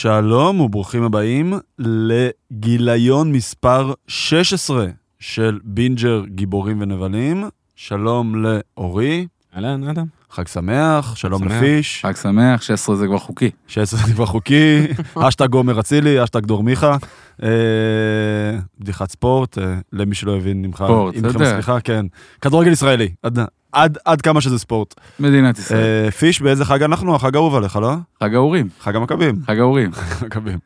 שלום וברוכים הבאים לגיליון מספר 16 של בינג'ר גיבורים ונבלים. שלום לאורי, אהלן, אדם. חג שמח, שלום שמח. לפיש, חג שמח, 16 זה כבר חוקי. 16 זה כבר חוקי, אשטג עומר אצילי, אשטג דור מיכה, אה, בדיחת ספורט, אה, למי שלא הבין ממך, ספורט, אתה יודע. סליחה, כן, כדורגל ישראלי, עד, עד, כמה שזה ספורט. מדינת ישראל. אה, פיש, באיזה חג אנחנו? החג האהוב עליך, לא? חג האורים, חג המכבים. חג האורים. מכבים.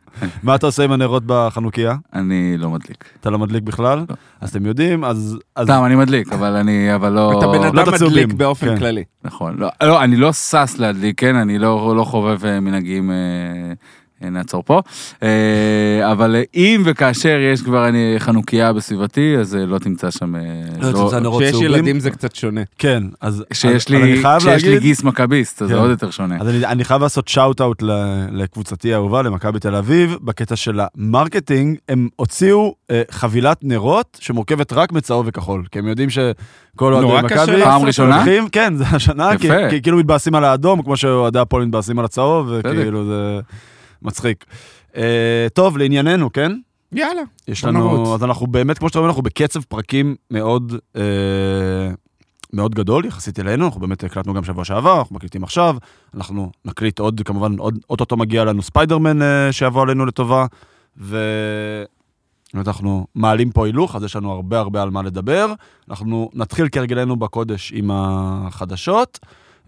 מה אתה עושה עם הנרות בחנוכיה? אני לא מדליק. אתה לא מדליק בכלל? לא. אז אתם יודעים, אז... אז- סתם, אני מדליק, אבל אני, אבל לא... אתה בן לא אדם הצהובים, מדליק באופן כן. כללי. נכון. לא, לא, אני לא שש להדליק, כן? אני לא, לא חובב אה, מנהגים, אה, נעצור פה. אה, אבל אה, אם וכאשר יש כבר אני חנוכיה בסביבתי, אז אה, לא תמצא שם... אה, לא תמצא נרות כשיש. ילדים זה קצת שונה. כן, אז... כשיש לי, כשיש לי גיס מכביסט, אז זה כן. עוד יותר שונה. אז אני, אני חייב לעשות shout out לקבוצתי האהובה, למכבי תל אביב, בקטע של ה marketing, הם הוציאו אה, חבילת נרות שמורכבת רק מצהוב וכחול, כי הם יודעים שכל אוהדי מכבי... פעם ראשונה? כן, זה השנה, כי, כאילו מתבאסים על האדום, כמו שאוהדי הפועל מתבאסים על הצהוב. וכאילו זה מצחיק. אה, טוב, לענייננו, כן? יאללה. יש לנו, נרוץ. אז אנחנו באמת, כמו שאתה אומר, אנחנו בקצב פרקים מאוד, אה, מאוד גדול יחסית אלינו, אנחנו באמת הקלטנו גם שבוע שעבר, אנחנו מקליטים עכשיו, אנחנו נקליט עוד, כמובן, עוד, אוטוטו מגיע לנו ספיידרמן אה, שיבוא עלינו לטובה, ובאמת אנחנו מעלים פה הילוך, אז יש לנו הרבה הרבה על מה לדבר. אנחנו נתחיל כהרגלנו בקודש עם החדשות.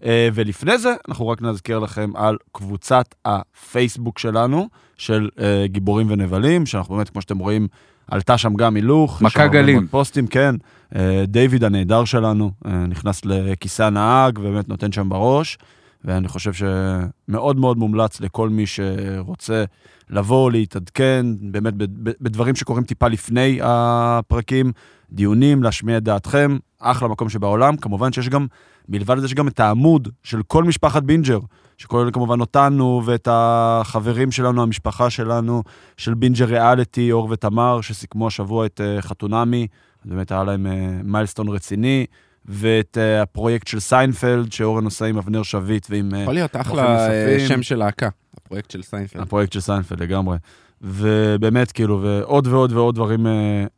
אה, ולפני זה, אנחנו רק נזכיר לכם על קבוצת הפייסבוק שלנו, של אה, גיבורים ונבלים, שאנחנו באמת, כמו שאתם רואים, עלתה שם גם הילוך. מכה גלים. פוסטים, כן. אה, דיוויד הנהדר שלנו נכנס לכיסא הנהג, ובאמת נותן שם בראש, ואני חושב שמאוד מאוד מומלץ לכל מי שרוצה לבוא, להתעדכן, באמת בדברים שקורים טיפה לפני הפרקים, דיונים, להשמיע את דעתכם, אחלה מקום שבעולם. כמובן שיש גם, מלבד לזה, יש גם את העמוד של כל משפחת בינג'ר, שכולל כמובן אותנו ואת החברים שלנו, המשפחה שלנו, של בינג'ר ריאליטי, אור ותמר, שסיכמו השבוע את אה, חתונמי, באמת היה להם אה, milestone רציני, ואת אה, הפרויקט של סיינפלד, שאורן עושה עם אבנר שביט ועם... יכול להיות אחלה. שם של להקה, הפרויקט של סיינפלד. הפרויקט של סיינפלד לגמרי. ובאמת, כאילו, ועוד ועוד ועוד דברים אה,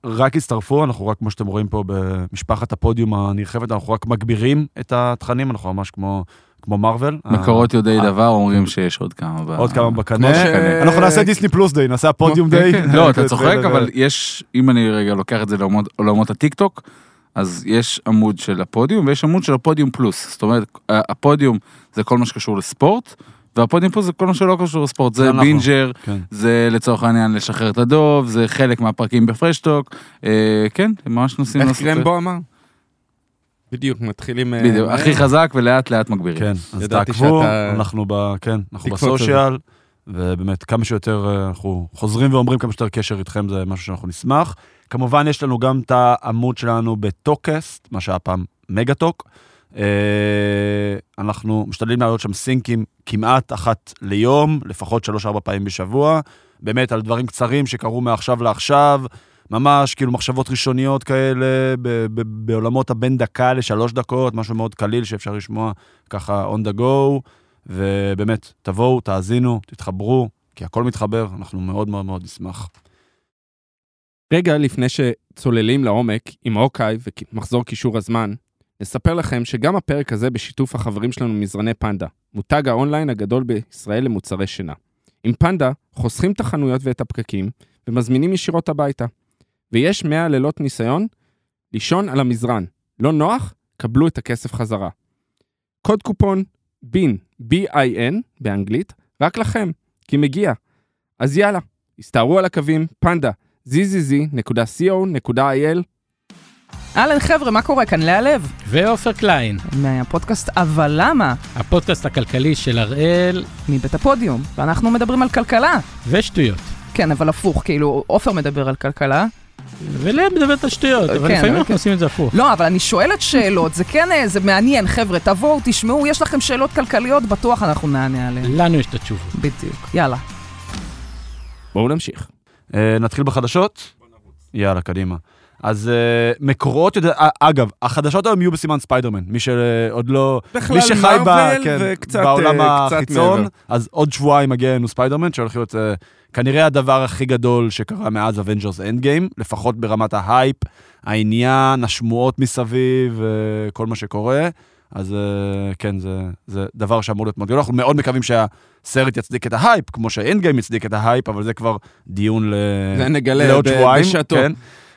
רק הצטרפו, אנחנו רק, כמו שאתם רואים פה במשפחת הפודיום הנרחבת, אנחנו רק מגבירים את התכנים, אנחנו ממש כמו, כמו מארוול. מקורות יודעי אה, דבר אומרים שיש עוד כמה. עוד כמה בקנה. אנחנו נעשה דיסני פלוס day, נעשה הפודיום כמו- day. כן. לא, אתה צוחק, אבל יש, אם אני רגע לוקח את זה לעולמות- לעולמות הטיקטוק, אז יש עמוד של הפודיום ויש עמוד של הפודיום פלוס. זאת אומרת, הפודיום זה כל מה שקשור לספורט, והפודיום פלוס זה כל מה שלא קשור לספורט. זה זה אנחנו. בינג'ר, כן. זה לצורך העניין לשחרר את הדוב, זה חלק מהפרקים בפרשטוק. אה, כן, ממש נושאים... איך קרמבו אמר? בדיוק, מתחילים... אה, בדיוק. הכי חזק ולאט לאט מגבירים. כן, אז תעקבו, שאתה- אנחנו ב... כן, אנחנו. בסושיאל, ובאמת, כמה שיותר, אה, אנחנו חוזרים ואומרים כמה שיותר קשר איתכם, זה משהו שאנחנו נשמח. כמובן, יש לנו גם את העמוד שלנו בטוקסט, מה שהיה פעם מגה-טוק. אה, אנחנו משתדלים להעלות שם סינקים כמעט אחת ליום, לפחות שלוש-ארבע פעמים בשבוע, באמת על דברים קצרים שקרו מעכשיו לעכשיו, ממש כאילו מחשבות ראשוניות כאלה, ב- ב- בעולמות הבין דקה לשלוש דקות, משהו מאוד קליל שאפשר לשמוע ככה on the go, ובאמת, תבואו, תאזינו, תתחברו, כי הכל מתחבר, אנחנו מאוד מאוד מאוד נשמח. רגע לפני שצוללים לעומק עם אוקיי ומחזור קישור הזמן, נספר לכם שגם הפרק הזה בשיתוף החברים שלנו מזרני פנדה, מותג האונליין הגדול בישראל למוצרי שינה. עם פנדה חוסכים את החנויות ואת הפקקים ומזמינים ישירות הביתה. ויש 100 לילות ניסיון לישון על המזרן. לא נוח? קבלו את הכסף חזרה. קוד קופון בין, B-I-N באנגלית, רק לכם, כי מגיע. אז יאללה, הסתערו על הקווים, פנדה, zzz.co.il אהלן חבר'ה, מה קורה כאן? לאה לב, ועופר קליין, מהפודקאסט אבל למה? הפודקאסט הכלכלי של הראל מבית הפודיום, ואנחנו מדברים על כלכלה. ושטויות. כן, אבל הפוך, כאילו, עופר מדבר על כלכלה. ולאה מדברת על שטויות, אבל כן, לפעמים אבל אנחנו כן. עושים את זה הפוך. לא, אבל אני שואלת שאלות, זה כן, אה, זה מעניין, חבר'ה, תבואו, תשמעו, יש לכם שאלות כלכליות, בטוח אנחנו נענה עליהן. לנו יש את התשובות. בדיוק, יאללה. בואו נמשיך. אה, נתחיל בחדשות? יאללה, קדימה. אז אה, מקורות, יודע- אה, אגב, החדשות היום יהיו בסימן ספיידרמן, מי שעוד לא... בכלל מי שחי ב- כן, וקצת, בעולם אה, קצת החיצון, מעבר. אז עוד שבועיים מגיע אלינו ספיידרמן, שהולך להיות אה, כנראה הדבר הכי גדול שקרה מאז Avengers Endgame, לפחות ברמת ההייפ, העניין, השמועות מסביב, אה, כל מה שקורה. אז אה, כן, זה, זה דבר שאמור להיות מאוד גדול. אנחנו מאוד מקווים שהסרט יצדיק את ההייפ, כמו שה Endgame יצדיק את ההייפ, אבל זה כבר דיון ל... זה נגלה לעוד שבועיים. בשעתו. כן,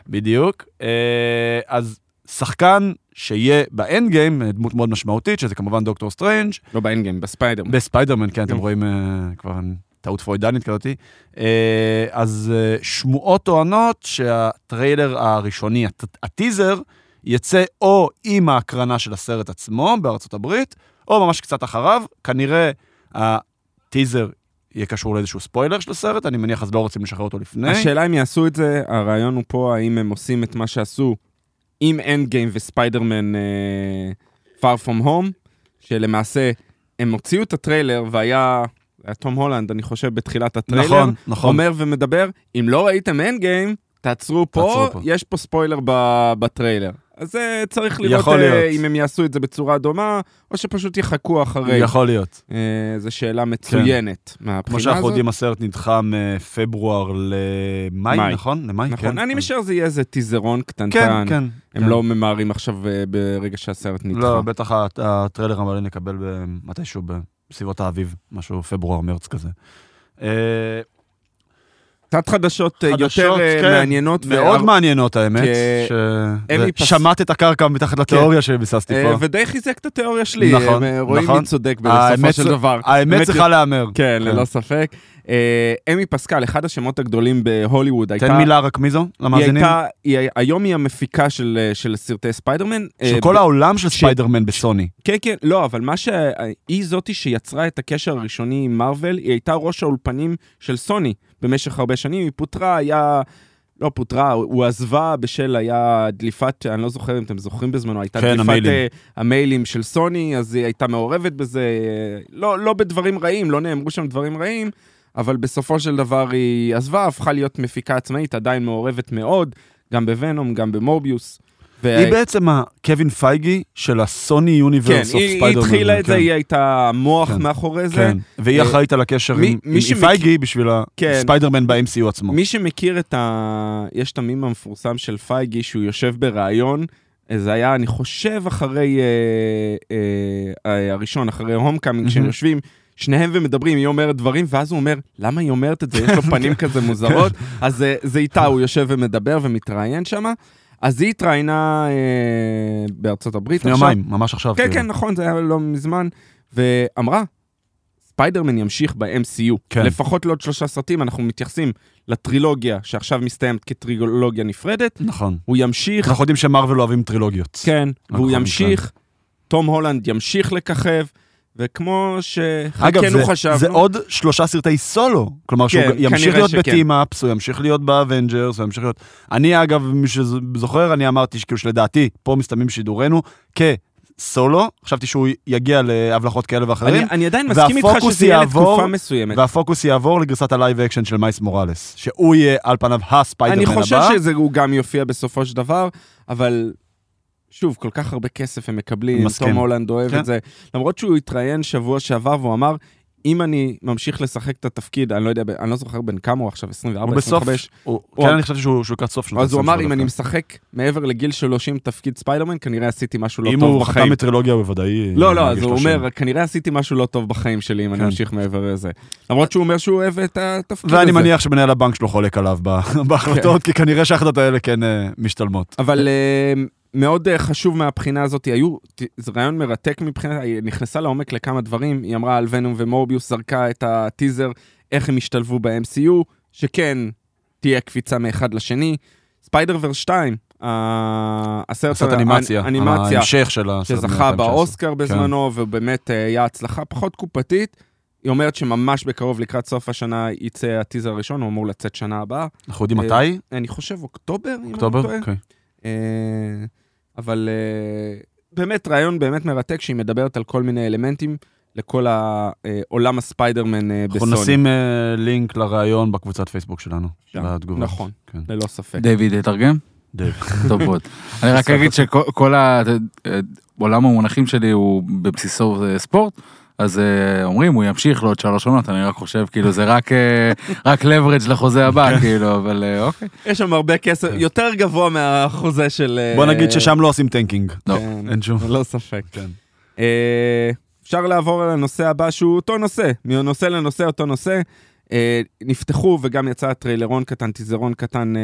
בדיוק. אה, אז שחקן שיהיה ב Endgame, אה, דמות מאוד משמעותית, שזה כמובן דוקטור סטרנג', לא ב Endgame, בספיידרמן. בספיידרמן, כן, אתם כן. רואים אה, כבר טעות פרוידיאנית כזאתי. אז שמועות טוענות שהטריילר הראשוני, הט- הטיזר, יצא או עם ההקרנה של הסרט עצמו בארצות הברית, או ממש קצת אחריו. כנראה הטיזר יהיה קשור לאיזשהו ספוילר של הסרט, אני מניח אז לא רוצים לשחרר אותו לפני. השאלה אם יעשו את זה, הרעיון הוא פה, האם הם עושים את מה שעשו עם Endgame וספיידרמן far from home, שלמעשה הם הוציאו את הטריילר והיה, היה תום הולנד, אני חושב, בתחילת הטריילר, נכון, נכון. אומר ומדבר, אם לא ראיתם Endgame, תעצרו פה, תעצרו פה. יש פה ספוילר ב- בטריילר. אז אה, צריך לראות אה, להיות. אם הם יעשו את זה בצורה דומה, או שפשוט יחכו אחרי. יכול להיות. אה, זו שאלה מצוינת מהבחינה כמו הזאת. שאנחנו יודעים, הסרט נדחה מפברואר למאי, מאי. נכון? למאי, כן. נכון, אני משער זה יהיה איזה טיזרון קטנטן. כן, כן. הם כן. לא ממהרים עכשיו אה, ברגע שהסרט נדחה. לא, בטח הט- הטריילר המלא נקבל ב- מתישהו בסביבות האביב, משהו פברואר-מרץ כזה. קצת חדשות אה, חדשות, יותר אה, כן. מעניינות. מאוד מעניינות האמת, אמי ש- פס- שמטה את הקרקע מתחת לתיאוריה שביססתי אה, פה. ודי חיזק את התיאוריה שלי. נכון, רואים נכון. מי צודק בסופו של דבר. האמת צריכה להיאמר. כן, ללא ספק. אמי פסקל, אחד השמות הגדולים בהוליווד, הייתה... תן מילה רק מי זו, היא למאזינים. הייתה, היא, היום היא המפיקה של, של סרטי ספיידרמן. של כל העולם של ספיידרמן בסוני. כן, כן, לא, אבל מה ש... היא זאתי שיצרה את הקשר הראשוני עם מארוול, היא הייתה ראש האולפנים של סוני במשך הרבה שנים, היא פוטרה, היה... לא פוטרה, הוא עזבה בשל, היה דליפת, אני לא זוכר אם אתם זוכרים בזמנו, הייתה כן, דליפת המיילים. אה, המיילים של סוני, אז היא הייתה מעורבת בזה, אה, לא, לא בדברים רעים, לא נאמרו שם דברים רעים, אבל בסופו של דבר היא עזבה, הפכה להיות מפיקה עצמאית, עדיין מעורבת מאוד, גם בוונום, גם במורביוס. ו- היא בעצם הקווין פייגי של הסוני כן, Universe of היא, היא ספיידרמן. התחילה את זה, כן. היא הייתה המוח כן. מאחורי זה. כן, והיא אה, אחראית על הקשר מי- עם מי עם שמכיר- פייגי בשביל כן. הספיידרמן ב-MCU עצמו. מי שמכיר את ה... יש את המים המפורסם של פייגי, שהוא יושב בריאיון, אה, זה היה, אני חושב, אחרי אה, אה, אה, הראשון, אחרי Homecoming, כשהם. יושבים, שניהם ומדברים, היא אומרת דברים, ואז הוא אומר, למה היא אומרת את זה? יש לו פנים כזה מוזרות. אז אה, זה איתה, הוא יושב ומדבר ומתראיין שם. אז היא התראיינה אה, בארצות הברית לפני. יומיים, ממש עכשיו. כן, כאילו. כן, נכון, זה היה לא מזמן, ואמרה, ספיידרמן ימשיך ב-MCU. כן. לפחות לעוד שלושה סרטים, אנחנו מתייחסים לטרילוגיה שעכשיו מסתיימת כטרילוגיה נפרדת, נכון. הוא ימשיך, אנחנו יודעים שמרוויל אוהבים טרילוגיות. כן, והוא נכון, ימשיך, תום הולנד ימשיך לככב, וכמו שחלקנו זה, חשבנו, זה עוד שלושה סרטי סולו. כלומר, שהוא כן, ימשיך כנראה להיות שכן. ב team-ups, הוא ימשיך להיות ב Avengers, הוא ימשיך להיות... אני, אגב, מי שזוכר, אני אמרתי שכאילו שלדעתי, פה מסתיימים שידורנו, כסולו, חשבתי שהוא יגיע להבלחות כאלה ואחרים, אני, אני עדיין מסכים איתך שזה יהיה יעבור, לתקופה מסוימת. והפוקוס יעבור לגרסת ה live action של מיילס מוראלס, שהוא יהיה על פניו הספיידרמן אני הבא. חושב שהוא גם יופיע בסופו של דבר, אבל שוב, כל כך הרבה כסף הם מקבלים, מסכים. תום הולנד אוהב כן. את זה. למרות שהוא התראיין שבוע שעבר והוא אמר, אם אני ממשיך לשחק את התפקיד, אני לא יודע, אני לא זוכר בין כמה הוא עכשיו, 24, הוא בסוף, 25, הוא- הוא- כן, אני חשבתי שהוא לקראת סוף שנות אז הוא ה-20 אמר, שלו אם אני. משחק מעבר לגיל 30 תפקיד ספיידרמן, כנראה עשיתי משהו לא אם טוב הוא בחיים. חתם מטרילוגיה, הוא בוודאי... לא, לא, אז הוא. אומר, כנראה עשיתי משהו לא טוב בחיים שלי, אם אני כן. אמשיך מעבר לזה. למרות שהוא אומר שהוא אוהב את התפקיד הזה. ואני מניח שמנהל הבנק שלו חולק עליו כן. בהחלטות, כי כנראה שההחלטות האלה כן אה, משתלמות. אבל אה, מאוד אה, חשוב מהבחינה הזאת, היו, זה רעיון מרתק מבחינה, היא נכנסה לעומק לכמה דברים, היא אמרה על ונום ומורביוס, זרקה את הטיזר, איך הם השתלבו ב-MCU, שכן תהיה קפיצה מאחד לשני. ספיידר ורס 2, ה- הסרט לעשות אנימציה, האנימציה ההמשך של הסרט שזכה מ-2019. באוסקר בזמנו, ובאמת אה, היה הצלחה פחות קופתית. היא אומרת שממש בקרוב לקראת סוף השנה יצא הטיזר הראשון, הוא אמור לצאת שנה הבאה. אנחנו יודעים אה, מתי? אני חושב אוקטובר, אם אני אוקטובר? טועה. אוקיי. אבל אה, באמת רעיון באמת מרתק שהיא מדברת על כל מיני אלמנטים לכל העולם הספיידרמן אה, אנחנו בסוני. נשים אה, לינק לראיון בקבוצת פייסבוק שלנו. לתגובות. נכון, כן. ללא ספק. דיוויד, תרגם? דייב. טובות. אני רק אגיד שכל ה- אה, עולם המונחים שלי הוא בבסיסו אה, ספורט. אז אה, אומרים הוא ימשיך לעוד שלוש עונות אני רק חושב כאילו זה רק אה, רק leverage לחוזה הבא כאילו אבל אה, אוקיי. יש שם הרבה כסף, יותר גבוה מהחוזה של... בוא נגיד ששם לא עושים tanking. לא. כן, אין שום. ללא ספק. אה, אפשר לעבור לנושא הבא שהוא אותו נושא, מנושא לנושא אותו נושא. נפתחו וגם יצא טריילרון קטן, טיזרון קטן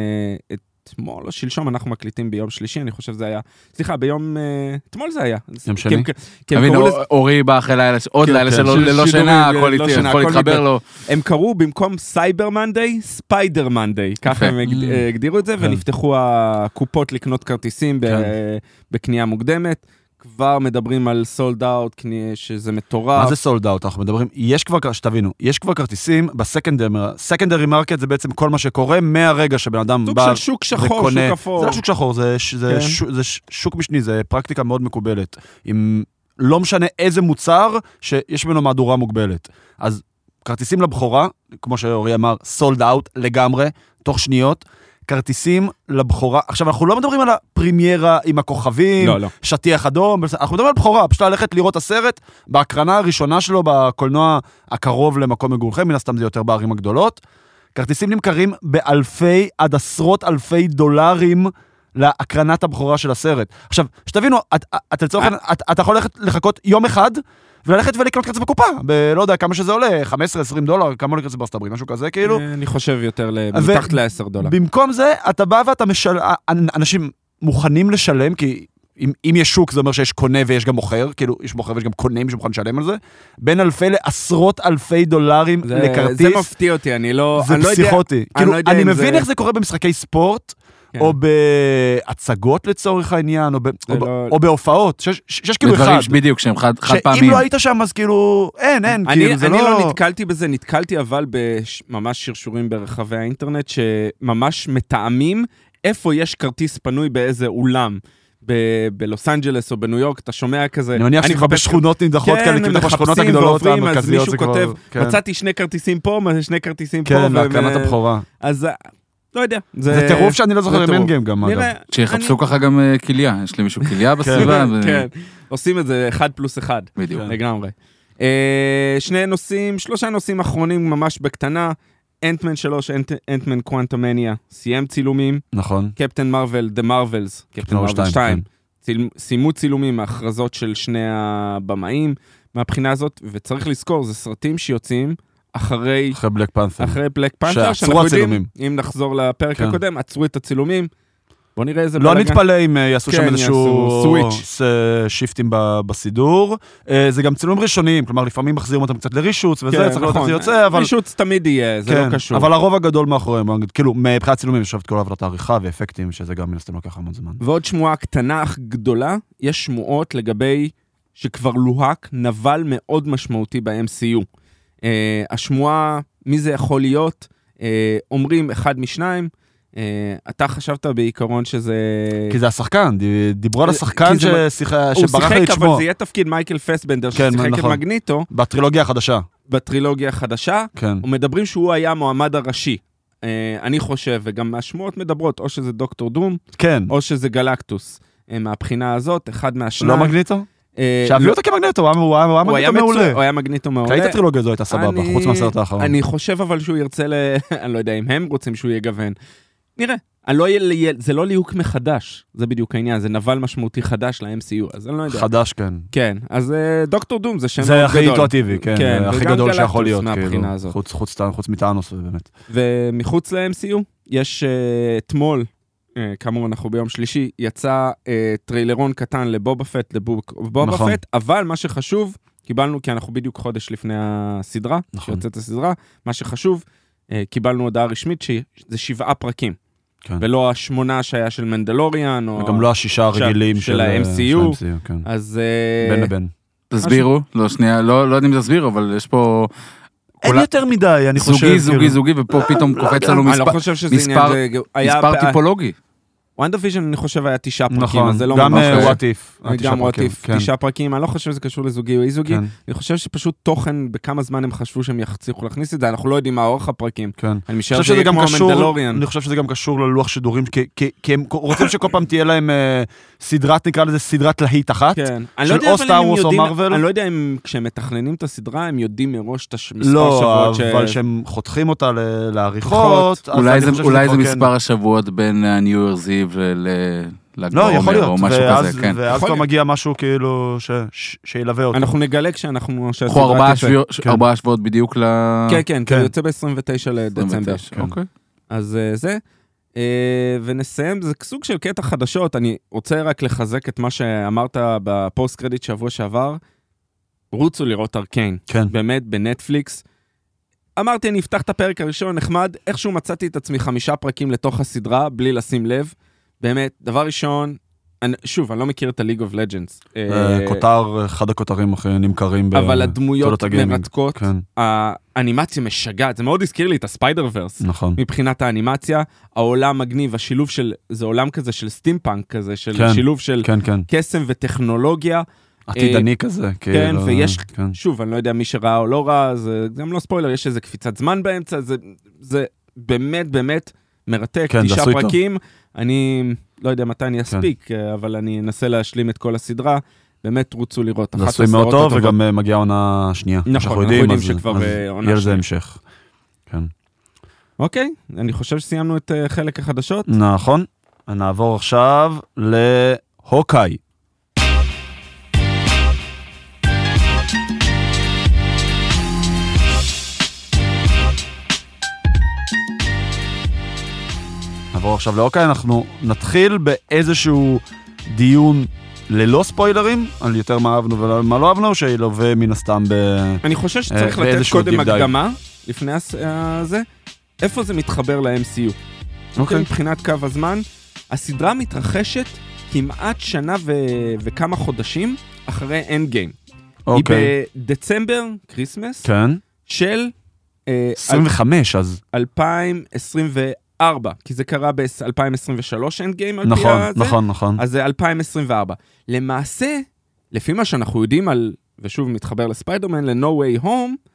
אתמול או שלשום, אנחנו מקליטים ביום שלישי, אני חושב שזה היה, סליחה, ביום, אה, אתמול זה היה. יום שני? תבין, אורי בא אחרי לילה עוד כן, לילה כן. שלו של ללא שידורים, שינה ללא הכל איתי, שינה, יכול להתחבר. לו. הם קראו במקום Cyber Monday, Spider Monday, ככה הם Mm. אה, הגדירו את זה, כן. ונפתחו הקופות לקנות כרטיסים. בקנייה מוקדמת. כבר מדברים על sold out, שזה מטורף. מה זה sold out? אנחנו מדברים, יש כבר, שתבינו, יש כבר כרטיסים ב secondary, secondary market זה בעצם כל מה שקורה מהרגע שבן אדם סוג בא של שוק שחור, וקונה. שוק אפור. זה לא שוק שחור, זה, זה, כן. ש, זה ש, שוק משני, זה פרקטיקה מאוד מקובלת. עם לא משנה איזה מוצר, שיש ממנו מהדורה מוגבלת. אז כרטיסים לבכורה, כמו שאורי אמר, סולד אאוט לגמרי, תוך שניות. כרטיסים לבכורה, עכשיו אנחנו לא מדברים על הפרימיירה עם הכוכבים, לא, לא. שטיח אדום, אנחנו מדברים על בכורה, פשוט ללכת לראות הסרט בהקרנה הראשונה שלו בקולנוע הקרוב למקום מגורכם, מן הסתם זה יותר בערים הגדולות. כרטיסים נמכרים באלפי עד עשרות אלפי דולרים להקרנת הבכורה של הסרט. עכשיו, שתבינו, את, את לצורך העניין, את- אתה יכול ללכת לחכות יום אחד וללכת ולקנות כרטיס בקופה, בלא יודע כמה שזה עולה, 15-20 דולר, כמה עולה כרטיס בארצות הברית, משהו כזה, כאילו. אה, אני חושב יותר, מתחת ל-10 דולר. במקום זה, אתה בא ואתה משלם, אנשים מוכנים לשלם, כי אם, אם יש שוק, זה אומר שיש קונה ויש גם מוכר, כאילו, יש מוכר ויש גם קונה, מישהו מוכן לשלם על זה, בין אלפי לעשרות אלפי דולרים זה- לכרטיס, זה מפתיע אותי, אני לא... זה אני לא יודע- פסיכוטי. כאילו, לא יודע אני מבין זה- איך זה קורה במשחקי ספורט, כן. או בהצגות לצורך העניין, או, ב, או, ב, לא- או בהופעות, שיש, שיש כאילו אחד. בדיוק שהם חד חד שאם פעמים. לא היית שם, אז כאילו, אין, אין, אני, כאילו, זה אני לא... לא נתקלתי בזה, נתקלתי אבל בממש שרשורים ברחבי האינטרנט, שממש מתאמים איפה יש כרטיס פנוי באיזה אולם. ב- בלוס אנג'לס או בניו יורק, אתה שומע כזה... אני מניח שזה כבר מחפש- בשכונות נידחות כן, כאלה, כאילו בשכונות הגדולות אז המרכזיות מישהו זה כבר... כותב, כן. מצאתי שני כרטיסים פה, שני כרטיסים פה. כן, להקרנת ו- הבכורה. אז אה, לא יודע. זה טירוף שאני לא זוכר אם טירוף. Endgame גם, אגב. שיחפשו אני- ככה גם אה, כליה, יש למישהו כליה בסביבה? ו- כן, עושים את זה אחד פלוס אחד. בדיוק. כן. לגמרי. אה, שני נושאים, שלושה נושאים אחרונים ממש בקטנה. אנטמן 3, אנטמן Quantumania, סיים צילומים. נכון. קפטן מרוויל, The Marvels, קפטן מרוויל מרוויל 2. שתיים, סיימו צילומים, ההכרזות של שני הבמאים מהבחינה הזאת, וצריך לזכור, זה סרטים שיוצאים אחרי אחרי בלק פנת'ר. אחרי בלק פנת'ר, שעצרו שאנחנו יודעים, הצילומים. אם נחזור לפרק כן. הקודם, עצרו את הצילומים. בוא נראה איזה לא. נתפלא אם אה, יעשו כן, שם איזשהו סוויץ'. שיפטים ב- בסידור. אה, זה גם צילומים ראשוניים, כלומר לפעמים מחזירים אותם קצת לרישוץ וזה, כן, צריך לראות איך נכון. זה יוצא, אבל... רישוץ תמיד יהיה, זה כן, לא קשור. אבל הרוב הגדול מאחוריהם, כאילו מבחינת צילומים יש את כל עבודת העריכה ואפקטים, שזה גם מן הסתם לוקח המון זמן. ועוד שמועה קטנה אך גדולה, יש שמועות לגבי שכבר לוהק נבל מאוד משמעותי ב-MCU. Uh, השמועה, מי זה יכול להיות? Uh, אומרים אחד משניים. Uh, אתה חשבת בעיקרון שזה... כי זה השחקן, דיברו על כי השחקן זה- ששיחה- הוא שברח לי שיחק, את אבל שמו, זה יהיה תפקיד מייקל פסבנדר, כן, ששיחק את נכון. מגניטו בטרילוגיה החדשה, בטרילוגיה החדשה, כן. ומדברים שהוא היה המועמד הראשי. Uh, אני חושב, וגם השמועות מדברות, או שזה דוקטור דום, כן. או שזה גלקטוס. אה, מהבחינה הזאת, אחד מהשניים. לא מגניטו? אה, שיביאו לא- אותו כמגניטו, הוא היה- מצוין, מעולה. הוא היה מגניטו מעולה. ראית הטרילוגיה הזו הייתה סבבה, חוץ מהסרט האחרון. אני חושב אבל שהוא ירצה ל... אני לא יודע אם הם רוצים שהוא יגוון. נראה. לא זה לא ליהוק מחדש, זה בדיוק העניין, זה נבל משמעותי חדש ל-MCU, אז אני לא יודע. חדש, כן. כן, אז אה, דוקטור דום זה שם זה הכי גדול. אינטואטיבי, כן, כן, זה הכי וגם גדול שיכול להיות, כאילו. חוץ- חוץ חוץ מטאנוס, באמת. ומחוץ ל-MCU, יש אה, אתמול, כאמור אנחנו ביום שלישי, יצא אה, טריילרון קטן לבובה פט, לבוק בובה נכון. פט, אבל מה שחשוב, קיבלנו, כי אנחנו בדיוק חודש לפני הסדרה, נכון. שיוצאת הסדרה, מה שחשוב, אה, קיבלנו הודעה רשמית שזה שבעה פרקים, כן. ולא השמונה שהיה של מנדלוריאן, או... וגם לא השישה הרגילים של של ה-MCU. של ה-MCU, כן. אז... אה, בין לבין. תסבירו, לא שנייה, לא לא יודע אם תסבירו, אבל יש פה... אין כולה- יותר מדי, אני חושב. זוגי, זוגי, כאילו. זוגי, ופה פתאום קופץ לנו אני לא מספר- חושב שזה מספר- עניין... זה- היה מספר בע- טיפולוגי. וואן דיוויז'ן אני חושב היה תשעה פרקים, נכון, אז זה לא גם ממש... אה, if. אה, תשעה גם רוטיף, כן, תשעה פרקים, אני לא חושב שזה קשור לזוגי או אי זוגי, כן, אני חושב שפשוט תוכן, בכמה זמן הם חשבו שהם יצליחו להכניס את זה, אנחנו לא יודעים מה אורך הפרקים. כן. אני אני משער חושב שזה שזה יהיה גם כמו קשור, המנדלוריאן. אני חושב שזה גם קשור ללוח שידורים, כי- כי- כי הם רוצים שכל פעם תהיה להם אה, סדרת, נקרא לזה סדרת להיט אחת. כן. של לא יודע או אבל סטאר וורס או יודעים, מארוול. אני לא יודע אם כשהם מתכננים את הסדרה, הם יודעים מראש את הש- מספר לא. אבל שהם חותכים אותה לעריכות. אולי זה- כן. מספר השבועות בין ה-New Year's Eve ל"ג לא, יכול להיות, או משהו ואז- כזה, כן. ואז כבר. מגיע משהו כאילו ש- ש- שילווה אותו. אנחנו נגלה כשאנחנו... שהסדרה ארבעה. שבועות- כן. ארבעה שבועות בדיוק ל... כן, כן, כן. זה יוצא ב-29 לדצמבר. 29, כן. אוקיי. אז אה, זה. אה, ונסיים, זה סוג של קטע חדשות, אני רוצה רק לחזק את מה שאמרת ב post credit שבוע שעבר. רוצו לראות Arcane, כן. באמת, בנטפליקס. אמרתי, אני אפתח את הפרק הראשון, נחמד, איכשהו מצאתי את עצמי חמישה פרקים לתוך הסדרה, בלי לשים לב. באמת, דבר ראשון, אני, שוב, אני לא מכיר את Legends. אה, אה, כותר, אחד הכותרים הכי נמכרים אבל הדמויות. מרתקות, כן, האנימציה משגעת, זה מאוד הזכיר לי את ה Spider-Verse. נכון. מבחינת האנימציה, העולם מגניב, השילוב של, זה עולם כזה של סטימפאנק כזה, של כן, שילוב של כן, כן. קסם וטכנולוגיה. עתידני כזה, כאילו. ויש- כן. שוב, אני לא יודע מי שראה או לא ראה, זה גם לא ספוילר, יש איזה קפיצת זמן באמצע, זה, זה באמת באמת מרתק, כן, תשעה. פרקים, אני לא יודע מתי אני אספיק, אבל אני אנסה להשלים את כל הסדרה, באמת רוצו לראות. זה עשוי מאוד טוב. וגם אה, מגיעה עונה שנייה. נכון, אנחנו יודעים אז- שכבר אז בעונה יהיה לזה שנייה. המשך. כן. אוקיי, אני חושב שסיימנו את אה, חלק החדשות. נכון. נעבור עכשיו להוקאי. נעבור עכשיו להוקאי, אנחנו נתחיל באיזשהו דיון ללא ספוילרים, על יותר מה אהבנו ומה לא אהבנו, שילווה מן הסתם ב... אני חושב שצריך אה, לתת באיזשהו קודם. הקדמה, לפני אה, זה, איפה זה מתחבר ל-MCU. אוקיי. מבחינת קו הזמן, הסדרה מתרחשת כמעט שנה ו- וכמה חודשים אחרי Endgame. אוקיי. היא בדצמבר, Christmas, כן. של אה, 25 אז. 2024, כי זה קרה ב-2023 Endgame על פי נכון, הזה. נכון, נכון. אז זה 2024. למעשה, לפי מה שאנחנו יודעים על, ושוב מתחבר לספיידרמן, ל-No Way Home,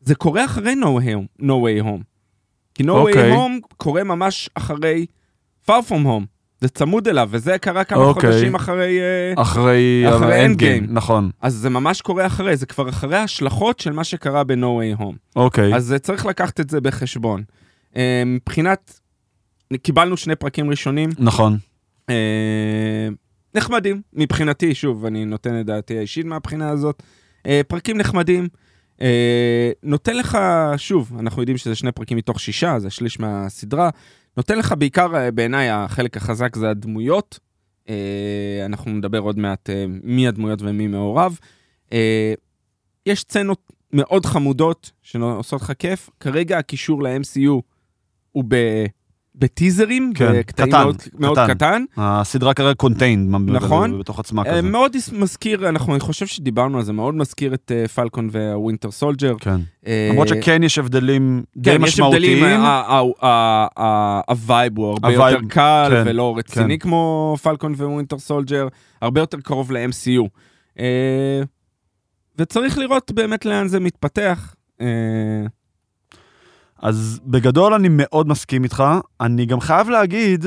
זה קורה אחרי No Way Home. No Way Home. כי No אוקיי. Way Home קורה ממש אחרי Far From Home. זה צמוד אליו, וזה קרה כמה אוקיי. חודשים אחרי... אה, אחרי אחרי האנד Endgame. גיים, נכון. אז זה ממש קורה אחרי, זה כבר אחרי ההשלכות של מה שקרה ב-No Way Home. אוקיי. אז אה, צריך לקחת את זה בחשבון. אה, מבחינת, קיבלנו שני פרקים ראשונים, נכון. אה, נחמדים, מבחינתי, שוב, אני נותן את דעתי האישית מהבחינה הזאת. אה, פרקים נחמדים. נותן לך, שוב, אנחנו יודעים שזה שני פרקים מתוך שישה, זה שליש מהסדרה. נותן לך בעיקר, בעיניי, החלק החזק זה הדמויות. אנחנו נדבר עוד מעט מי הדמויות ומי מעורב. יש סצנות מאוד חמודות שעושות לך כיף. כרגע הקישור ל-MCU הוא ב... בטיזרים, כן, בקטעים קטן, מאוד, מאוד קטן. קטן. הסדרה כרגע contained. נכון. בתוך עצמה אה, כזה. מאוד מזכיר, אנחנו, אני חושב שדיברנו על זה, מאוד מזכיר את אה, Falcon וה Winter Soldier. כן. אה, למרות שכן יש הבדלים די כן, יש הבדלים, משמעותיים. ה- ה- ה- ה- ה vibe הוא הרבה יותר קל כן, ולא רציני כן. כמו Falcon Winter Soldier, הרבה יותר קרוב ל-MCU. אה, וצריך לראות באמת לאן זה מתפתח. אז בגדול אני מאוד מסכים איתך. אני גם חייב להגיד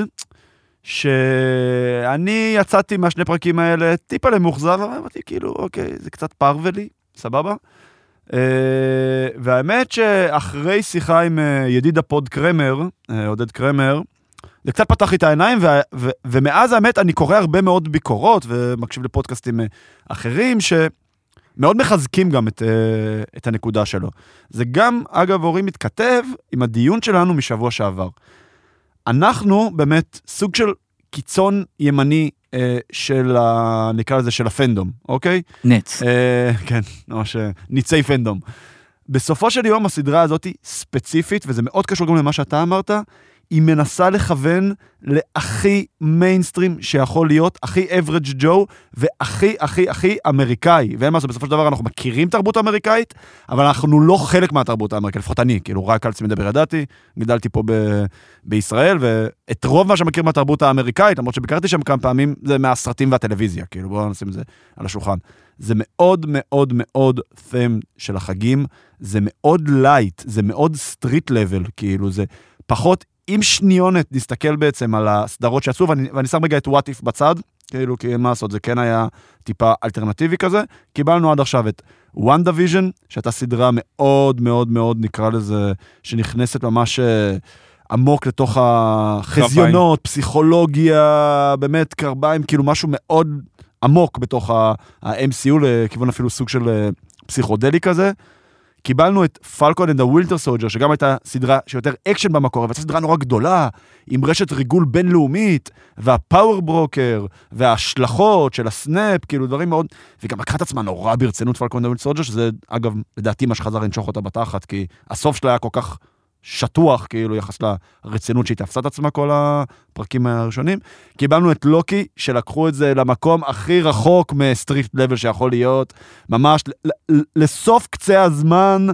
שאני יצאתי מהשני פרקים האלה טיפה למאוכזב, אבל אמרתי כאילו, אוקיי, זה קצת פרוולי, סבבה? Uh, והאמת שאחרי שיחה עם uh, ידיד הפוד קרמר, uh, עודד קרמר, זה קצת פתח לי את העיניים, ו- ו- ומאז האמת אני קורא הרבה מאוד ביקורות ומקשיב לפודקאסטים אחרים, שמאוד מחזקים גם את, uh, את הנקודה שלו. זה גם, אגב, אורי מתכתב עם הדיון שלנו משבוע שעבר. אנחנו באמת סוג של קיצון ימני אה, של, ה, נקרא לזה, של הפנדום, אוקיי? נץ. אה, כן, ממש אה, ניצי פנדום. בסופו של יום הסדרה הזאת ספציפית, וזה מאוד קשור גם למה שאתה אמרת, היא מנסה לכוון להכי מיינסטרים שיכול להיות, הכי average ג'ו, והכי הכי הכי אמריקאי. ואין מה לעשות, בסופו של דבר אנחנו מכירים תרבות אמריקאית, אבל אנחנו לא חלק מהתרבות האמריקאית, לפחות אני, כאילו רק על עצמי מדבר ידעתי, גדלתי פה ב- בישראל, ואת רוב מה שמכיר מהתרבות האמריקאית, למרות שביקרתי שם כמה פעמים, זה מהסרטים והטלוויזיה, כאילו בואו נשים את זה על השולחן. זה מאוד מאוד מאוד theme של החגים, זה מאוד light, זה מאוד street level, כאילו זה פחות, אם שנייה נסתכל בעצם על הסדרות שיצאו, ואני, ואני שם רגע את What If בצד, כאילו, כי מה לעשות, זה כן היה טיפה אלטרנטיבי כזה. קיבלנו עד עכשיו את WandaVision, שהייתה סדרה מאוד מאוד מאוד, נקרא לזה, שנכנסת ממש אה, עמוק לתוך החזיונות, פסיכולוגיה, באמת קרביים, כאילו משהו מאוד עמוק בתוך ה-MCU, לכיוון אפילו סוג של אה, פסיכודלי כזה. קיבלנו את Falcon and ה Winter Soldier, שגם הייתה סדרה שיותר אקשן במקור, אבל הייתה סדרה נורא גדולה, עם רשת ריגול בינלאומית, וה Power Broker, וההשלכות של ה snap, כאילו דברים מאוד... וגם לקחה את עצמה נורא ברצינות Falcon and ה Winter Soldier, שזה אגב, לדעתי מה שחזר לנשוך אותה בתחת, כי הסוף שלה היה כל כך שטוח, כאילו, יחס לרצינות שהיא תפסה את עצמה כל הפרקים הראשונים. קיבלנו את לוקי, שלקחו את זה למקום הכי רחוק מ street level שיכול להיות, ממש לסוף קצה הזמן,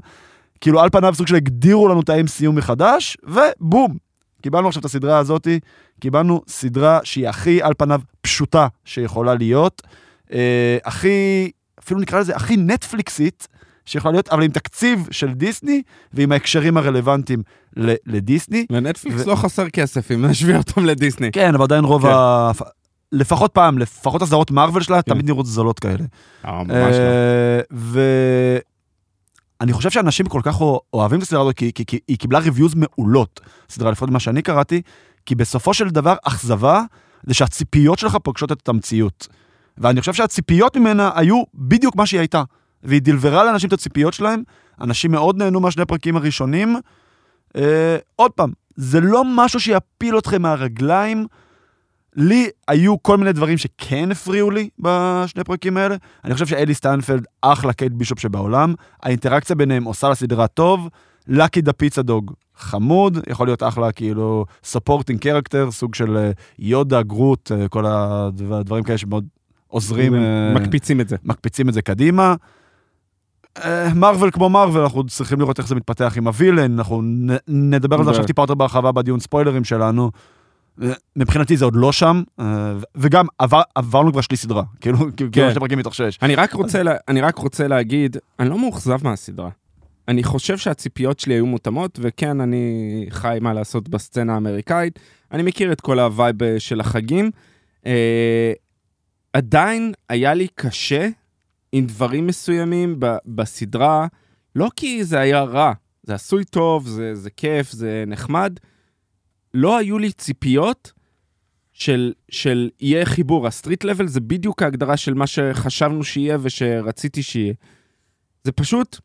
כאילו על פניו סוג של הגדירו לנו את ה-MCU מחדש, ובום, קיבלנו עכשיו את הסדרה הזאתי, קיבלנו סדרה שהיא הכי על פניו פשוטה שיכולה להיות, אה, הכי, אפילו נקרא לזה, הכי נטפליקסית. שיכולה להיות, אבל עם תקציב של דיסני ועם ההקשרים הרלוונטיים ל- לדיסני. לנטפליקס ו- לא חסר כסף אם נשווה אותם לדיסני. כן, אבל עדיין רוב כן. ה... לפחות פעם, לפחות הסדרות מארוול שלה, כן. תמיד נראות זולות כאלה. אה, ממש לא. אה, ואני חושב שאנשים כל כך אוהבים את הסדרה הזאת, כי, כי, כי היא קיבלה ריוויוז מעולות, סדרה לפחות ממה שאני קראתי, כי בסופו של דבר, אכזבה זה שהציפיות שלך פוגשות את המציאות. ואני חושב שהציפיות ממנה היו בדיוק מה שהיא הייתה. והיא דלברה לאנשים את הציפיות שלהם, אנשים מאוד נהנו מהשני הפרקים הראשונים. אה, עוד פעם, זה לא משהו שיפיל אתכם מהרגליים. לי היו כל מיני דברים שכן הפריעו לי בשני פרקים האלה. אני חושב שהיילי סטיינפלד אחלה קייט בישופ שבעולם. האינטראקציה ביניהם עושה לסדרה טוב. Lucky the Pizza Dog חמוד, יכול להיות אחלה כאילו supporting character, סוג של אה, יודה, גרוט, אה, כל הדברים כאלה שמאוד עוזרים. אה, מקפיצים את זה. מקפיצים את זה קדימה. מארוול כמו מארוול, אנחנו צריכים לראות איך זה מתפתח עם ה villain, אנחנו נ- נדבר על זה עכשיו טיפה יותר בהרחבה בדיון ספוילרים שלנו. אה, מבחינתי זה עוד לא שם, אה, וגם עבר, עברנו כבר שליש סדרה, כאילו, כאילו כן. שני פרקים מתוך שש. אני רק רוצה, לה, אני רק רוצה להגיד, אני לא מאוכזב מהסדרה. אני חושב שהציפיות שלי היו מותאמות, וכן, אני חי מה לעשות בסצנה האמריקאית. אני מכיר את כל ה vibe של החגים. אה, עדיין היה לי קשה עם דברים מסוימים ב, בסדרה, לא כי זה היה רע, זה עשוי טוב, זה, זה כיף, זה נחמד. לא היו לי ציפיות של, של יהיה חיבור. ה street level זה בדיוק ההגדרה של מה שחשבנו שיהיה ושרציתי שיהיה. זה פשוט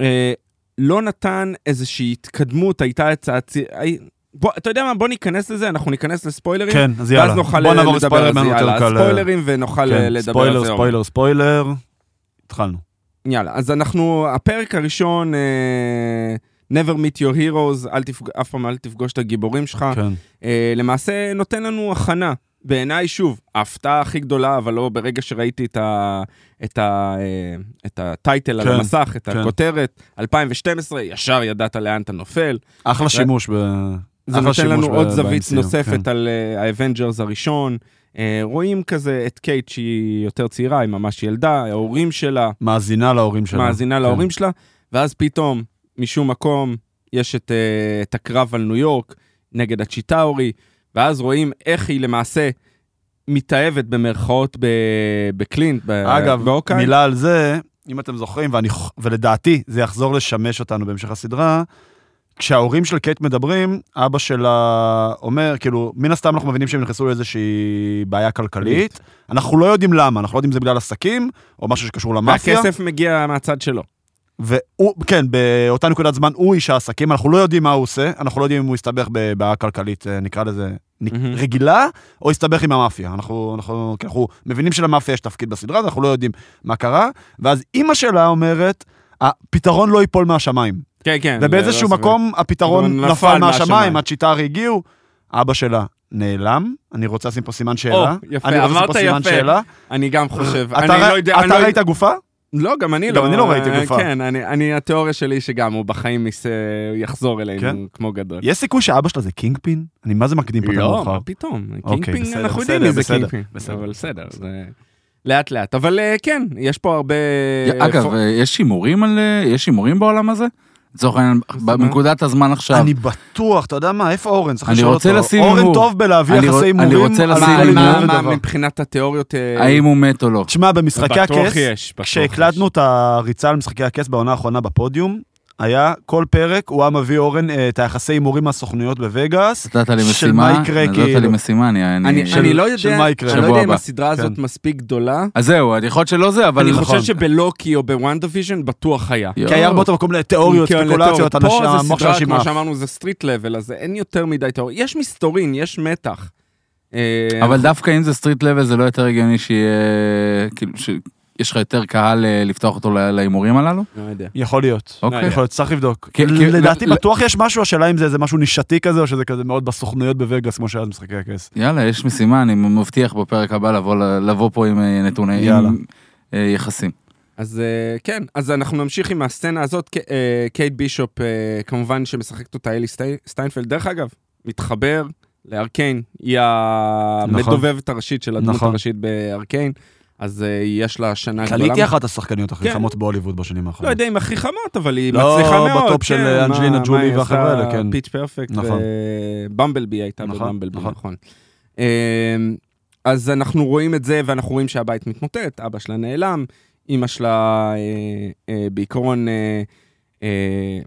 אה, לא נתן איזושהי התקדמות, הייתה הצעת... בוא, אתה יודע מה, בוא ניכנס לזה, אנחנו ניכנס לספוילרים, כן, אז יאללה. ואז נוכל בוא נעבור לדבר לספוילרים, על זה, אין לנו יאללה, קל, אה, ספוילרים ונוכל אה, כן, לדבר על ספוילר, זה. עוד. ספוילר, ספוילר. התחלנו. יאללה, אז אנחנו, הפרק הראשון, אה, never meet your heroes, אל תפג... אף פעם אל תפגוש את הגיבורים שלך, כן. אה, למעשה נותן לנו הכנה. בעיניי, שוב, ההפתעה הכי גדולה, אבל לא ברגע שראיתי את, ה, את, ה, אה, את ה title על כן, המסך, את כן. הכותרת, 2012, ישר ידעת לאן אתה נופל. אחלה שימוש ב... זה נותן לנו עוד ב- זווית ב-MCU, נוספת כן. על אה, ה Avengers הראשון. אה, רואים כזה את קייט שהיא יותר צעירה, היא ממש ילדה, ההורים שלה, מאזינה להורים שלה. מאזינה כן. להורים שלה, ואז פתאום, משום מקום, יש את, אה, את הקרב על ניו יורק נגד הצ'יטאורי, ואז רואים איך היא למעשה מתאהבת במרכאות ב- בקלינט, ב- אגב, באוקיי. מילה על זה, אם אתם זוכרים, ואני, ולדעתי זה יחזור לשמש אותנו בהמשך הסדרה, כשההורים של קייט מדברים, אבא שלה אומר, כאילו, מן הסתם אנחנו מבינים שהם נכנסו לאיזושהי בעיה כלכלית. אנחנו לא יודעים למה, אנחנו לא יודעים אם זה בגלל עסקים, או משהו שקשור למאפיה. והכסף מגיע מהצד שלו. והוא, כן, באותה נקודת זמן הוא איש העסקים, אנחנו לא יודעים מה הוא עושה, אנחנו לא יודעים אם הוא הסתבך בבעיה כלכלית, אה, נקרא לזה, מהמם. רגילה, או הסתבך עם המאפיה. אנחנו, אנחנו, כי אנחנו מבינים שלמאפיה יש תפקיד בסדרה, אנחנו לא יודעים מה קרה. ואז אימא שלה אומרת, הפתרון לא ייפול מהשמיים. כן, כן. ובאיזשהו מקום הפתרון נפל נפל מהשמיים. עד שיטרי הגיעו, אבא שלה נעלם, אני רוצה לשים פה סימן שאלה. או, יפה, אני אמרת פה סימן יפה. שאלה. אני גם חושב. אתה אני לא יודע... אני אתה לא- ראית גופה? לא, גם אני גם לא. אני לא ראיתי גופה. כן, אני, אני, התיאוריה שלי שגם הוא בחיים יס- יחזור אלינו כן. כמו גדול. יש סיכוי שאבא שלה זה קינג פין? אני מה זה מקדים פה את לא. מה פתאום? אוקיי, קינגפינג, בסדר, אנחנו בסדר, יודעים מי זה בסדר, קינגפינג. בסדר. אבל בסדר, זה... לאט לאט. אבל אה, כן, יש פה הרבה... אגב, פו- אה, יש הימורים על... אה, יש הימורים בעולם הזה? לצורך העניין? בנקודת הזמן עכשיו. אני בטוח, אתה יודע מה, איפה אורן? צריך אני לשאול רוצה אותו. אורן. טוב בלהביא אני יחסי אני הימורים. רוצה על לשים הימור מה-. מבחינת התיאוריות... אה, האם הוא מת או לא? תשמע, במשחקי הכס, כשהקלטנו. את הריצה על משחקי הכס בעונה האחרונה בפודיום, היה כל פרק, הוא היה מביא אורן אה, את היחסי הימורים מהסוכנויות בווגאס. נתת לי של משימה, מה יקרה, נתת לי כאילו. משימה, אני... אני, של- אני לא של יודע, מה יקרה. אני לא יודע אם. הסדרה הזאת כן. מספיק גדולה. אז זהו, אני יכול להיות שלא זה, אבל... אני נכון. חושב שבלוקי או ב WandaVision בטוח היה. כי היה הרבה יותר מקום לתיאוריות, כן, ספקולציות, פה זה של סדרה, כמו שאמרנו, זה street level, אז אין יותר מדי תיאוריות. יש מסתורין, יש מתח. אה, אבל דווקא אם זה street level זה לא יותר הגיוני שיהיה... שיש לך יותר קהל אה, לפתוח אותו להימורים הללו? לא יודע. יכול להיות. אוקיי. יכול להיות, צריך לבדוק. לדעתי בטוח יש משהו, השאלה אם זה איזה משהו נישתי כזה, או שזה כזה מאוד בסוכנויות בווגאס, כמו שהיה במשחקי הכס. יאללה, יש משימה, אני מבטיח בפרק הבא לבוא, פה עם אה, נתוני... אה, יחסים. אז כן, אז אנחנו נמשיך עם הסצנה הזאת. ק- קייט בישופ, כמובן שמשחקת אותה אלי סטי- סטיינפלד. דרך אגב, מתחבר לארקיין, היא המדובבת הראשית של הדמות נכון. הראשית בארקיין, אז אה, יש לה שנה כללית היא אחת השחקניות הכי כן. חמות בהוליווד בשנים לא האחרונות. יודע אם הכי חמות, אבל היא לא מצליחה מאוד. בטופ של כן, אנג'לינה ג'ולי והחבר'ה? האלה, כן. פיץ' פרפקט נכון. ובמבלבי הייתה נכון, בבמבלבי, נכון. נכון. אמ, אז אנחנו רואים את זה, ואנחנו רואים שהבית מתמוטט, אבא שלה נעלם, אימא שלה אה, אה, בעיקרון אה, אה,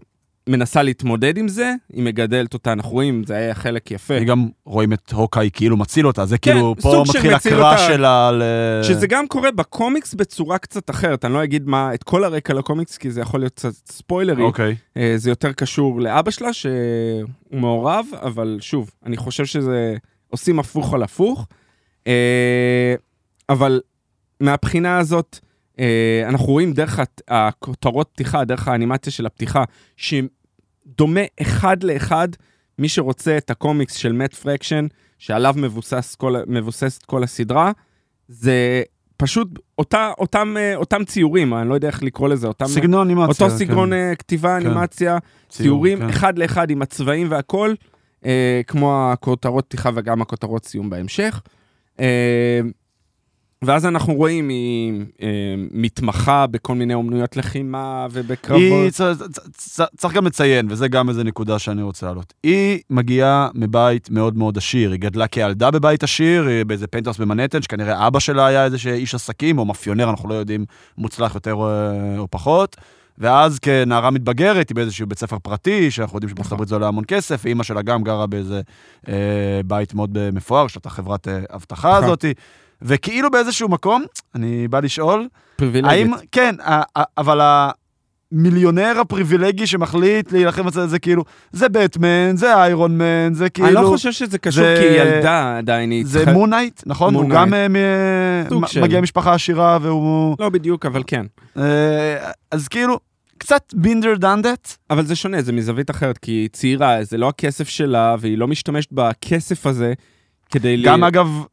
מנסה להתמודד עם זה, היא מגדלת אותה, אנחנו רואים, זה היה חלק יפה. גם רואים את הוקאי כאילו מציל אותה, זה כן, כאילו, פה מתחיל אותה. שלה ל... שזה גם קורה בקומיקס בצורה קצת אחרת, אני לא אגיד מה, את כל הרקע לקומיקס, כי זה יכול להיות קצת ספוילרי. אוקיי. אה, זה יותר קשור לאבא שלה, שהוא מעורב, אבל שוב, אני חושב שזה עושים הפוך על הפוך. אה, אבל מהבחינה הזאת, אה, אנחנו רואים דרך הכותרות פתיחה, דרך האנימציה של הפתיחה, שדומה אחד לאחד, מי שרוצה את הקומיקס של מאט פרקשן, שעליו מבוסס כל, מבוססת כל הסדרה, זה פשוט אותה, אותם, אה, אותם ציורים, אני לא יודע איך לקרוא לזה, אותם... סגנון אנימציה. אותו כן. סגנון אה, כתיבה, כן. אנימציה, ציור, ציורים, כן. אחד לאחד עם הצבעים והכל, אה, כמו הכותרות פתיחה וגם הכותרות סיום בהמשך. אה, ואז אנחנו רואים, היא אה, מתמחה בכל מיני אומנויות לחימה היא, ובקרבות. צ- צ- צ- צריך גם לציין, וזה גם איזה נקודה שאני רוצה להעלות. היא מגיעה מבית מאוד מאוד עשיר, היא גדלה כילדה בבית עשיר, היא באיזה פנטהאוס במנהטן, שכנראה אבא שלה היה איזה איש עסקים, או מאפיונר, אנחנו לא יודעים, מוצלח יותר או, או פחות. ואז כנערה מתבגרת, היא באיזשהו בית ספר פרטי, שאנחנו יודעים שבארצות הברית זה עולה המון כסף, ואימא שלה גם גרה באיזה אה, בית מאוד מפואר, יש לה את החברת אה, אבטחה נכון. הזאתי. וכאילו באיזשהו מקום, אני בא לשאול, פריבילגית. האם, כן, אבל המיליונר הפריבילגי שמחליט להילחם בצד הזה, כאילו, זה בטמן, זה איירון מן, זה כאילו... אני לא חושב שזה קשור, זה- כי ילדה עדיין, היא זה. מונייט, נכון? הוא Moon גם. אה, מ-. מגיע משפחה עשירה והוא... לא בדיוק, אבל כן. אה, אז כאילו, קצת בינדר that. אבל זה שונה, זה מזווית אחרת, כי היא צעירה, זה לא הכסף שלה, והיא לא משתמשת בכסף הזה כדי... גם ל... אגב,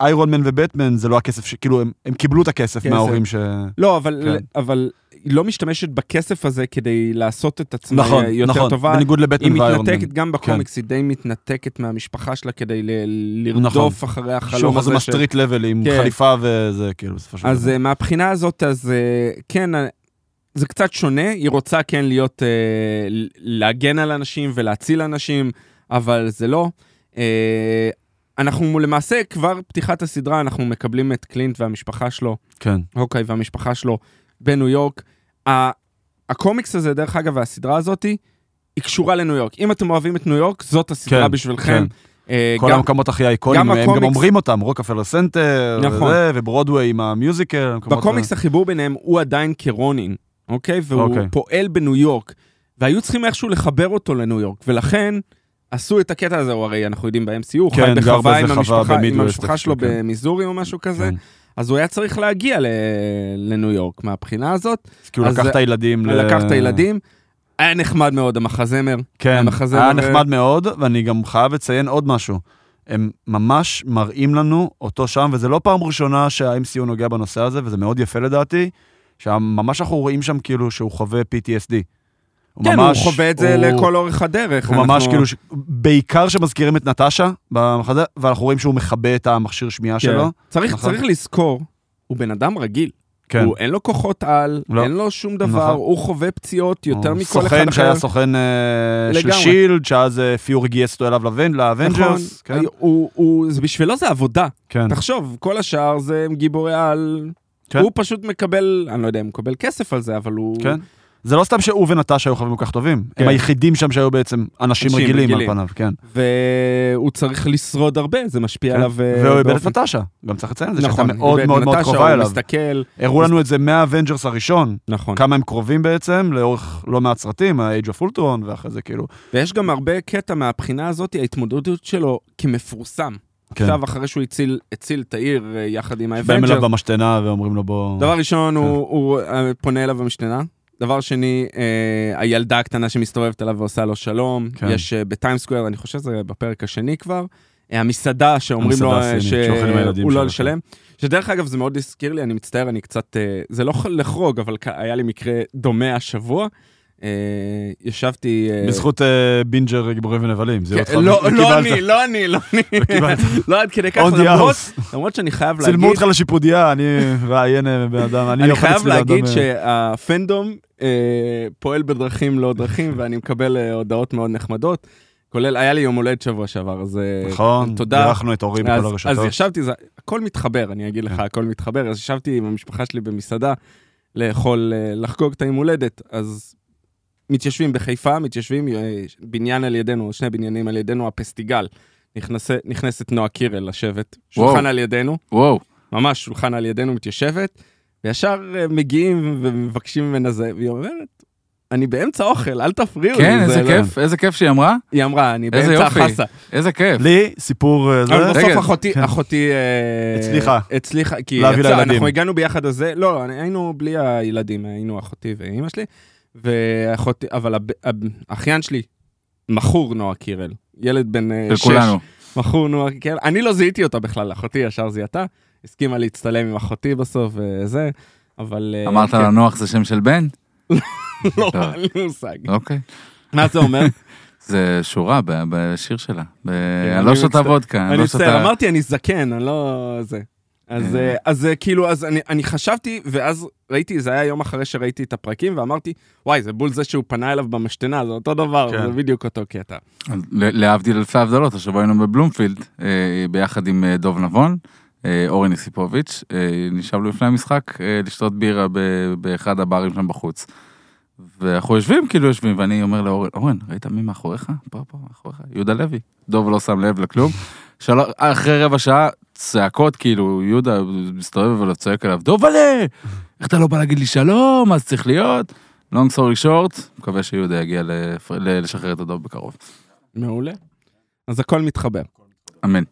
איירון מן ובטמן זה לא הכסף, ש- כאילו, הם- הם קיבלו את הכסף כסף. מההורים ש... לא, אבל, כן. אבל היא לא משתמשת בכסף הזה כדי לעשות את עצמה נכון, יותר נכון, טובה. בניגוד היא לבטמן ואיירון מן. מתנתקת, גם בקומיקס, היא די מתנתקת מהמשפחה שלה כדי ל- לרדוף אחרי החלום שוב, הזה. זה ש- מסטריט לבל עם כן. חליפה וזה, כאילו, בסופו של אז דבר. אה, מהבחינה הזאת, אז אה, כן, אה, זה קצת שונה, היא רוצה כן להיות, להגן על אנשים ולהציל אנשים, אבל זה לא. אנחנו למעשה, כבר פתיחת הסדרה, אנחנו מקבלים את קלינט והמשפחה שלו, כן. הוקאי והמשפחה שלו בניו יורק. ה- הקומיקס הזה, דרך אגב, והסדרה הזאתי, היא קשורה לניו יורק. אם אתם אוהבים את ניו יורק, זאת הסדרה כן, בשבילכם. אה, כל גם- המקומות הכי אייקונים, הם גם אומרים אותם, רוקפלר סנטר, נכון. וזה, וברודוויי עם ה musical. בקומיקס החיבור ביניהם הוא עדיין כרונין, אוקיי? והוא אוקיי. פועל בניו יורק, והיו צריכים איכשהו לחבר אותו לניו יורק, ולכן עשו את הקטע הזה, הוא הרי, אנחנו יודעים, ב-MCU, הוא כן, חי בחווה עם המשפחה, עם המשפחה שלו כן. במיזורי או משהו כזה, כן. אז הוא היה צריך להגיע ל- לניו יורק מהבחינה הזאת, אז כאילו לקח את הילדים ל... לקח את הילדים. היה נחמד מאוד, המחזמר. כן, המחזמר, היה אה, נחמד מאוד, ואני גם חייב לציין עוד משהו. הם ממש מראים לנו אותו שם, וזה לא פעם ראשונה שה-MCU נוגע בנושא הזה, וזה מאוד יפה לדעתי, שממש אנחנו רואים שם כאילו שהוא חווה PTSD. הוא כן, ממש- הוא חווה את זה הוא- לכל אורך הדרך. הוא ממש אנחנו- כאילו, ש- בעיקר שמזכירים את נטשה במחזה, ואנחנו רואים שהוא מכבה את המכשיר שמיעה כן. שלו. צריך, נכון. צריך לזכור, הוא בן אדם רגיל. כן. הוא, אין לו כוחות על, לא. אין לו שום דבר, נכון. הוא חווה פציעות יותר מכל אחד סוכן אחר. שהיה סוכן אה, של לגמרי. שילד, שאז אה, פיורי גייס אותו אליו נכון, לאבנ- לאבנג'רס. כן, הוא, הוא, זה בשבילו זה עבודה. כן. תחשוב, כל השאר זה גיבורי על... כן. הוא פשוט מקבל, אני לא יודע אם הוא מקבל כסף על זה, אבל הוא... כן. זה לא סתם שהוא ונטשה היו חברים כל כך טובים, כן. הם היחידים שם שהיו בעצם אנשים אנשים רגילים על רגילים. פניו, כן. והוא צריך לשרוד הרבה, זה משפיע כן. עליו אה, והוא איבד את נטשה, גם צריך לציין את זה, שהייתה נכון, מאוד איבד מאוד מאוד נטשה, קרובה הוא אליו. מסתכל, הראו לנו את זה מהאבנג'רס הראשון, נכון. כמה הם קרובים בעצם, לאורך לא מעט סרטים, ה-Age of Ultron, ואחרי זה כאילו... ויש גם הרבה קטע מהבחינה הזאת, ההתמודדות שלו כמפורסם. כן. עכשיו, אחרי שהוא הציל, הציל את העיר אה, יחד עם באים האבנג'רס, אליו במשתנה ואומרים לו בוא... דבר ראשון, כן. הוא, הוא אה, פונה אליו במשתנה. דבר שני, אה, הילדה הקטנה שמסתובבת אליו ועושה לו שלום. כן. יש אה, בטיימס סקוור, אני חושב שזה בפרק השני כבר. אה, המסעדה שאומרים לו המסעדה אה, הסינית, שהוא לא לשלם. שדרך אגב, זה מאוד הזכיר לי, אני מצטער, אני קצת... אה, זה לא יכול לחרוג, אבל היה לי מקרה דומה השבוע. אה, ישבתי... אה, בזכות אה, בינג'ר גיבורים ונבלים, אותך כן, לא, לא וקיבלת. אני, לא אני, לא אני. וקיבלת. לא עד כדי כך, למרות, שאני חייב להגיד... צילמו אותך לשיפודיה, אני ראיין בן אדם, אני חייב להגיד שהפנדום פועל בדרכים לא דרכים, ואני מקבל הודעות מאוד נחמדות. כולל, היה לי יום הולדת שבוע שעבר, אז נכון, תודה. בירכנו את אורי בכל אז, הרשתות. אז ישבתי, זה, הכל מתחבר, אני אגיד לך, כן. הכל מתחבר. אז ישבתי עם המשפחה שלי במסעדה לאכול, לחגוג את היום הולדת, אז מתיישבים בחיפה, מתיישבים אה, בניין על ידינו, שני בניינים על ידינו, הפסטיגל. נכנס, נכנסת נועה קירל לשבת, שולחן וואו. על ידינו, וואו. ממש שולחן על ידינו מתיישבת, וישר אה, מגיעים ומבקשים ממנה זה, והיא אומרת, אני באמצע אוכל, אל תפריעו לי. כן, זה איזה לא-" כיף, איזה כיף שהיא אמרה. היא אמרה, אני באמצע יופי. החסה. איזה כיף. לי, סיפור אה, אבל זה, בסוף רגע, אחותי, כן. אחותי... הצליחה. הצליחה, כי להביא יצא, לילדים. אנחנו הגענו ביחד לזה, לא, היינו בלי הילדים, היינו אחותי ואימא שלי, ואחותי, אבל הב- האחיין שלי, מכור נועה קירל, ילד בן אה, שש, כולנו. מכור נועה קירל, אני לא זיהיתי אותה בכלל, אחותי ישר זיהתה, הסכימה להצטלם עם אחותי בסוף וזה, אבל... אה, אמרת כן. לה נוח זה שם של בן? לא, טוב. אין לי מושג. אוקיי. מה זה אומר? זה שורה בשיר שלה. אני לא שותה. וודקה. אני לא מצטער. אמרתי אני זקן, אני לא... זה. אז, אה. אה, אז אה, כאילו, אז אני, אני חשבתי, ואז ראיתי, זה היה יום אחרי שראיתי את הפרקים, ואמרתי, וואי, זה בול זה שהוא פנה אליו במשתנה, זה אותו דבר, כן. זה בדיוק אותו קטע. להבדיל אלפי הבדלות, השבוע היינו בבלומפילד, ביחד עם דוב נבון, אה, אורן יסיפוביץ', אה, נשאבנו לפני המשחק לשתות בירה באחד הברים שם בחוץ. ואנחנו יושבים, כאילו יושבים, ואני אומר לאורן, אורן, ראית מי מאחוריך? פה, פה, מאחוריך, יהודה לוי. דוב לא שם לב לכלום. של... אחרי רבע שעה, צעקות, כאילו, יהודה מסתובב וצועק עליו, דובלה! איך אתה לא בא להגיד לי שלום? אז צריך להיות. long story short, מקווה שיהודה יגיע לשחרר את הדוב בקרוב. מעולה. אז הכל מתחבר. אמן.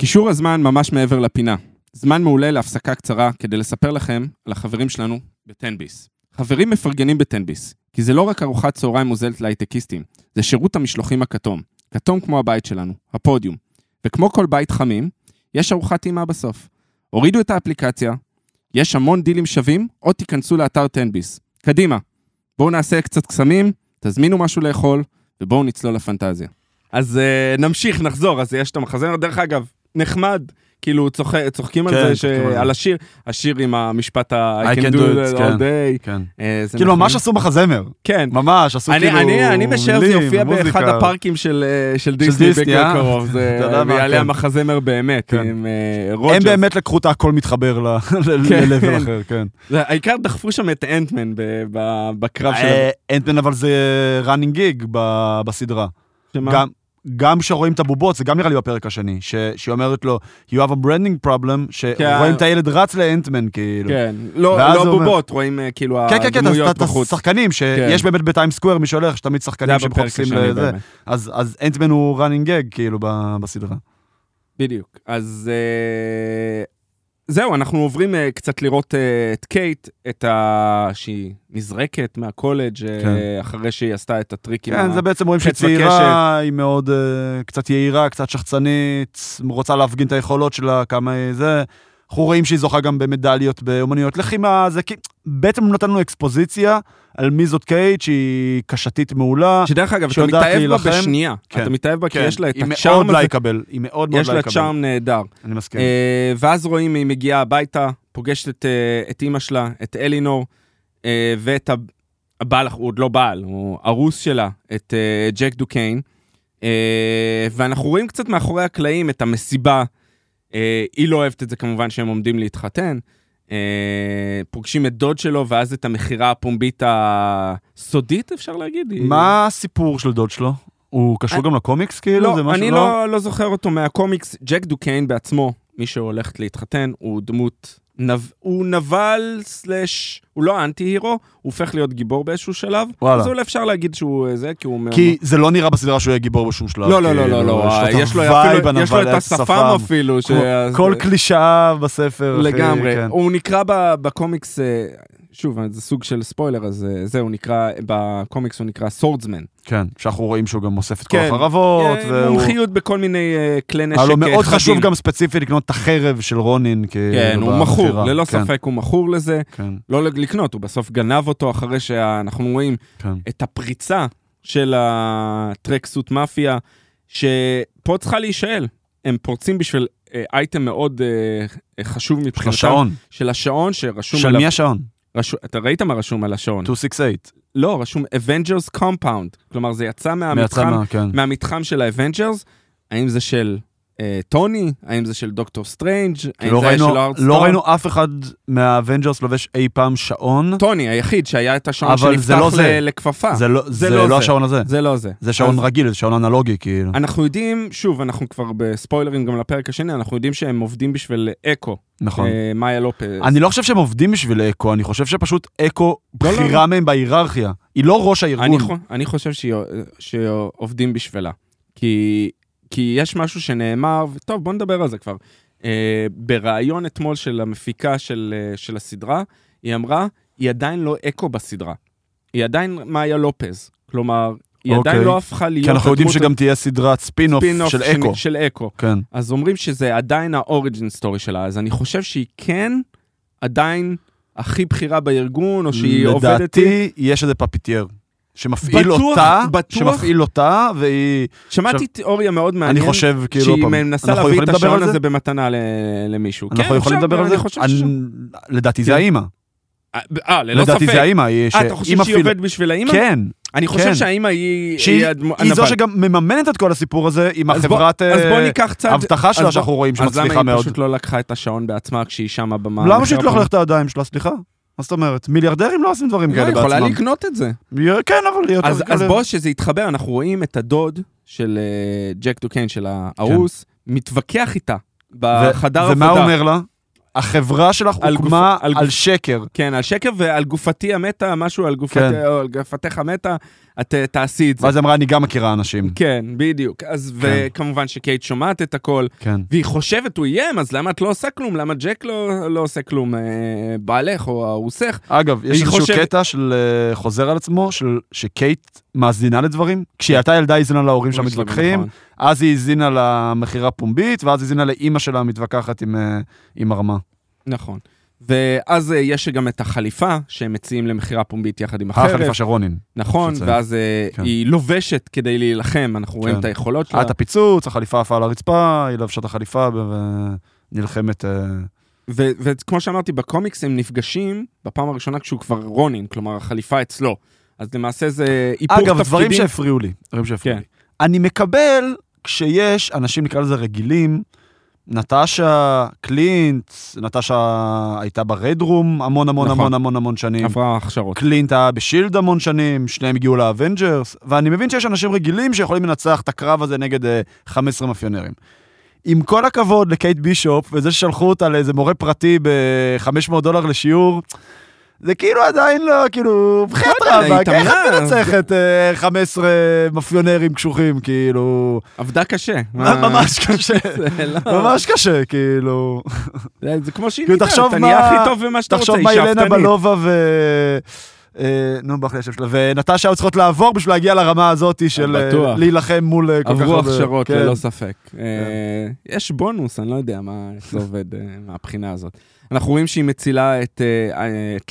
קישור הזמן ממש מעבר לפינה. זמן מעולה להפסקה קצרה כדי לספר לכם על החברים שלנו בטנביס. חברים מפרגנים בטנביס, כי זה לא רק ארוחת צהריים מוזלת להייטקיסטים, זה שירות המשלוחים הכתום. כתום כמו הבית שלנו, הפודיום. וכמו כל בית חמים, יש ארוחת טעימה בסוף. הורידו את האפליקציה, יש המון דילים שווים, או תיכנסו לאתר טנביס. קדימה, בואו נעשה קצת קסמים, תזמינו משהו לאכול, ובואו נצלול לפנטזיה. אז uh, נמשיך, נחזור, אז יש את המחזמר, דרך אגב, נחמד, כאילו צוח, צוחקים על כן, זה, על זה. שעל השיר, השיר עם המשפט ה- I I can do it all כן. day. כן. אה, זה כאילו נכון. ממש עשו מחזמר, כן. ממש, עשו אני, כאילו אני, אני משער זה יופיע באחד. הפארקים של, אה, של דיסני דיסני, אה? קרוב, זה- יודע מה, ויעלה כן. המחזמר באמת, כן. עם אה, רוג'רס. הם באמת לקחו את הכל מתחבר כן. ל-level אחר, כן. זה- העיקר דחפו שם את אנטמן בקרב של... אה, אנטמן אבל זה running gig בסדרה. שמה? גם- גם כשרואים את הבובות, זה גם נראה לי בפרק השני, ש- שהיא אומרת לו, you have a branding problem, שרואים את הילד רץ לאנטמן, כאילו. כן, לא לא הוא אומר- רואים אה, כאילו כן, כן, כן, הדמויות בחוץ. שחקנים, שיש באמת בטיים סקוואר, מי שהולך, יש תמיד זה שחקנים שמחפשים לזה. אז אז אנטמן הוא running gag, כאילו, בסדרה. בדיוק. אז אה, זהו, אנחנו עוברים אה, קצת לראות אה, את קייט, את ה... שהיא נזרקת מהקולג' אה, כן. אחרי שהיא עשתה את הטריק עם כן, ה... זה בעצם רואים שהיא. צעירה, היא מאוד אה, קצת יהירה, קצת שחצנית, רוצה להפגין את היכולות שלה, כמה זה. אנחנו רואים שהיא זוכה גם במדליות באומנויות לחימה, זה כי... בעצם נתן לנו אקספוזיציה על מי זאת קייט, שהיא קשתית מעולה. שדרך אגב, אתה מתאהב בה. בשנייה. כן. אתה מתאהב בה כי יש לה את היא מאוד הצ'ארם הזה, לייקבל, היא מאוד מאוד יש לה לייקבל. צ'ארם נהדר. אני מסכים. אה, ואז רואים, היא מגיעה הביתה, פוגשת את, אה, את אימא שלה, את אלינור, אה, ואת הבעל, הוא עוד לא בעל, הוא ארוס שלה, את ג'ק דוקיין. ואנחנו רואים קצת מאחורי הקלעים את המסיבה. אה, היא לא אוהבת את זה כמובן שהם עומדים להתחתן. אה, פוגשים את דוד שלו, ואז את המכירה הפומבית הסודית, אפשר להגיד. מה הסיפור של דוד שלו? הוא קשור אני- גם לקומיקס כאילו? לא, זה משהו אני לא, לא זוכר אותו מהקומיקס. ג'ק דוקיין בעצמו, מי שהולכת להתחתן, הוא דמות. הוא נבל slash, הוא לא anti-hero, הוא הופך להיות גיבור באיזשהו שלב. וואלה. אז אולי אפשר להגיד שהוא אה, זה, כי הוא... כי זה לא נראה בסדרה שהוא יהיה גיבור בשום שלב. לא, לא, לא, כאילו, לא, לא, יש לו ה vibe אפילו, יש לו את השפם אפילו. כל קלישאה בספר. לגמרי. כן. הוא נקרא בקומיקס, אה, שוב, זה סוג של ספוילר, אז אה, זה, הוא נקרא, בקומיקס הוא נקרא סורדסמן. כן, שאנחנו רואים שהוא גם אוסף את כל כן. החרבות, אה, והוא... מומחיות בכל מיני אה, כלי נשק היה לו מאוד חדים. חשוב גם ספציפית לקנות את החרב של רונין. כאילו, כן, הוא. מכור, ללא כן, ספק הוא מכור לזה. כן, לא לקנות, הוא בסוף גנב אותו אחרי שאנחנו רואים כן. את הפריצה של הטרקסוט מאפיה, שפה צריכה להישאל. הם פורצים בשביל אייטם מאוד אה, חשוב של מבחינתם. השעון. של השעון שרשום של עליו... מי השעון? רשו... אתה ראית מה רשום על השעון? 268. לא, רשום Avengers Compound. כלומר, זה יצא מהמתחם, מה, כן. מהמתחם של האבנג'רס. האם זה של טוני? האם זה של דוקטור סטרנג'? האם לא זה היה של הארדסטאר? לא ראינו אף אחד מהאבנג'רס לובש אי פעם שעון. טוני היחיד שהיה את השעון שנפתח לא. ל- לכפפה. זה לא- זה זה לא לא. השעון הזה. זה לא זה. זה שעון אז רגיל, זה שעון אנלוגי, כאילו. אנחנו יודעים, שוב, אנחנו כבר בספוילרים גם לפרק השני, אנחנו יודעים שהם עובדים בשביל אקו, נכון. אה, מאיה לופז. אני לא חושב שהם עובדים בשביל אקו, אני חושב שפשוט אקו לא. בכירה מהם בהיררכיה. היא לא ראש הארגון. אני, חו- אני חושב שעובדים בשבילה. כי, כי יש משהו שנאמר, וטוב, בוא נדבר על זה כבר. אה, בריאיון אתמול של המפיקה של, אה, של הסדרה, היא אמרה, היא עדיין לא אקו בסדרה. היא עדיין מאיה לופז. כלומר, היא אוקיי. עדיין לא הפכה להיות... כי אנחנו יודעים שגם תהיה סדרת ספין-אוף ספין-אוף של אקו. של אקו. כן. אז אומרים שזה עדיין ה origin story שלה, אז אני חושב שהיא כן עדיין הכי בכירה בארגון, או שהיא עובדת... לדעתי, יש איזה פפיטייר. שמפעיל בטוח- אותה, בטוח. שמפעיל אותה, והיא... שמעתי עכשיו, תיאוריה מאוד אני מעניינת, חושב, כאילו, שהיא פעם, מנסה להביא את השעון? הזה במתנה ל- למישהו. אנחנו כן, יכולים לדבר על זה? אני אני-. לדעתי כן. זה האימא. אה, ללא לדעתי ספק. זה האימא. היא- אה, אתה חושב שהיא עובדת בשביל האימא? כן. אני חושב כן. שהאימא היא... שהיא היא זו. שגם מממנת את כל הסיפור הזה עם החברת אה. אבטחה אז שלה שאנחנו רואים אז למה שמצליחה היא מאוד. פשוט לא לקחה את השעון בעצמה כשהיא שמה במה... למה שהיא תשלח לך את הידיים שלה, סליחה? מה זאת אומרת? מיליארדרים לא עושים דברים היא כאלה יכולה בעצמם. לקנות את זה. כן, אבל היא יותר... אז, בוא, שזה יתחבר, אנחנו רואים את הדוד של אה, ג'ק דוקיין, של הארוס, מתווכח איתה בחדר עבודה. ומה הוא אומר לה? החברה שלך על הוקמה על שקר. כן, על שקר ועל גופתי המתה, משהו על, כן. או על גופתך המתה, את אה, תעשי את זה. ואז אמרה, אני גם מכירה אנשים. כן, בדיוק. אז, כן. וכמובן שקייט שומעת את הכל, כן. והיא חושבת, הוא איים, אז למה את לא עושה כלום? למה ג'ק לא, לא עושה כלום? אה, בעלך או ארוסך? אגב, יש איזשהו חושבת- קטע של אה, חוזר על עצמו, של שקייט מאזינה לדברים. כשהיא הייתה ילדה, היא האזינה להורים שלה שלה, מתווכחים, נכון. אז היא האזינה למכירה פומבית, ואז היא האזינה לאימא שלה מתווכחת עם, אה, עם הרמה. נכון. ואז אה, יש גם את החליפה שהם מציעים למכירה פומבית יחד עם החרב. החליפה של רונין. נכון, שצריך. ואז אה, כן. היא לובשת כדי להילחם, אנחנו רואים כן. את היכולות שלה. את הפיצוץ, החליפה עפה על הרצפה, היא לבשה את החליפה ונלחמת... אה, ו- וכמו שאמרתי, בקומיקס הם נפגשים בפעם הראשונה כשהוא כבר רונין, כלומר החליפה אצלו. אז למעשה זה היפוך אגב, תפקידים. דברים שהפריעו לי. דברים שהפריעו כן. לי. אני מקבל כשיש אנשים, נקרא לזה רגילים, נטשה, קלינט, נטשה הייתה ברדרום המון המון נכון. המון המון המון שנים. עברה הכשרות. קלינט היה בשילד המון שנים, שניהם הגיעו לאבנג'רס, ואני מבין שיש אנשים רגילים שיכולים לנצח את הקרב הזה נגד אה, 15 מאפיונרים. עם כל הכבוד לקייט בישופ, וזה ששלחו אותה לאיזה מורה פרטי ב-500 דולר לשיעור, זה כאילו עדיין לא, כאילו, בחייאת לא רבאק, איך את התאמנה, מנצחת אה, 15 מאפיונרים קשוחים, כאילו, עבדה קשה. ממש קשה, לא- ממש קשה, כאילו. זה כמו שהיא כאילו, תחשוב אתה נהיה הכי טוב במה שאתה רוצה, תחשוב היא מה ילנה שאפתנית. בלובה ו... אה, נו, ברח לי השם שלה, ונטשה היו צריכות לעבור בשביל להגיע לרמה הזאת של אה. להילחם מול אה, כל כך עברו הרבה... הכשרות, כן. ללא ספק. אה, יש בונוס, אני לא יודע מה, איך זה עובד מהבחינה הזאת. אנחנו רואים שהיא מצילה את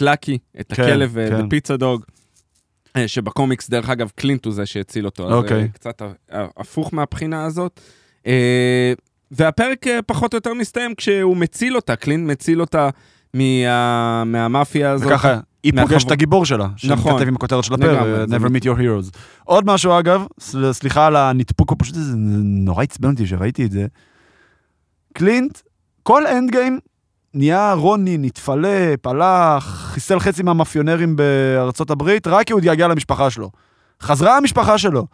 לקי, את כן, הכלב, כן. בפיצה דוג, שבקומיקס, דרך אגב, קלינט הוא זה שהציל אותו. אז אוקיי. קצת הפוך מהבחינה הזאת. והפרק פחות או יותר מסתיים כשהוא מציל אותה, קלינט מציל אותה מה- מהמאפיה הזאת. וככה, היא מהחבר- פוגשת את הגיבור שלה, נכון. שמתכתב עם הכותרת של הפרק, Never meet your heroes. עוד משהו אגב, סליחה על הנדפוק, הוא פשוט זה נורא עצבן אותי שראיתי את זה. קלינט, כל Endgame נהיה רונין, התפלפ, הלך, חיסל חצי מהמאפיונרים בארצות הברית, רק כי הוא התגעגע למשפחה שלו. חזרה המשפחה שלו.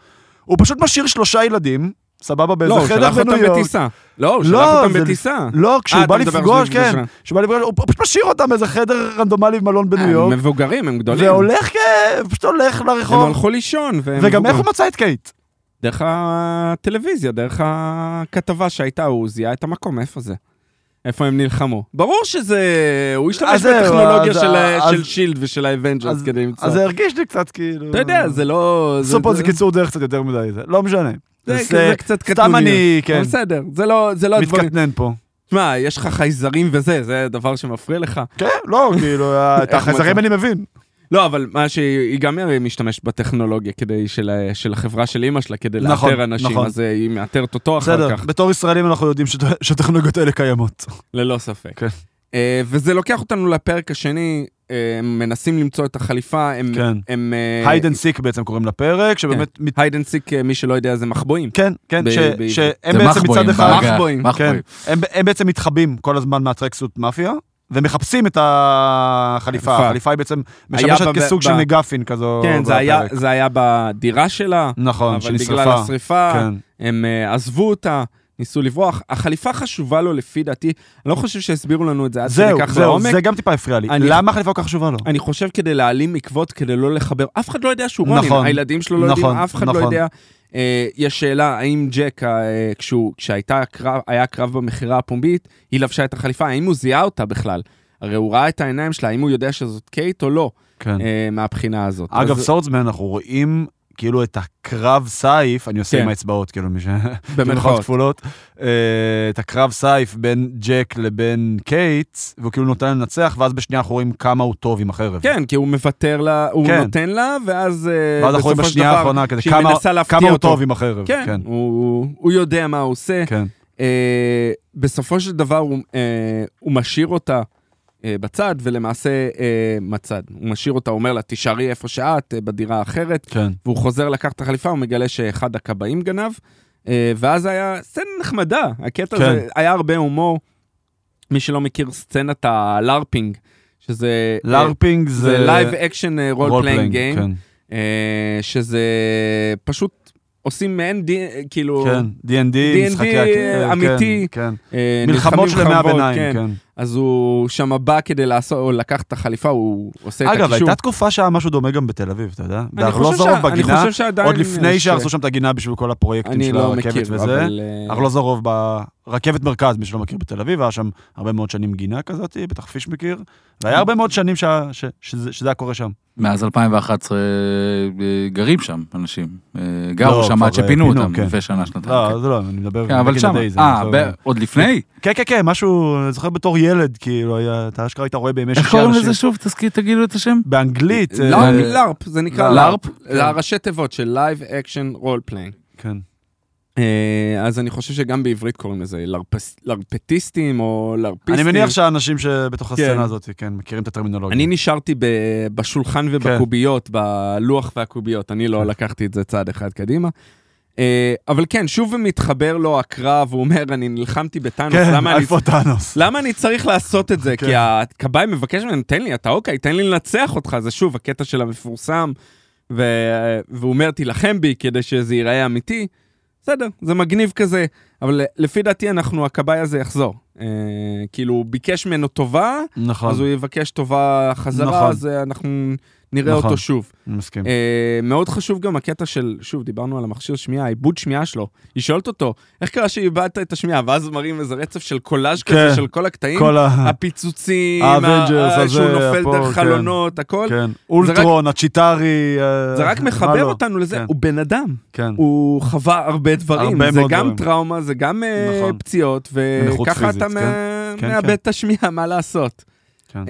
הוא פשוט משאיר שלושה ילדים, סבבה, באיזה לא, הוא חדר שלח אותם בניו יורק. בטיסה. לא, הוא לא, שלח אותם בטיסה. לא, כשהוא אה, בא מדבר על לפגוש, כן, כשהוא בא לפגוש, הוא פשוט משאיר אותם באיזה חדר רנדומלי במלון בניו הם יורק, מבוגרים, הם גדולים. והולך, כ- פשוט הולך הם לרחוב. הלכו לישון. וגם איך. הוא מצא את קייט? דרך הטלוויזיה, דרך הכתבה שהייתה, הוא זיהה את המקום, איפה זה? איפה הם נלחמו. ברור שזה... הוא השתמש בטכנולוגיה אז- של אז- של שילד ושל האבנג'רס כדי למצוא. אז זה הרגיש לי קצת כאילו... אתה יודע, זה לא... עשו פה איזה קיצור דרך קצת יותר מדי, לא משנה. זה קצת סתם קטנוני. אני, כן, בסדר, זה לא זה לא הדברים. מתקטנן פה. תשמע, יש לך חייזרים וזה, זה דבר שמפריע לך. כן, לא, כאילו, את מצא? אני מבין. לא, אבל מה שהיא גם משתמשת בטכנולוגיה כדי של של החברה של אימא שלה, כדי נכון, לאתר אנשים, נכון. אז אה, היא מאתרת אותו אחר בסדר, כך. בתור ישראלים אנחנו יודעים שהטכנולוגיות האלה קיימות. ללא ספק. כן. אה, וזה לוקח אותנו לפרק השני, הם מנסים למצוא את החליפה, הם... כן. הם... הייד אנד סיק בעצם קוראים לפרק, שבאמת... מת- hide and seek, מי שלא יודע, זה מחבואים. כן, כן, ב- ש- בעברית. שהם זה בעצם מצד אחד... בעגה. מחבואים. כן. הם, הם בעצם מתחבאים כל הזמן מהטרקסוט מאפיה, ומחפשים את החליפה. חליפה. החליפה היא בעצם משמשת ב- כסוג ב- של מגפין כזו. כן, זה היה. זה היה בדירה שלה, נכון, אבל בגלל שנשרפה. השריפה, כן. הם אה, עזבו אותה, ניסו לברוח. החליפה חשובה לו לפי דעתי, אני לא חושב שהסבירו לנו את זה עד זהו, כדי כך זהו, לעומק. זה גם טיפה הפריע לי. אני- למה החליפה כל כך חשובה לו? אני חושב כדי להעלים עקבות, כדי לא לחבר, אף אחד לא יודע שהוא רונין, נכון, הילדים שלו לא נכון, יודעים, אף אחד לא נכון. יודע. אה, יש שאלה, האם ג'ק, אה, כשהוא, כשהייתה קרב, היה קרב במכירה הפומבית, היא לבשה את החליפה, האם הוא זיהה אותה בכלל? הרי הוא ראה את העיניים שלה, האם הוא יודע שזאת קייט או לא, כן. אה, מהבחינה הזאת. אגב, אז- Swordsman, אנחנו רואים כאילו את הקרב סייף, אני עושה כן. עם האצבעות, כאילו, מי ש... במרכאות. במירכאות כפולות, אה, את הקרב סייף בין ג'ק לבין קייט, והוא כאילו נותן לנצח, ואז בשנייה אנחנו רואים כמה הוא טוב עם החרב. כן, כי הוא מוותר לה, הוא כן. נותן לה, ואז אה, ואז אנחנו רואים בשנייה האחרונה שהיא כמה כמה הוא. טוב עם החרב. כן, כן, הוא, הוא יודע מה הוא עושה. כן. אה, בסופו של דבר הוא, אה, הוא משאיר אותה בצד, ולמעשה אה, מצד. הוא משאיר אותה, אומר לה, תישארי איפה שאת, אה, בדירה האחרת, כן. והוא חוזר לקחת את החליפה, הוא מגלה שאחד הכבאים גנב, אה, ואז היה סצנה נחמדה, הקטע כן. הזה, היה הרבה הומור. מי שלא מכיר סצנת ה LARPing, שזה... אה, LARPing זה זה... live action role playing game, כן. אה, שזה פשוט עושים מעין די, כאילו, כן, D&D, D&D משחקי... הכ- אמיתי. כן, כן. מלחמות של ימי הביניים, כן. אז הוא שם בא כדי לעשות, או לקח את החליפה, הוא עושה את אגב, הקישור. הייתה תקופה שהיה משהו דומה גם בתל אביב, אתה יודע? אני בארלוזורוב חושב שה- אני בגינה, חושב שעדיין עוד לפני יש- שהרסו שם את הגינה בשביל כל הפרויקטים של לא הרכבת מכיר, וזה. אבל... אה, ארלוזורוב ברכבת מרכז, מי שלא מכיר בתל אביב, היה שם הרבה מאוד שנים גינה כזאת, בטח פיש מכיר, והיה הרבה מאוד שנים ש- שזה שזה היה קורה שם. מאז 2011 אה, גרים שם אנשים. אה, גרו שם עד שפינו אה, פינו, אותם כן. לפני שנה, שנתיים. לא, כן. זה לא, אני מדבר כן, אבל נגד שם. אה. עוד לפני? כן, כן, כן, משהו, אני זוכר בתור ילד, כאילו, אתה אשכרה היית רואה בימי איך שישי קוראים אנשים. לזה שוב? תגידו את השם. באנגלית. אה, לארפ, לארפ, זה נקרא לארפ? לארפ. זה הראשי תיבות של Live Action Role Playing. כן. אה, אז אני חושב שגם בעברית קוראים לזה לארפס- לארפטיסטים או לארפיסטים. אני מניח שהאנשים שבתוך כן. הסצנה הזאת, כן, מכירים את הטרמינולוגיה. אני נשארתי ב- בשולחן ובקוביות, בלוח והקוביות, אני לא כן. לקחתי את זה צעד אחד קדימה. אה, אבל כן, שוב מתחבר לו הקרב, הוא אומר, אני נלחמתי בטאנוס, כן, למה אני... טאנוס? למה אני צריך לעשות את זה? כן. כי הכבאי מבקש ממנו, תן לי, אתה אוקיי, תן לי לנצח אותך. זה שוב, הקטע של המפורסם, ו- והוא אומר, תילחם בי כדי שזה ייראה אמיתי. בסדר, זה מגניב כזה, אבל לפי דעתי אנחנו, הכבאי הזה יחזור. אה, כאילו, הוא ביקש ממנו טובה, נכון, אז הוא יבקש טובה חזרה, נכון. אז אה, אנחנו נראה נכון. אותו שוב. מסכים. אה, מאוד חשוב גם הקטע של, שוב, דיברנו על המכשיר שמיעה, העיבוד שמיעה שלו. היא שואלת אותו, איך קרה שאיבדת את השמיעה? ואז מראים איזה רצף של קולאז' כן. כזה של כל הקטעים, כל ה... הפיצוצים, ה Avengers ה- הזה, שהוא נופל פה, דרך כן. חלונות, הכל. כן, Ultron, ה Chitauri. אה, זה רק מה מחבר לא. אותנו לזה, כן. הוא בן אדם. כן. הוא חווה הרבה דברים, הרבה זה גם דברים. טראומה, זה גם אה, נכון. פציעות, וככה אתה כן. כן, מאבד כן. את השמיעה, מה לעשות. כן.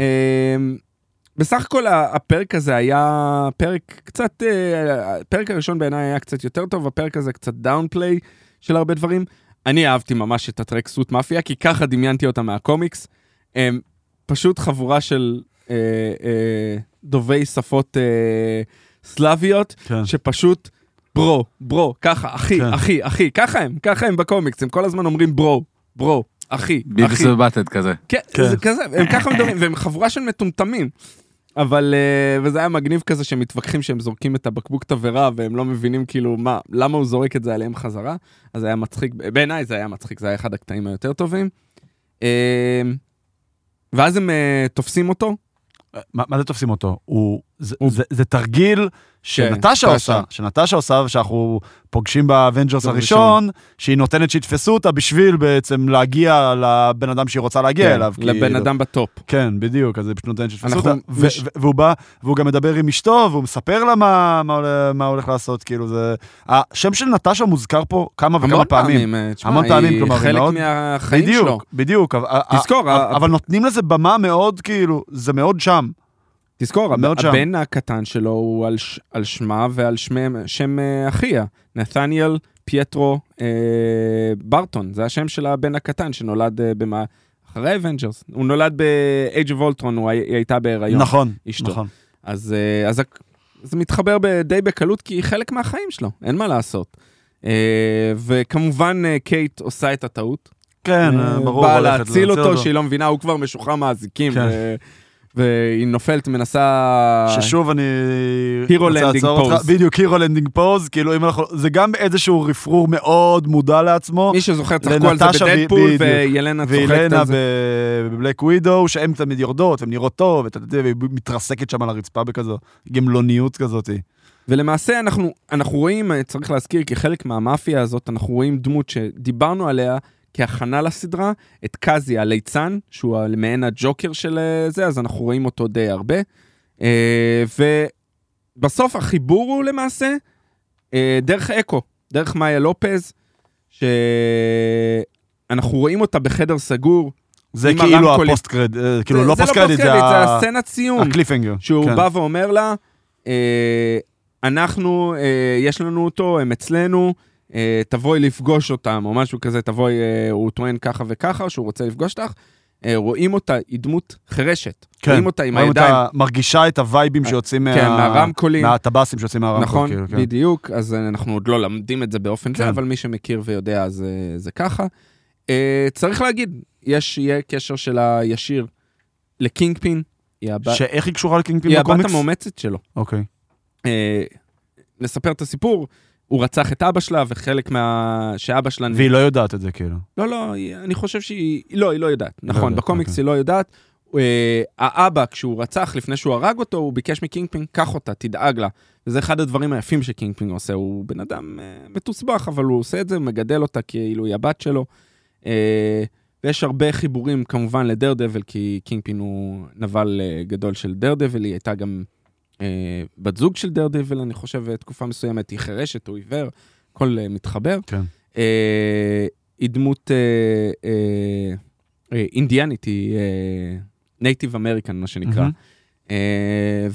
בסך הכל ה- הפרק הזה היה פרק קצת, אה, הפרק הראשון בעיניי היה קצת יותר טוב, הפרק הזה קצת דאונפליי של הרבה דברים. אני אהבתי ממש את הטרק סוט מאפיה, כי ככה דמיינתי אותה מהקומיקס. הם פשוט חבורה של אה, אה, דוברי שפות אה, סלאביות, כן. שפשוט ברו, ברו, ככה, אחי, כן. אחי, אחי, ככה הם, ככה הם בקומיקס, הם כל הזמן אומרים ברו, ברו, אחי, אחי. ובטד כזה. כן, כן. זה כזה, הם ככה מדברים, והם חבורה של מטומטמים. אבל, אה, וזה היה מגניב כזה שהם מתווכחים שהם זורקים את הבקבוק תבערה והם לא מבינים כאילו מה, למה הוא זורק את זה עליהם חזרה. אז זה היה מצחיק, בעיניי זה היה מצחיק, זה היה אחד הקטעים היותר טובים. אה, ואז הם אה, תופסים אותו, מה מה זה תופסים אותו? הוא... זה- זה- זה תרגיל שנטשה נטשה. עושה, שנטשה עושה, ושאנחנו פוגשים ב Avengers הראשון, שהיא נותנת שיתפסו אותה בשביל בעצם להגיע לבן אדם שהיא רוצה להגיע כן, אליו. לבן כאילו. אדם ב top. כן, בדיוק, אז היא פשוט נותנת שיתפסו אותה. מש- והוא בא, והוא גם מדבר עם אשתו, והוא מספר לה מה- מה מה הולך לעשות, כאילו זה... השם של נטשה מוזכר פה כמה וכמה פעמים. אה, המון פעמים, כלומר, היא חלק מאוד- מהחיים שלו. בדיוק, בדיוק. תזכור, אבל- ה- אבל נותנים לזה במה מאוד, כאילו, זה מאוד שם. תזכור, הב- מאוד שם. הבן הקטן שלו הוא על, ש... על שמה ועל שמם, שם אה, אחיה, נתניאל פייטרו אה, ברטון, זה השם של הבן הקטן שנולד אה, במה... אחרי Avengers, הוא נולד ב-Age of Ultron, הוא, הי- היא הייתה בהיריון. נכון, אשתו. נכון. אז, אה, אז זה מתחבר די בקלות, כי היא חלק מהחיים שלו, אין מה לעשות. אה, וכמובן אה, קייט עושה את הטעות. כן, אה, ברור. באה להציל אותו, שהיא לא מבינה, הוא כבר משוחרר מהאזיקים, כן. ו- והיא נופלת, מנסה... ששוב אני... רוצה landing לעצור אותך. בדיוק, hero landing pose, כאילו אם אנחנו... זה גם איזשהו רפרור מאוד מודע לעצמו. מי שזוכר, צחקו על זה ב Deadpool. וילנה צוחקת על זה. ב- ב Black Widow, שהן תמיד יורדות, הן נראות טוב, ואתה יודע, והיא מתרסקת שם על הרצפה בכזו גמלוניות כזאת. ולמעשה אנחנו, אנחנו רואים, צריך להזכיר, כחלק מהמאפיה הזאת, אנחנו רואים דמות שדיברנו עליה כהכנה לסדרה, את קאזי הליצן, שהוא מעין הג'וקר של אה, זה, אז אנחנו רואים אותו די הרבה. אה, ובסוף החיבור הוא למעשה אה, דרך אקו, דרך מאיה לופז, שאנחנו רואים אותה בחדר סגור. זה כאילו. ה post credit, כאילו לא זה post credit, זה הסצנת סיום. ה cliffhanger. שהוא כן. בא ואומר לה, אנחנו, יש לנו אותו, הם אצלנו, תבואי לפגוש אותם, או משהו כזה, תבואי, אה, הוא טוען ככה וככה, שהוא רוצה לפגוש אותך. אה, רואים אותה, היא דמות חירשת. כן, רואים אותה עם רואים הידיים, אותה מרגישה את הווייבים שיוצאים מה- כן, מהרמקולים. מהטבסים שיוצאים מהרמקול. נכון, כאילו, כן. בדיוק, אז אה, אנחנו עוד לא למדים את זה באופן זה, כן. אבל מי שמכיר ויודע, אז אה, זה ככה. אה, צריך להגיד, יש, יהיה קשר שלה ישיר לקינג פין, הבת- שאיך היא קשורה לקינגפין היא הבת בקומיקס? המאומצת שלו. אוקיי. אה, לספר את הסיפור, הוא רצח את אבא שלה, וחלק מה... שאבא שלה... והיא לא יודעת את זה, כאילו. לא, לא, היא- אני חושב שהיא... לא, היא לא יודעת. לא נכון, יודעת, בקומיקס אוקיי. היא לא יודעת. אה, האבא, כשהוא רצח, לפני שהוא הרג אותו, הוא ביקש מקינגפין, קח אותה, תדאג לה. וזה אחד הדברים היפים שקינגפין עושה. הוא בן אדם אה, מתוסבך, אבל הוא עושה את זה, הוא מגדל אותה כאילו היא הבת שלו. אה, ויש הרבה חיבורים כמובן ל Daredevil, כי קינגפין הוא נבל אה, גדול של Daredevil, היא הייתה גם בת זוג של Daredevil, אני חושב, תקופה מסוימת, היא חירשת, הוא עיוור, הכל אה, מתחבר. כן. אה, היא דמות אה, אה, אה, אינדיאנית, היא Native American, מה שנקרא. מהמם. אה,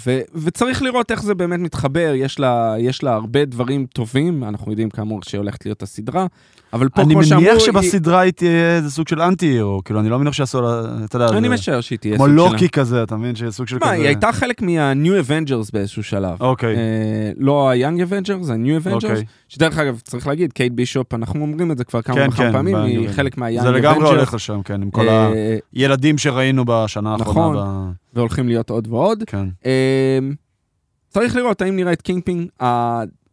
ו- וצריך לראות איך זה באמת מתחבר, יש לה, יש לה הרבה דברים טובים, אנחנו יודעים כאמור שהולכת להיות הסדרה, אבל פה אני כמו שאמרו, מניח היא- שבסדרה היא תהיה איזה סוג של anti hero, כאילו, אני לא מניח שיעשו לה, אתה יודע, אני משער שהיא תהיה כמו סוג של... לוקי כזה, אתה מבין? שיהיה סוג של כזה... היא הייתה חלק מה-New Avengers באיזשהו שלב. אוקיי, אה, לא ה-Young Avengers, ה-New Avengers, אוקיי. שדרך אגב, צריך להגיד, קייט בישופ, אנחנו אומרים את זה כבר כמה כן, וכמה כן, פעמים, היא חלק מה-Young Avengers. זה לגמרי הולך לשם, כן, עם כל אה, הילדים שראינו בשנה האחרונה. נכון. והולכים להיות עוד ועוד. כן. אמ, צריך לראות האם נראה את קינגפין,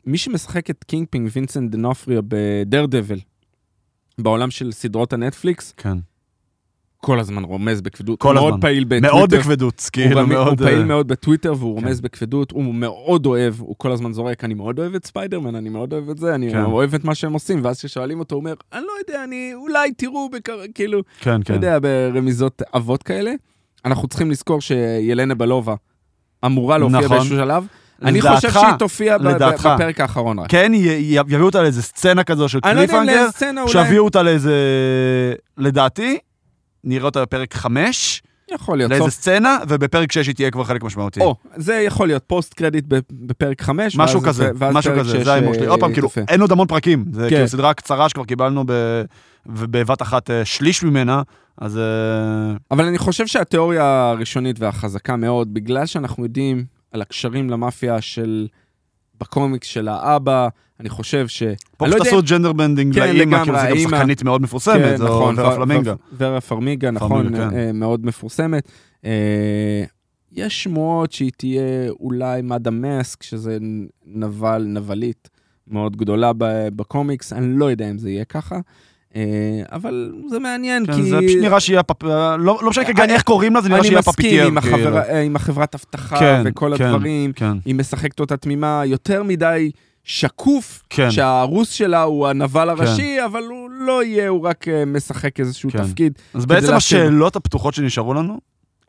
מי שמשחק את קינגפין, וינסנט ד'אונופריו ב Daredevil, בעולם של סדרות הנטפליקס, כן. כל הזמן רומז בכבדות. כל הוא מאוד הזמן. פעיל בטוויטר. מאוד בכבדות, כאילו הוא, מאוד. הוא פעיל אה, מאוד בטוויטר והוא כן. רומז בכבדות, הוא מאוד אוהב, הוא כל הזמן זורק, אני מאוד אוהב את ספיידרמן, אני מאוד אוהב את זה, אני כן. אוהב את מה שהם עושים, ואז כששואלים אותו, הוא אומר, אני לא יודע, אני אולי תראו, בקר... כאילו, כן, אתה כן. יודע, ברמיזות עבות כאלה. אנחנו צריכים לזכור שילנה בלובה אמורה להופיע נכון. באיזשהו שלב. אני לדעתך- חושב שהיא תופיע לדעתך. בפרק האחרון רק. כן, יביאו אותה לאיזה סצנה כזו של לא קליפהנגר, אולי... שיביאו אותה לאיזה... לדעתי, נראה אותה בפרק 5, יכול להיות, לאיזה סוף. סצנה, ובפרק 6 היא תהיה כבר חלק משמעותי. או, זה יכול להיות פוסט קרדיט בפרק 5. משהו כזה, משהו כזה, זה ההימור שלי. עוד פעם, כאילו, אין עוד המון פרקים. זה כן. כאילו סדרה קצרה שכבר קיבלנו ב- ובבת אחת אה, שליש ממנה, אז... אה, אבל אני חושב שהתיאוריה הראשונית והחזקה מאוד, בגלל שאנחנו יודעים על הקשרים למאפיה של... בקומיקס של האבא, אני חושב ש... פה אני לא פשוט עשו gender bending כן, לאימא, כאילו זה גם שחקנית מאוד מפורסמת, זו נכון, ורה פלמינגה. ורה פרמיגה, נכון, כן. אה, מאוד מפורסמת. אה, יש שמועות שהיא תהיה אולי Madame Masque, שזה נבל, נבלית מאוד גדולה בקומיקס, אני לא יודע אם זה יהיה ככה, אה, אבל זה מעניין, כן, כי... זה פשוט נראה שהיא הפפ... לא לא משנה כרגע אני- איך קוראים לה, זה נראה אני שהיא מסכים הפפיטייר. עם, כאילו. החבר... אה, עם החברת אבטחה כן, וכל כן. הדברים, כן, היא משחקת אותה תמימה יותר מדי שקוף, כן. שהרוס שלה הוא הנבל הראשי, אבל הוא לא יהיה, הוא רק אה, משחק איזשהו כן. תפקיד. אז בעצם. השאלות הפתוחות שנשארו לנו,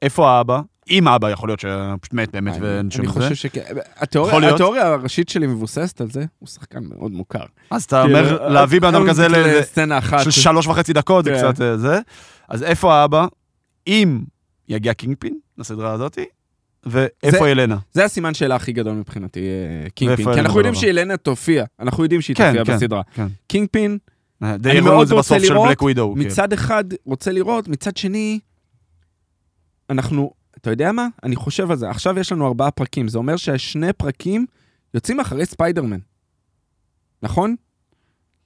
איפה האבא? אם האבא יכול להיות שפשוט מת באמת ואין שום אני זה. חושב שכן. התיאוריה, הראשית שלי מבוססת על זה, הוא שחקן מאוד מוכר. אז אתה אומר להביא בן אדם כזה לסצנה אחת. של שלוש וחצי דקות, זה כן. קצת אה, זה. אז איפה האבא? אם יגיע קינגפין לסדרה הזאתי, ואיפה זה- ילנה? זה הסימן שאלה הכי גדול מבחינתי, אה, קינגפין. ואיפה כי אנחנו יודעים בלבן? שילנה תופיע, אנחנו יודעים שהיא כן, תופיע כן, בסדרה. כן. קינגפין, אה, די אני מאוד רוצה לראות, ווידו. מצד אחד רוצה לראות, מצד שני, אנחנו, אתה יודע מה? אני חושב על זה. עכשיו יש לנו ארבעה פרקים, זה אומר שהשני פרקים יוצאים אחרי ספיידרמן. נכון?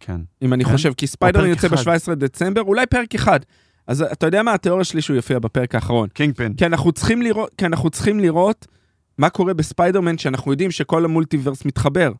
כן. אם אני כן? חושב, כי ספיידרמן יוצא אחד. ב-17 דצמבר, אולי פרק אחד. אז אתה יודע מה? התיאוריה שלי שהוא יופיע בפרק האחרון. קינגפין. כי אנחנו צריכים לראות, כי אנחנו צריכים לראות מה קורה בספיידרמן, שאנחנו יודעים שכל ה multiverse מתחבר.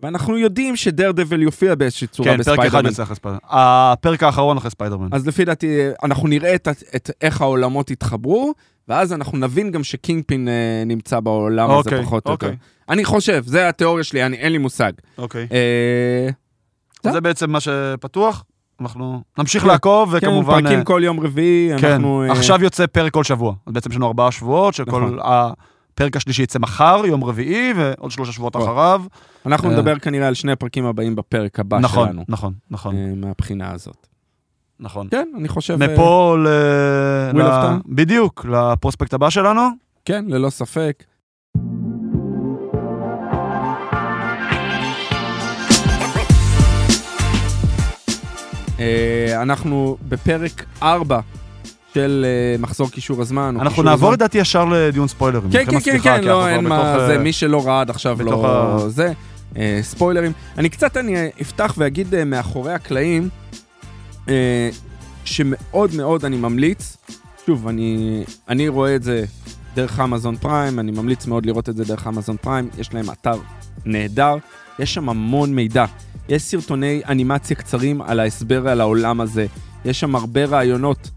ואנחנו יודעים שדרדוויל יופיע באיזושהי צורה כן, פרק אחד בספיידרמן. יוצא אחרי ספיידרמן. הפרק האחרון אחרי ספיידרמן. אז לפי דעתי, אנחנו נראה את, את איך העולמות יתחברו, ואז אנחנו נבין גם שקינגפין אה, נמצא בעולם הזה אוקיי, פחות או אוקיי. יותר. אני חושב, זה התיאוריה שלי, אני, אין לי מושג. אוקיי. אה, זה בעצם מה שפתוח. אנחנו נמשיך כן. לעקוב, כן, וכמובן... פרקים אה, כל יום רביעי, כן, אנחנו... אה, עכשיו יוצא פרק כל שבוע. אז בעצם יש לנו ארבעה שבועות, שכל... נכון. הפרק השלישי יצא מחר, יום רביעי, ועוד שלושה שבועות נכון. אחריו. אנחנו אה. נדבר כנראה על שני הפרקים הבאים בפרק הבא נכון, שלנו, נכון, נכון, אה, מהבחינה הזאת. נכון. כן, אני חושב... מפה ל... ל-? בדיוק, לפרוספקט הבא שלנו. כן, ללא ספק. אנחנו בפרק 4 של אה, מחזור קישור הזמן. אנחנו נעבור. לדעתי ישר לדיון ספוילרים. כן, כן, כן, כן, לא, אין מה, בתוך, זה אה, מי שלא ראה עד עכשיו לא... זה. אה, ספוילרים. אני קצת, אני אה, אפתח ואגיד אה, מאחורי הקלעים, אה, שמאוד מאוד אני ממליץ, שוב, אני, אני רואה את זה דרך אמזון פריים, אני ממליץ מאוד לראות את זה דרך אמזון פריים, יש להם אתר נהדר, יש שם המון מידע. יש סרטוני אנימציה קצרים על ההסבר על העולם הזה, יש שם הרבה רעיונות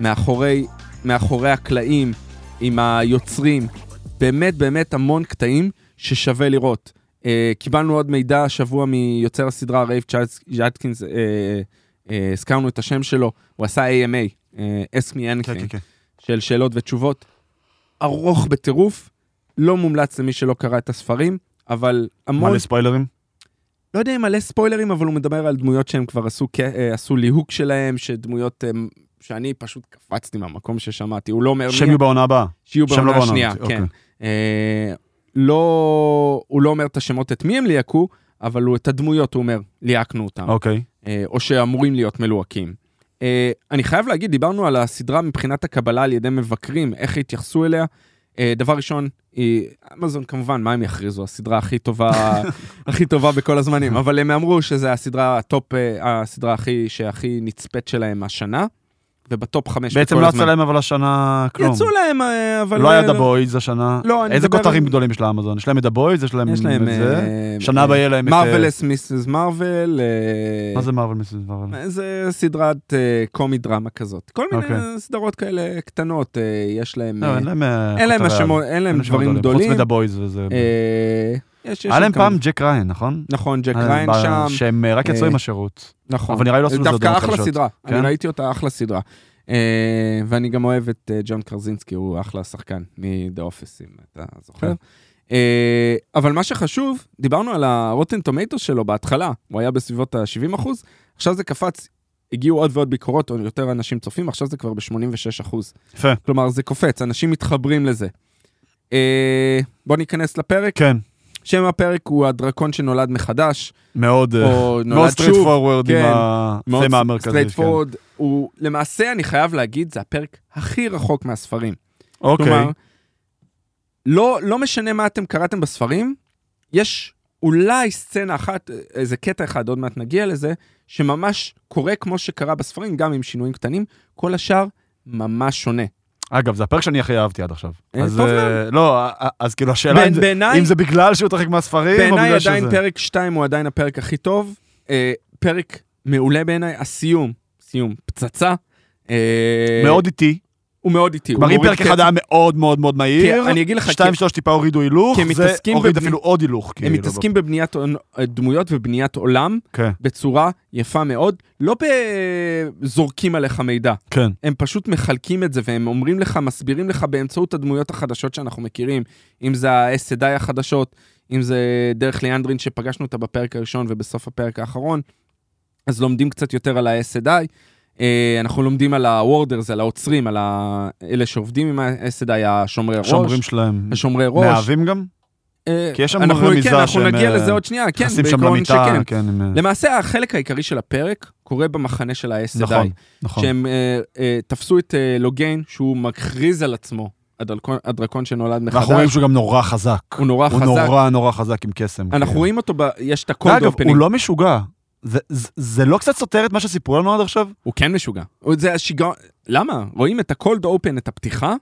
מאחורי, מאחורי הקלעים, עם היוצרים, באמת באמת המון קטעים ששווה לראות. Uh, קיבלנו עוד מידע השבוע מיוצר הסדרה רייף ג'אדקינס, uh, uh, הזכרנו את השם שלו, הוא עשה AMA, uh, Ask Me כן, Anything, כן, כן. של שאלות ותשובות. ארוך בטירוף, לא מומלץ למי שלא קרא את הספרים, אבל המון, מלא ספוילרים. לא יודע אם מלא ספוילרים, אבל הוא מדבר על דמויות שהם כבר עשו, אה, עשו ליהוק שלהם, שדמויות אה, שאני פשוט קפצתי מהמקום ששמעתי, הוא לא אומר שהם יהיו בעונה הבאה. שיהיו לא בעונה בעונה השנייה, הזאת, כן. אוקיי. אה, לא, הוא לא אומר את השמות את מי הם ליהקו, אבל הוא את הדמויות, הוא אומר, ליהקנו אותם. אוקיי. אה, או שאמורים להיות מלוהקים. אה, אני חייב להגיד, דיברנו על הסדרה מבחינת הקבלה על ידי מבקרים, איך התייחסו אליה. אה, דבר ראשון, היא, אמזון כמובן, מה הם יכריזו? הסדרה הכי טובה, הכי טובה בכל הזמנים, אבל הם אמרו שזו הסדרה ה top, אה, הסדרה הכי, שהכי נצפית שלהם השנה, וב top חמש בעצם לא. יצא להם אבל השנה כלום. יצאו להם, אה, אבל... לא היה אה, דה בויז השנה. לא, איזה כותרים גדולים יש לאמזון? יש להם את דה בויז, יש להם. את זה. אה, שנה אה, הבאה יהיה להם את... אה, מרווילס מיסס מרוויל. אה, מה זה מרוול מיס מרוול? איזה סדרת אה, קומי דרמה כזאת. כל מיני אוקיי. סדרות כאלה קטנות, אה, יש להם... אה, אין להם... אה, דברים גדולים. חוץ מדה בויז וזה. אה, יש, יש היה להם פעם ג'ק ראיין, נכון? נכון, ג'ק ראיין שם. שהם אה, רק יצאו אה, עם השירות. נכון. אבל נראה לי לא עשו לזה דווקא אחלה. סדרה. אני כן? ראיתי אותה אחלה סדרה. אה, ואני גם אוהב את אה, ג'ון קרזינסקי, הוא אחלה שחקן מ"דה אופיס", אם אתה זוכר. כן. אה, אבל מה שחשוב, דיברנו על הרוטן טומטוס שלו בהתחלה, הוא היה בסביבות ה-70 אחוז, עכשיו זה קפץ, הגיעו עוד ועוד ביקורות, או יותר אנשים צופים, עכשיו זה כבר ב-86 אחוז. יפה. כלומר, זה קופץ, אנשים מתחברים לזה. אה, בוא ניכנס לפרק. כן, שם הפרק הוא הדרקון שנולד מחדש, מאוד אה, או מאוד שוב. פורוורד עם כן, מאוד התמה המרכזי. straight כן. forward. הוא, למעשה, אני חייב להגיד, זה הפרק הכי רחוק מהספרים. אוקיי, כלומר, לא, לא משנה מה אתם קראתם בספרים, יש אולי סצנה אחת, איזה קטע אחד, עוד מעט נגיע לזה, שממש קורה כמו שקרה בספרים, גם עם שינויים קטנים, כל השאר ממש שונה. אגב, זה הפרק שאני הכי אהבתי עד עכשיו. אה, אז אה, לא, אה, אז כאילו השאלה אם זה- בעיניי- בגלל שהוא התרחק מהספרים, או בעיניי בגלל עדיין שזה... פרק 2 הוא עדיין הפרק הכי טוב. פרק מעולה בעיניי, הסיום, סיום, פצצה. מאוד איטי. הוא מאוד איטי. כלומר, אם פרק. אחד היה מאוד מאוד מאוד מהיר, אני אגיד לך, שתיים שלוש טיפה הורידו הילוך, זה הוריד אפילו עוד הילוך. הם כאילו, מתעסקים בבניית דמויות ובניית עולם כן, בצורה יפה מאוד, לא בזורקים עליך מידע, כן. הם פשוט מחלקים את זה והם אומרים לך, מסבירים לך באמצעות הדמויות החדשות שאנחנו מכירים, אם זה ה-SDI החדשות, אם זה דרך ליאנדרין שפגשנו אותה בפרק הראשון ובסוף הפרק האחרון, אז לומדים קצת יותר על ה-SDI. אה, אנחנו לומדים על ה-warders, על העוצרים, על אלה שעובדים עם ה-SDI, השומרי ראש. השומרים שלהם השומרי ראש. מאהבים גם? אה, כי יש שם אנחנו- רמיזה כן, אנחנו נגיע אה, לזה עוד שנייה, כן, בעיקרון שכן. כן. הם, למעשה, החלק העיקרי של הפרק קורה במחנה של ה-SDI. נכון, נכון. שהם אה, אה, תפסו את אה, לוגיין, שהוא מכריז על עצמו, הדרקון, הדרקון שנולד מחדש. ואנחנו רואים שהוא גם נורא חזק. הוא נורא הוא חזק. נורא נורא חזק עם קסם. אנחנו כאילו. רואים אותו, ב... יש את ה cold opening. הוא לא משוגע. זה- זה- זה לא קצת סותר את מה שסיפרו לנו עד עכשיו? הוא כן משוגע. זה השיגעון... למה? רואים את ה cold open, את הפתיחה,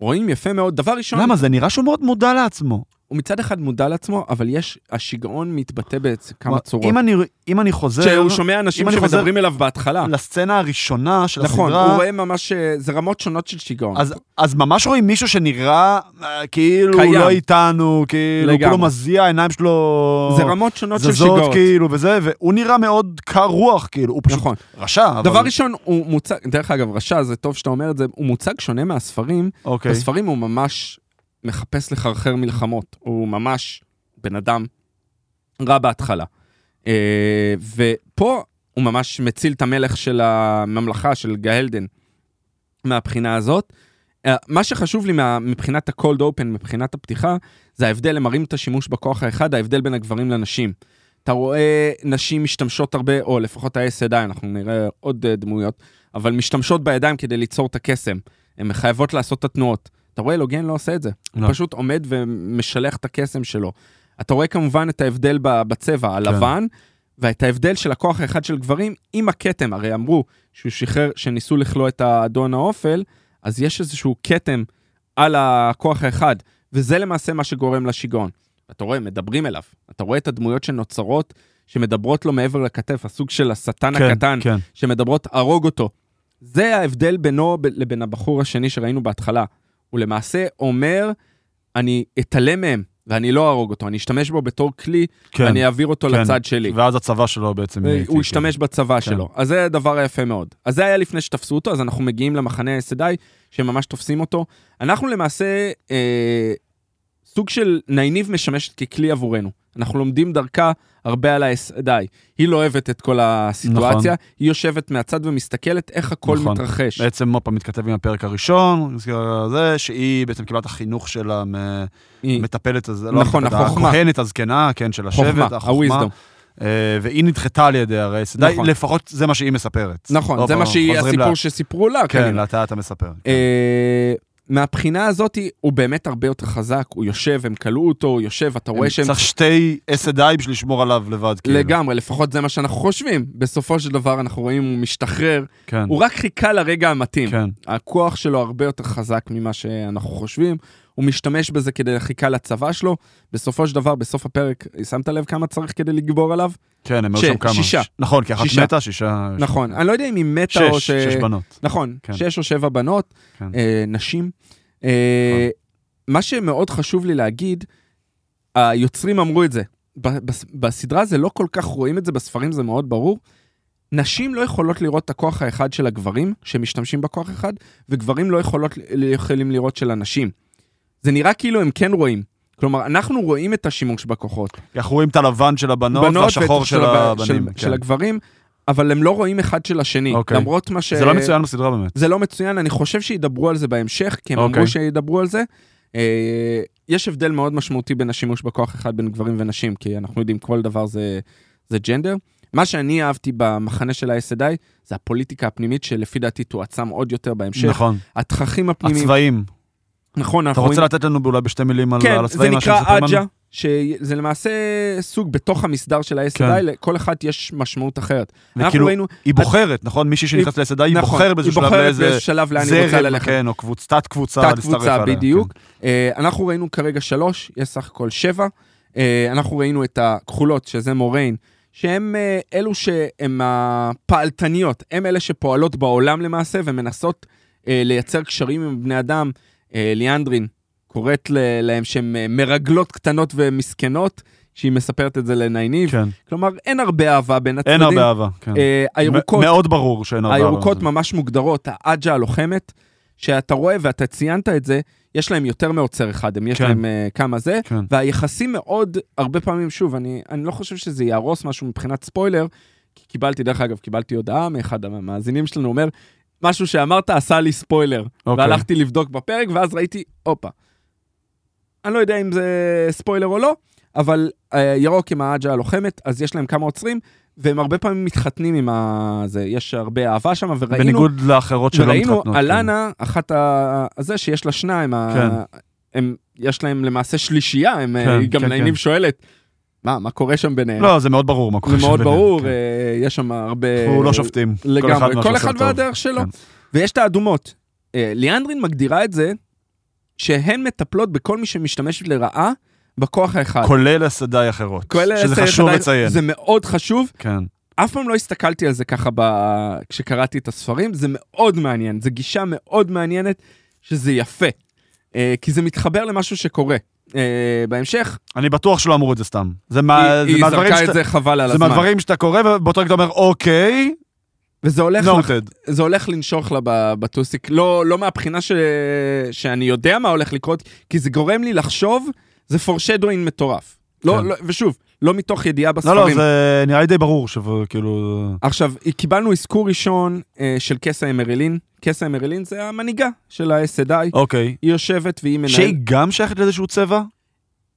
רואים יפה מאוד. דבר ראשון, למה? זה נראה שהוא מאוד מודע לעצמו. הוא מצד אחד מודע לעצמו, אבל יש, השיגעון מתבטא בכמה צורות. אם אני- אם אני חוזר שהוא שומע אנשים שמדברים אליו בהתחלה. לסצנה הראשונה של נכון, הוא הסדרה, רואה ממש, אה, זה רמות שונות של שיגעון. אז, אז ממש רואים מישהו שנראה אה, כאילו קיים. הוא לא איתנו, כאילו, לגמרי. כולו מזיע, העיניים שלו זה רמות שונות של זזות שיגעון. כאילו וזה, והוא נראה מאוד קר רוח, כאילו, הוא פשוט נכון. רשע, אבל... דבר ראשון, הוא מוצג, דרך אגב, רשע, זה טוב שאתה אומר את זה, הוא מוצג שונה מהספרים. אוקיי, בספרים הוא ממש מחפש לחרחר מלחמות. הוא ממש בן אדם רע בהתחלה. אה, ופה הוא ממש מציל את המלך של הממלכה, של גהלדן, מהבחינה הזאת. אה, מה שחשוב לי מה, מבחינת ה-cold open, מבחינת הפתיחה, זה ההבדל, הם מראים את השימוש בכוח האחד, ההבדל בין הגברים לנשים. אתה רואה נשים משתמשות הרבה, או לפחות ה-SDI, אנחנו נראה עוד אה, דמויות, אבל משתמשות בידיים כדי ליצור את הקסם. הן חייבות לעשות את התנועות. אתה רואה, לוגן לא עושה את זה. לא. הוא פשוט עומד ומשלח את הקסם שלו. אתה רואה כמובן את ההבדל בצבע, הלבן, ואת ההבדל של הכוח האחד של גברים עם הכתם. הרי אמרו שהוא שחרר, שניסו לכלוא את האדון האופל, אז יש איזשהו כתם על הכוח האחד, וזה למעשה מה שגורם לשיגעון. אתה רואה, מדברים אליו. אתה רואה את הדמויות שנוצרות, שמדברות לו מעבר לכתף, הסוג של השטן כן, הקטן, כן. שמדברות, הרוג אותו. זה ההבדל בינו לבין הבחור השני שראינו בהתחלה. הוא למעשה אומר, אני אתעלם מהם, ואני לא אהרוג אותו, אני אשתמש בו בתור כלי, כן, ואני אעביר אותו כן. לצד שלי. ואז הצבא שלו בעצם... איתי, הוא השתמש בצבא כן. שלו. אז זה הדבר היפה מאוד. אז זה היה לפני שתפסו אותו, אז אנחנו מגיעים למחנה ה-SDI, שממש תופסים אותו. אנחנו למעשה, אה, סוג של נייניב משמשת ככלי עבורנו. אנחנו לומדים דרכה הרבה על ה-SDI. היא לא אוהבת את כל הסיטואציה, נכון. היא יושבת מהצד ומסתכלת איך הכל נכון. מתרחש. בעצם פעם מתכתב עם הפרק הראשון, זה, שהיא בעצם קיבלה את החינוך של היא- המטפלת נכון, לא המטפלת, החוכמה. הכהנת הזקנה, כן, של חוכמה, השבט, החוכמה, ה-wisdom. אה, והיא נדחתה על ידי הרס, די, נכון. לפחות זה מה שהיא מספרת. נכון, עוד זה מה שהיא הסיפור לה- שסיפרו לה, כן, כנראה. לאט אתה מספר. אה, מהבחינה הזאת הוא באמת הרבה יותר חזק, הוא יושב, הם כלאו אותו, הוא יושב, אתה רואה שהם... צריך שתי אסדאי בשביל לשמור עליו לבד, כאילו. לגמרי, לפחות זה מה שאנחנו חושבים. בסופו של דבר אנחנו רואים הוא משתחרר, כן, הוא רק חיכה לרגע המתאים. כן. הכוח שלו הרבה יותר חזק ממה שאנחנו חושבים, הוא משתמש בזה כדי חיכה לצבא שלו. בסופו של דבר, בסוף הפרק, שמת לב כמה צריך כדי לגבור עליו? כן, הם היו שם כמה. שישה. נכון, כי אחת שישה. מתה, שישה... נכון, אני לא יודע אם היא מתה או ש... שש, שש בנות. נכון, כן. שש או שבע בנות, כן. אה, נשים. אה, מה שמאוד חשוב לי להגיד, היוצרים אמרו את זה. בסדרה זה לא כל כך רואים את זה, בספרים זה מאוד ברור. נשים לא יכולות לראות את הכוח האחד של הגברים, שמשתמשים בכוח אחד, וגברים לא יכולות, יכולים לראות של הנשים. זה נראה כאילו הם כן רואים. כלומר, אנחנו רואים את השימוש בכוחות. אנחנו רואים את הלבן של הבנות בנות והשחור של הב- הבנים. של, כן. של הגברים, אבל הם לא רואים אחד של השני. אוקיי. למרות מה ש... זה לא מצוין בסדרה באמת. זה לא מצוין, אני חושב שידברו על זה בהמשך, כי הם אוקיי. אמרו שידברו על זה. אה, יש הבדל מאוד משמעותי בין השימוש בכוח אחד בין גברים ונשים, כי אנחנו יודעים כל דבר זה, זה ג'נדר. מה שאני אהבתי במחנה של ה-SDI, זה הפוליטיקה הפנימית שלפי דעתי תועצם עוד יותר בהמשך. נכון. התככים הפנימיים. הצבעים. נכון, אתה אנחנו רוצה רואים... לתת לנו אולי בשתי מילים כן, על זה הצבעים? מה נקרא שסופרמן? אג'ה, שזה למעשה סוג בתוך המסדר של ה-SDI, כן. לכל אחד יש משמעות אחרת. אנחנו וכאילו, ראינו... היא בוחרת, נכון? מישהי שנכנסת היא נכון, בוחרת באיזשהו שלב היא לאיזה בוחרת באיזה שלב לאן היא רוצה ללכת. כן, או קבוצ- תת קבוצה, תת קבוצה, בדיוק. כן. אה, אנחנו ראינו כרגע שלוש, יש סך הכל שבע. אה, אנחנו ראינו את הכחולות, שזה מוריין, שהם אה, אלו שהן הפעלתניות, הם אלה שפועלות בעולם למעשה ומנסות לייצר קשרים עם בני אדם. אה, ליאנדרין קוראת להם שהן אה, מרגלות קטנות ומסכנות, שהיא מספרת את זה לנייניב. כן. כלומר, אין הרבה אהבה בין הצדדים. אין הרבה אהבה, כן. אה, הירוקות... מאוד ברור שאין הרבה אהבה. הירוקות ממש מוגדרות, האג'ה הלוחמת, שאתה רואה ואתה ציינת את זה, יש להם יותר מעוצר אחד, הם יש כן. להם uh, כמה זה, כן. והיחסים מאוד, הרבה פעמים, שוב, אני, אני לא חושב שזה יהרוס משהו מבחינת ספוילר, כי קיבלתי, דרך אגב, קיבלתי הודעה מאחד המאזינים שלנו, אומר, משהו שאמרת עשה לי ספוילר, אוקיי. והלכתי לבדוק בפרק, ואז ראיתי, הופה. אני לא יודע אם זה ספוילר או לא, אבל uh, ירוק עם האג'ה הלוחמת, אז יש להם כמה עוצרים, והם הרבה פעמים מתחתנים עם ה... זה, יש הרבה אהבה שם, וראינו... בניגוד לאחרות שלא וראינו מתחתנות. כן. אלנה, אחת ה... הזה שיש לה שניים, ה... כן. הם, יש להם למעשה שלישייה, הם, כן, היא גם כן, לעיניב כן. שואלת, מה, מה קורה שם ביניהם? לא, זה מאוד ברור מה קורה זה שם מאוד ביניהם, ברור, כן. אה, יש שם הרבה... אנחנו לא שופטים. לגמרי, מה כל אחד. והדרך שלו. כן. ויש את האדומות. אה, ליאנדרין מגדירה את זה שהן מטפלות בכל מי שמשתמש לרעה בכוח האחד. כולל הסדאי אחרות. כולל שזה עשר חשוב ידיים, לציין. זה מאוד חשוב. כן. אף פעם לא הסתכלתי על זה ככה ב... כשקראתי את הספרים, זה מאוד מעניין, זו גישה מאוד מעניינת, שזה יפה. אה, כי זה מתחבר למשהו שקורה. אה, בהמשך, אני בטוח שלא אמרו את זה סתם. זה מה- היא, זה זרקה את זה חבל על זה הזמן. מהדברים שאתה קורא, ובאותו רגע אתה אומר, אוקיי, וזה הולך. נוטד. זה הולך לנשוך לה בטוסיק, לא, לא מהבחינה ש... שאני יודע מה הולך לקרות, כי זה גורם לי לחשוב, זה פורשדווין מטורף. לא, כן. לא, ושוב, לא מתוך ידיעה לא, בספרים. לא, זה נראה לי די ברור, שכאילו... עכשיו, קיבלנו אזכור ראשון אה, של קסה אמרילין. קסה אמרילין זה המנהיגה של ה-SDI. אוקיי. היא יושבת והיא מנהלת... שהיא גם שייכת לאיזשהו צבע?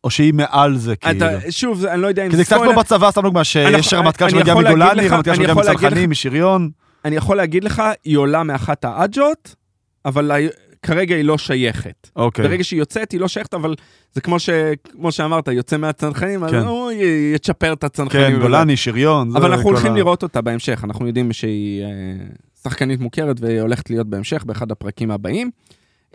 או שהיא מעל זה, כאילו? אתה, שוב, אני לא יודע אם כי זה קצת. כמו בצבא, סתם דוגמה, שיש רמטכ"ל שמגיע מגולני, רמטכ"ל שמגיע מצנחנים, משריון. אני יכול להגיד לך, היא עולה מאחת האג'ות, אבל כרגע היא לא שייכת. אוקיי. ברגע שהיא יוצאת, היא לא שייכת, אבל זה כמו, ש... כמו שאמרת, יוצא מהצנחנים, אז כן. הוא י- יצ'פר את הצנחנים. כן, גולני, שריון. אבל אנחנו הולכים ה- לראות אותה בהמשך, אנחנו יודעים שהיא אה, שחקנית מוכרת והיא הולכת להיות בהמשך באחד הפרקים הבאים.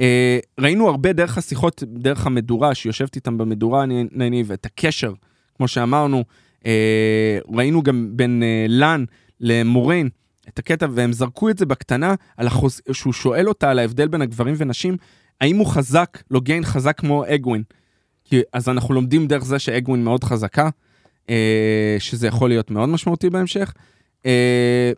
אה, ראינו הרבה דרך השיחות, דרך המדורה, שיושבת איתם במדורה, אני- ניניב, ואת הקשר, כמו שאמרנו, אה, ראינו גם בין אה, לן למוריין את הקטע, והם זרקו את זה בקטנה, על החוז... שהוא שואל אותה על ההבדל בין הגברים ונשים, האם הוא חזק, לוגיין חזק כמו אגווין. כי, אז אנחנו לומדים דרך זה שאגווין מאוד חזקה, אה, שזה יכול להיות מאוד משמעותי בהמשך. אה.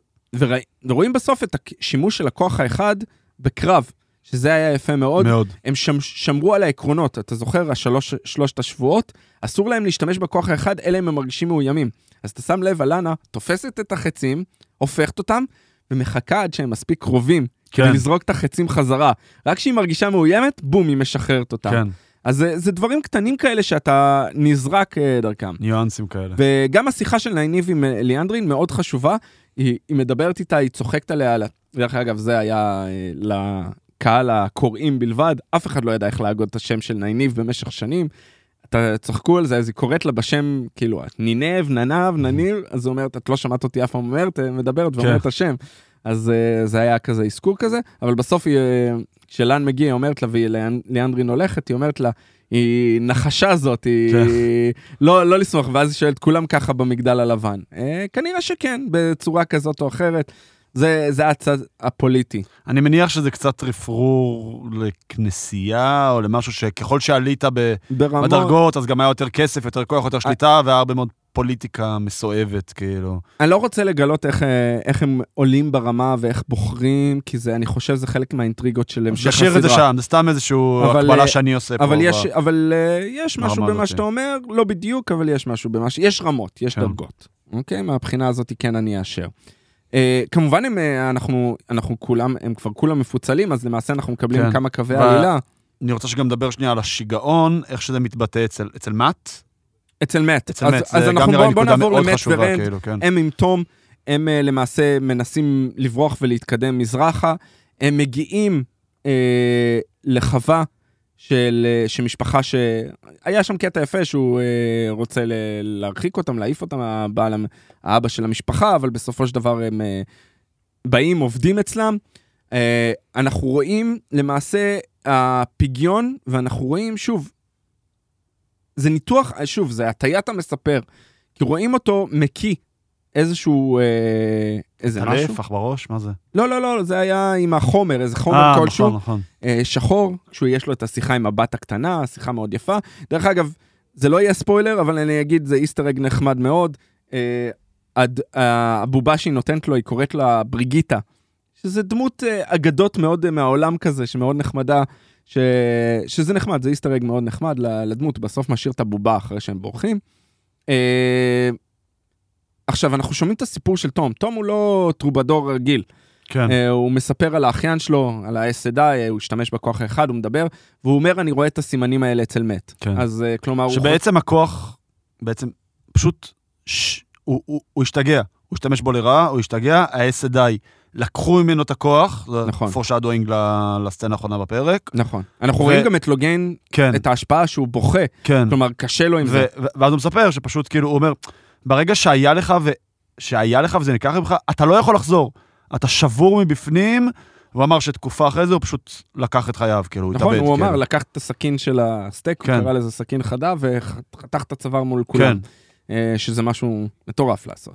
ורואים בסוף את השימוש של הכוח האחד בקרב, שזה היה יפה מאוד. מאוד. הם שמ, שמרו על העקרונות, אתה זוכר, השלוש, שלושת השבועות, אסור להם להשתמש בכוח האחד, אלא אם הם מרגישים מאוימים. אז אתה שם לב, אלנה תופסת את החצים, הופכת אותם, ומחכה עד שהם מספיק קרובים, כן. כדי לזרוק את החצים חזרה. רק כשהיא מרגישה מאוימת, בום, היא משחררת אותם. כן, אז זה, זה דברים קטנים כאלה שאתה נזרק אה, דרכם. ניואנסים כאלה. וגם השיחה של נייניב עם אה, ליאנדרין מאוד חשובה, היא, היא מדברת איתה, היא צוחקת עליה, דרך אגב, זה היה לקהל הקוראים בלבד, אף אחד לא ידע איך להגות את השם של נייניב במשך שנים. אתה צחקו על זה, אז היא קוראת לה בשם, כאילו, נינב, ננב, נניר, אז היא אומרת, את לא שמעת אותי אף פעם אומרת, אה, מדברת ואומרת את השם. אז אה, זה היה כזה אזכור כזה, אבל בסוף היא, אה, כשלאן מגיע, היא אומרת לה, והיא לאן- ליאנדרין הולכת, היא אומרת לה, היא נחשה זאת, היא כן. לא, לא לסמוך, ואז היא שואלת, כולם ככה במגדל הלבן? אה, כנראה שכן, בצורה כזאת או אחרת. זה, זה הצד הפוליטי. אני מניח שזה קצת רפרור לכנסייה, או למשהו שככל שעלית ב- ברמות... בדרגות, אז גם היה יותר כסף, יותר כוח, יותר שליטה, והיה הרבה מאוד פוליטיקה מסואבת, כאילו. אני לא רוצה לגלות איך, אה, איך הם עולים ברמה ואיך בוחרים, כי זה, אני חושב שזה חלק מהאינטריגות של המשך הסדרה. נשאיר את זה שם, זה סתם איזושהי הקבלה אה, שאני עושה פה. אבל יש, ב- אבל אה, יש משהו במה. שאתה אומר, לא בדיוק, אבל יש משהו במה ש... יש רמות, יש כן. דרגות. אוקיי? מהבחינה הזאת כן אני אאשר. אה, כמובן הם, אה, אנחנו, אנחנו כולם, הם כבר כולם מפוצלים, אז למעשה אנחנו מקבלים כן. כמה קווי ו- עלילה. אני רוצה שגם נדבר שנייה על השיגעון, איך שזה מתבטא אצל, אצל מאט. אצל מאט. אצל אז, מאט, אז זה גם אנחנו נראה בוא, לי נקודה נעבור מאוד חשובה, ורנד. כאילו, כן. הם עם תום, הם אה, למעשה מנסים לברוח ולהתקדם מזרחה. הם מגיעים אה, לחווה של, אה, שמשפחה ש... היה שם קטע יפה שהוא אה, רוצה ל- להרחיק אותם, להעיף אותם, הבעל, האבא של המשפחה, אבל בסופו של דבר הם אה, באים, עובדים אצלם. אה, אנחנו רואים למעשה הפגיון, ואנחנו רואים, שוב, זה ניתוח, אה, שוב, זה הטיית המספר, כי רואים אותו מקיא איזשהו, אה, איזה משהו. טלף, עכברוש, מה זה? לא, לא, לא, זה היה עם החומר, איזה חומר אה, כלשהו. נכון, נכון. אה, שחור, כשהוא יש לו את השיחה עם הבת הקטנה, שיחה מאוד יפה. דרך אגב, זה לא יהיה ספוילר, אבל אני אגיד, זה איסטר אג נחמד מאוד. אה, הד- אה, הבובה שהיא נותנת לו, היא קוראת לה בריגיטה, שזה דמות אה, אגדות מאוד אה, מהעולם כזה, שמאוד נחמדה, ש... שזה נחמד, זה איסטר אג מאוד נחמד לדמות, בסוף משאיר את הבובה אחרי שהם בורחים. אה, עכשיו, אנחנו שומעים את הסיפור של תום. תום הוא לא טרובדור רגיל. כן. אה, הוא מספר על האחיין שלו, על ה-SDI, הוא השתמש בכוח האחד, הוא מדבר, והוא אומר, אני רואה את הסימנים האלה אצל מת. כן. אז אה, כלומר, הוא... שבעצם הכוח, בעצם, פשוט, ש... הוא, הוא, הוא השתגע. הוא השתמש בו לרעה, הוא השתגע, ה-SDI לקחו ממנו את הכוח, נכון. פורשדוינג לסצנה האחרונה בפרק. נכון. אנחנו ו- רואים גם את לוגן, כן, את ההשפעה שהוא בוכה, כן. כלומר, קשה לו עם ו- זה. ואז הוא מספר שפשוט כאילו, הוא אומר, ברגע שהיה לך ו... שהיה לך וזה נלקח ממך, אתה לא יכול לחזור. אתה שבור מבפנים, הוא אמר שתקופה אחרי זה הוא פשוט לקח את חייו, כאילו, הוא התאבד. נכון, הוא אמר, כאילו. לקח את הסכין של הסטייק, הוא כן. קרא לזה סכין חדה, וחתך את הצוואר מול כולם. אה, שזה משהו מטורף לעשות.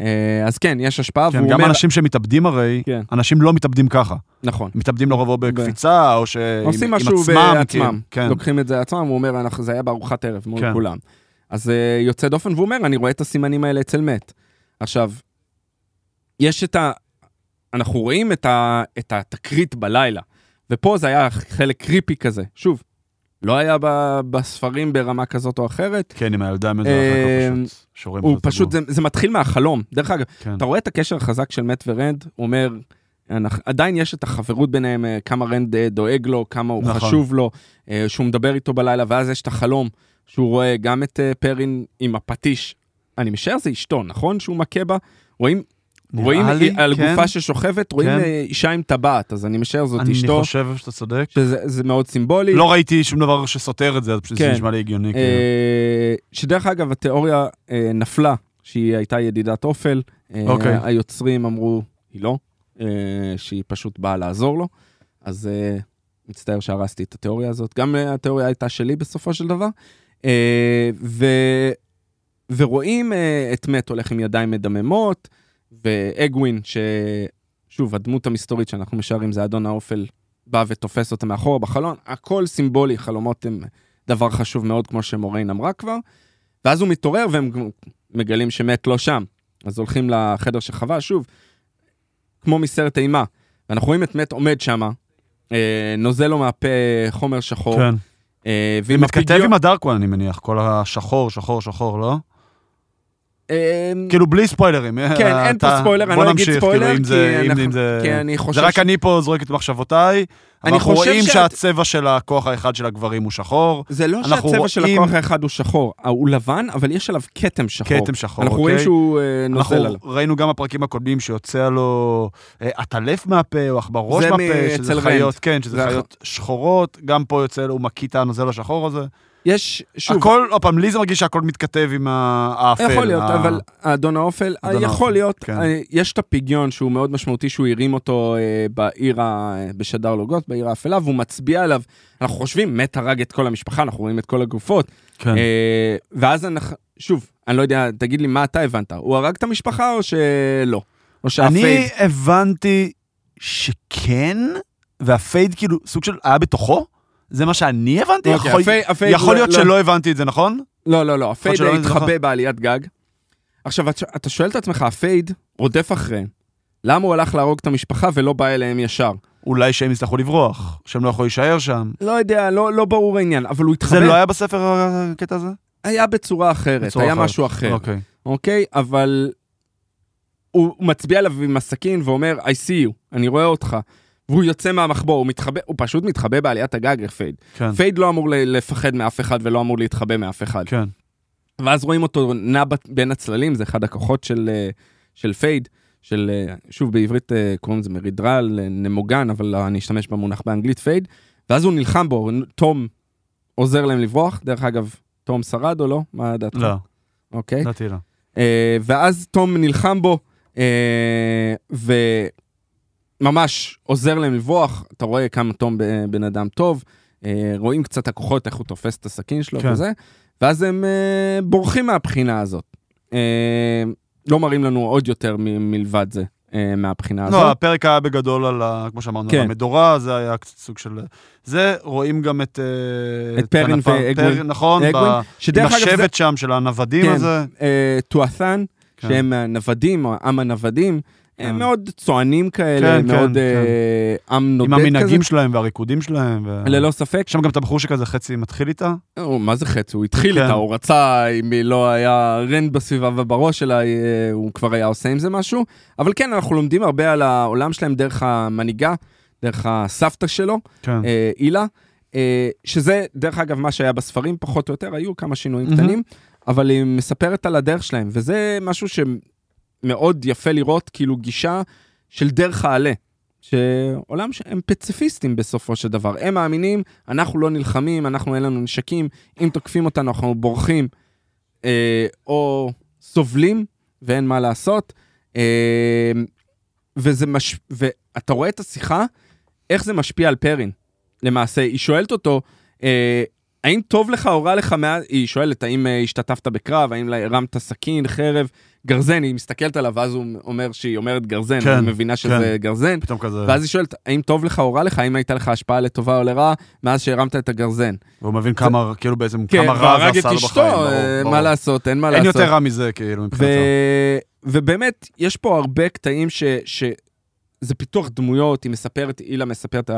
אה, אז כן, יש השפעה, כן, והוא גם אומר... אנשים שמתאבדים הרי, כן. אנשים לא מתאבדים ככה. נכון. מתאבדים לרוב או בקפיצה, או שעם עושים עם משהו עצמם, בעצמם, כאילו. כן, לוקחים את זה עצמם, הוא אומר, "אנחנו- זה היה בארוחת ערב מול כן. כולם. אז אה, יוצא דופן, והוא אומר, אני רואה את הסימנים האלה אצל מת. עכשיו, יש את ה... אנחנו רואים את, ה... את התקרית בלילה, ופה זה היה חלק קריפי כזה. שוב, לא היה ב... בספרים ברמה כזאת או אחרת, כן, עם הילדה עם אה, פשוט שרואים הוא פשוט, זה, זה מתחיל מהחלום. דרך אגב, כן. אתה רואה את הקשר החזק של מת ורנד, הוא אומר, אנחנו, עדיין יש את החברות ביניהם, אה, כמה רנד דואג לו, כמה הוא נכון. חשוב לו, שהוא מדבר איתו בלילה, ואז יש את החלום, שהוא רואה גם את אה, פרין עם הפטיש. אני משער זה אשתו, נכון? שהוא מכה בה? רואים, רואים לי, על כן. גופה ששוכבת, רואים כן. אה, אישה עם טבעת, אז אני משער זאת אני אשתו, חושב שאתה צודק. שזה זה מאוד סימבולי. לא ראיתי שום דבר שסותר את זה, אז פשוט זה כן. נשמע לי הגיוני. כאילו. אה, שדרך אגב, התיאוריה אה, נפלה, שהיא הייתה ידידת אופל. אה, אוקיי. היוצרים אמרו, היא לא, אה, שהיא פשוט באה לעזור לו. אז אה, מצטער שהרסתי את התיאוריה הזאת. גם אה, התיאוריה הייתה שלי בסופו של דבר. אה, ו... ורואים אה, את מת הולך עם ידיים מדממות, ואגווין, ששוב, הדמות המסתורית שאנחנו משערים זה אדון האופל, בא ותופס אותה מאחורה בחלון. הכל סימבולי, חלומות הם דבר חשוב מאוד, כמו שמוריין אמרה כבר. ואז הוא מתעורר והם מגלים שמת לא שם. אז הולכים לחדר שחווה, שוב, כמו מסרט אימה. ואנחנו רואים את מת עומד שם, אה, נוזל לו מהפה חומר שחור. כן. אה, זה מתכתב. עם הדארקוואן, אני מניח, כל השחור, שחור, שחור, לא? אה, כאילו בלי ספוילרים. כן, אין פה ספוילר, אני לא אגיד ספוילר, כאילו, אם כי אני חושב זה רק אני פה זורק את מחשבותיי, אנחנו חושב רואים שאת- שהצבע של הכוח האחד של הגברים הוא שחור, זה לא אנחנו שהצבע של רואים- הכוח האחד הוא שחור, הוא לבן, אבל יש עליו כתם שחור. כתם שחור, אנחנו אוקיי? רואים שהוא אה, אנחנו נוזל עליו. ראינו גם בפרקים הקודמים שיוצא לו אה, עטלף מהפה או עכברוש זה מהפה, שזה. חיות, כן, שזה זה חיות שחורות, גם פה יוצא לו, הוא מקיא את הנוזל השחור הזה. יש, שוב, הכל, עוד פעם, לי זה מרגיש שהכל מתכתב עם האפל. יכול להיות, ה- אבל האדון האופל, אדון יכול האופל, להיות, כן. אה, יש את הפגיון שהוא מאוד משמעותי, שהוא הרים אותו אה, בעיר, ה- אה, בשדר לוגות, בעיר האפלה, והוא מצביע עליו, אנחנו חושבים, מת הרג את כל המשפחה, אנחנו רואים את כל הגופות, כן. אה, ואז אנחנו, שוב, אני לא יודע, תגיד לי מה אתה הבנת, הוא הרג את המשפחה או שלא? או שה fade, אני הבנתי שכן, וה fade כאילו סוג של היה בתוכו? זה מה שאני הבנתי? אוקיי, יכול- ה fade- ה fade יכול לא- להיות לא- שלא הבנתי את זה, נכון? לא, לא, לא, ה fade התחבא נכון. בעליית גג. עכשיו, אתה- שואל את עצמך, ה fade רודף אחריהם. למה הוא הלך להרוג את המשפחה ולא בא אליהם ישר? אולי שהם יצטרכו לברוח, שהם לא יכולים להישאר שם. לא יודע, לא, לא ברור העניין, אבל הוא התחבא. זה לא היה בספר הקטע הזה? היה בצורה אחרת, בצורה היה אחרת. משהו אחר, אוקיי. אוקיי? אבל הוא מצביע עליו עם הסכין ואומר, I see you, אני רואה אותך. והוא יוצא מהמחבוא, הוא מתחבא, הוא פשוט מתחבא בעליית הגג, fade. כן, fade לא אמור לפחד מאף אחד ולא אמור להתחבא מאף אחד. כן. ואז רואים אותו נע בין הצללים, זה אחד הכוחות של, אה, של fade, של, אה, שוב, בעברית אה, קוראים לזה מירדראל, נמוגן, אבל אני אשתמש במונח באנגלית fade, ואז הוא נלחם בו, תום עוזר להם לברוח, דרך אגב, תום שרד או לא? מה דעתך? לא, אוקיי. לדעתי לא. ואז תום נלחם בו, אה, וממש עוזר להם לברוח, אתה רואה כמה תום בן אדם טוב, אה, רואים קצת הכוחות, איך הוא תופס את הסכין שלו כן. וזה, ואז הם אה, בורחים מהבחינה הזאת. אה, לא מראים לנו עוד יותר מ- מלבד זה, מהבחינה לא, הזאת. הפרק היה בגדול על, ה- כמו שאמרנו, כן. על המדורה, זה היה קצת סוג של... זה, רואים גם את... את פרין הנפה- ואגווין. פר- נכון, ב- עם אגב, זה- השבט שם של הנוודים כן. הזה. אה, טואת'ן, כן. שהם הנוודים, או עם הנוודים. הם מאוד צוענים כאלה, כן, מאוד כן, אה, עם נודד עם כזה. המנהגים שלהם והריקודים שלהם. ו- ללא ספק. שם גם את הבחור שכזה חצי מתחיל איתה. מה זה חצי? הוא התחיל כן. איתה, הוא רצה, אם היא לא היה רנד בסביבה ובראש שלה, אה, הוא כבר היה עושה עם זה משהו. אבל כן, אנחנו לומדים הרבה על העולם שלהם דרך המנהיגה, דרך הסבתא שלו, כן. אילה, אה, שזה, דרך אגב, מה שהיה בספרים, פחות או יותר, היו כמה שינויים. קטנים, אבל היא מספרת על הדרך שלהם, וזה משהו שמאוד יפה לראות, כאילו גישה של דרך העלה. שעולם שהם פציפיסטים בסופו של דבר. הם מאמינים, אנחנו לא נלחמים, אנחנו אין לנו נשקים, אם תוקפים אותנו אנחנו בורחים אה, או סובלים ואין מה לעשות. אה, וזה מש... ואתה רואה את השיחה, איך זה משפיע על פרין. למעשה, היא שואלת אותו, אה, האם טוב לך או רע לך מאז, היא שואלת, האם אה, השתתפת בקרב, האם הרמת סכין, חרב, גרזן, היא מסתכלת עליו, ואז הוא אומר שהיא אומרת גרזן, כן, אני מבינה שזה גרזן. פתאום כזה... ואז היא שואלת, האם טוב לך או רע לך, האם הייתה לך השפעה לטובה או לרעה, מאז שהרמת את הגרזן. והוא מבין כמה, כאילו בעצם, כן, כמה רע והרג זה את עשה לו אשתו, בחיים. ברור, אה, ברור. מה לעשות, אין מה אין לעשות. יותר רע מזה, כאילו, ו... מבחינתו. ובאמת, יש פה הרבה קטעים ש... ש... זה פיתוח דמויות, היא מספרת, אילה מספרת,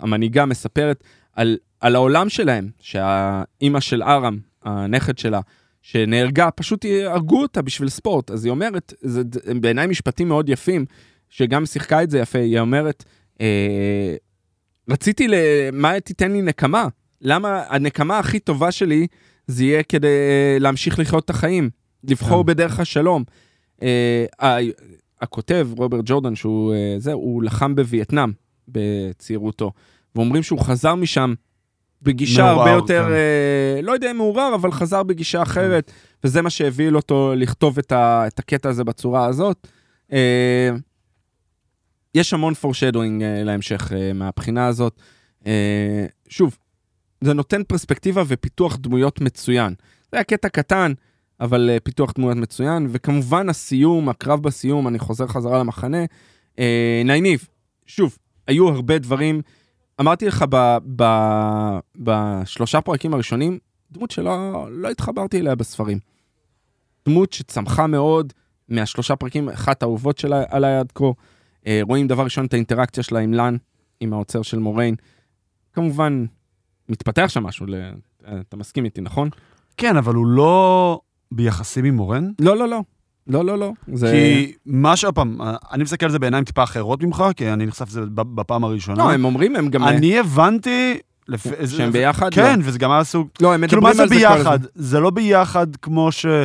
המנהיגה מספרת על, על העולם שלהם, שהאימא של ארם, הנכד שלה, שנהרגה, פשוט הרגו אותה בשביל ספורט. אז היא אומרת, זה בעיניי משפטים מאוד יפים, שגם שיחקה את זה יפה, היא אומרת, אה, רציתי ל... מה תיתן לי נקמה? למה הנקמה הכי טובה שלי זה יהיה כדי אה, להמשיך לחיות את החיים, לבחור כן. בדרך השלום. אה, הכותב, רוברט ג'ורדן, שהוא אה, זה, הוא לחם בווייטנאם בצעירותו, ואומרים שהוא חזר משם בגישה מעורער, הרבה יותר, כן. אה, לא יודע אם מעורער, אבל חזר בגישה אחרת, וזה מה שהביא אותו לכתוב את, ה, את הקטע הזה בצורה הזאת. אה, יש המון foreshadowing אה, להמשך אה, מהבחינה הזאת. אה, שוב, זה נותן פרספקטיבה ופיתוח דמויות מצוין. זה היה קטע קטן, אבל uh, פיתוח דמויות מצוין, וכמובן הסיום, הקרב בסיום, אני חוזר חזרה למחנה. Uh, נייניב, שוב, היו הרבה דברים, אמרתי לך ב, ב, בשלושה פרקים הראשונים, דמות שלא לא התחברתי אליה בספרים. דמות שצמחה מאוד מהשלושה פרקים, אחת האהובות שלה עליי עד כה. Uh, רואים דבר ראשון את האינטראקציה שלה עם לן, עם האוצר של מוריין. כמובן, מתפתח שם משהו, ל... אתה מסכים איתי, נכון? כן, אבל הוא לא ביחסים עם מורן? לא, לא, לא. לא, לא, לא. זה... כי מה שעוד פעם, אני מסתכל על זה בעיניים טיפה אחרות ממך, כי אני נחשף לזה בפעם הראשונה. לא, הם אומרים, הם גם... אני הבנתי... לפ- זה- שהם זה- ביחד? כן, לא. וזה גם היה סוג... לא, הם כאילו, מדברים מה זה על זה כל הזמן. ביחד? זה לא ביחד כמו שאתה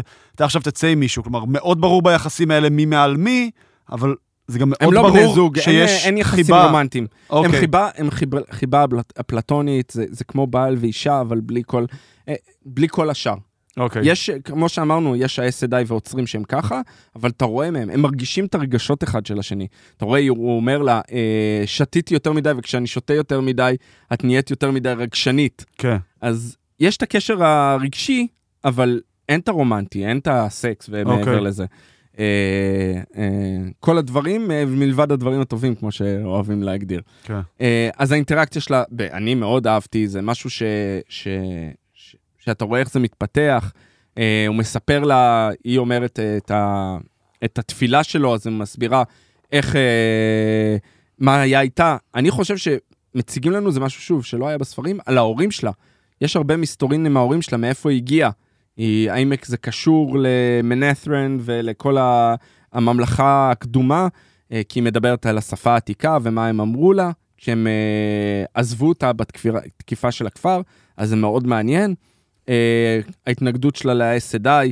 עכשיו תצא עם מישהו. כלומר, מאוד ברור ביחסים האלה מי מעל מי, אבל זה גם הם מאוד לא בני ברור זוג, אין- שיש אין יחסים חיבה. רומנטיים. הם אוקיי. חיבה, הם חיבה, חיבה אפלטונית, זה, זה כמו בעל ואישה, אבל בלי כל, אה, בלי כל השאר. אוקיי. יש, כמו שאמרנו, יש ה-SDI ועוצרים שהם ככה, אבל אתה רואה מהם, הם מרגישים את הרגשות אחד של השני. אתה רואה, הוא אומר לה, אה, שתיתי יותר מדי, וכשאני שותה יותר מדי, את נהיית יותר מדי רגשנית. כן. אז יש את הקשר הרגשי, אבל אין את הרומנטי, אין את הסקס ומעבר אוקיי. לזה. אה, אה, כל הדברים, אה, מלבד הדברים הטובים, כמו שאוהבים להגדיר. כן. אה, אז האינטראקציה שלה, אני מאוד אהבתי, זה משהו ש, ש, שאתה רואה איך זה מתפתח. אה, הוא מספר לה, היא אומרת אה, את, ה, את התפילה שלו, אז היא מסבירה איך, אה, מה היה איתה. אני חושב שמציגים לנו זה משהו, שוב, שלא היה בספרים, על ההורים שלה. יש הרבה מסתורין עם ההורים שלה, מאיפה היא הגיעה. היא, האם זה קשור למנת'רן ולכל ה- הממלכה הקדומה, אה, כי היא מדברת על השפה העתיקה ומה הם אמרו לה, כשהם אה, עזבו אותה בתקיפה של הכפר, אז זה מאוד מעניין. אה, ההתנגדות שלה ל-SDI,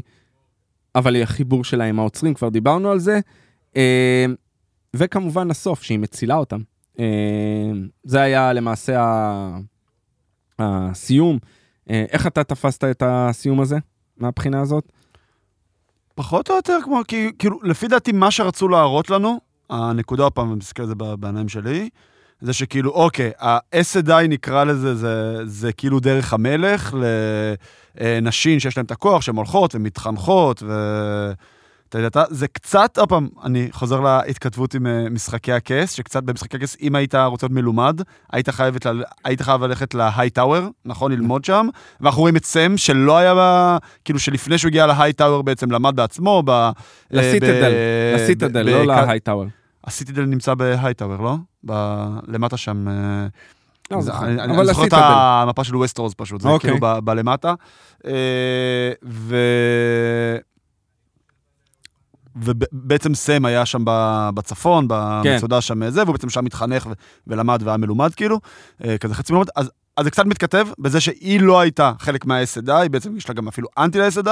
אבל החיבור שלה עם העוצרים, כבר דיברנו על זה. אה, וכמובן הסוף, שהיא מצילה אותם. אה, זה היה למעשה ה- הסיום. אה, איך אתה תפסת את הסיום הזה, מהבחינה הזאת? פחות או יותר כמו, כי, כאילו, לפי דעתי, מה שרצו להראות לנו, הנקודה, עוד פעם, אני מסתכל על זה בעיניים שלי, זה שכאילו, אוקיי, ה-SDI נקרא לזה, זה, זה כאילו דרך המלך לנשים שיש להן את הכוח, שהן הולכות ומתחנכות, ו... אתה יודע, זה קצת, עוד פעם, אני חוזר להתכתבות עם אה, משחקי הכס, שקצת במשחקי הכס, אם היית רוצה להיות מלומד, היית, חייבת, ל- היית חייב ללכת להיי טאוור, נכון, ללמוד שם, ואנחנו רואים את סם, שלא היה, ב- כאילו שלפני שהוא הגיע להיי טאוור בעצם למד בעצמו, ב... אה, לסיטדל, ב- לסיטדל, לא ב- להייטאוור. הסיטידל נמצא בהיי טאוור, לא? ב... למטה שם. אה, לא זה- אני אני אבל זוכר את. המפה של ווסטרוז פשוט, זה אוקיי. כאילו ב- בלמטה. אה, ו... ובעצם סם היה שם בצפון, במצודה שם זה, והוא בעצם שם התחנך ולמד והיה מלומד כאילו, אה, כזה חצי מלומד, אז, אז זה קצת מתכתב בזה שהיא לא הייתה חלק מה-SDI, בעצם יש לה גם אפילו אנטי ל-SDI,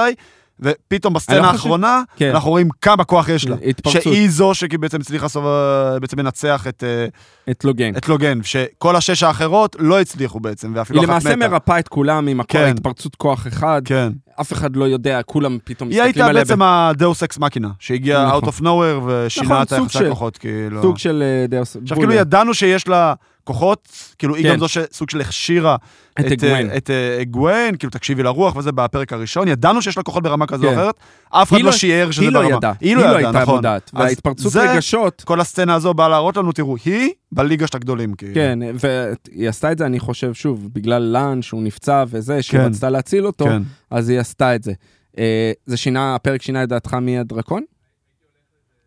ופתאום בסצנה לא חושב- האחרונה, כן. אנחנו רואים כמה כוח יש לה. התפרצות. שהיא זו שבעצם הצליחה סוף, בעצם לנצח את, אה, את לוגן. את לוגן, שכל השש האחרות לא הצליחו בעצם, ואפילו היא אחת מתה. למעשה מרפאה את כולם עם הכל, כן. התפרצות כוח אחד, כן. אף אחד לא יודע, כולם פתאום היא מסתכלים הייתה עליה. בעצם הדאוס אקס מכינה, שהגיעה נכון. out of nowhere ושינה נכון, את היחסי הכוחות, כאילו. סוג של אה, דאוס. עכשיו, כאילו ידענו שיש לה כוחות, כאילו היא כן. גם זו שסוג של הכשירה את אגוון. אה, אה, כאילו תקשיבי לרוח וזה בפרק הראשון, ידענו שיש לה כוחות ברמה כזו או כן. אחרת, אף אחד היא לא לא- שיער שזה היא ברמה. לא ידעה, היא לא ידעה, הייתה נכון. מודעת. וההתפרצות רגשות, כל הסצנה הזו באה להראות לנו, תראו, היא בליגה של הגדולים, כאילו. כן, והיא עשתה את זה, אני חושב, שוב, בגלל לאן שהוא נפצע וזה, שהיא כן. רצתה להציל אותו, כן. אז היא עשתה את זה. אה, זה שינה, הפרק שינה את דעתך מי הדרקון?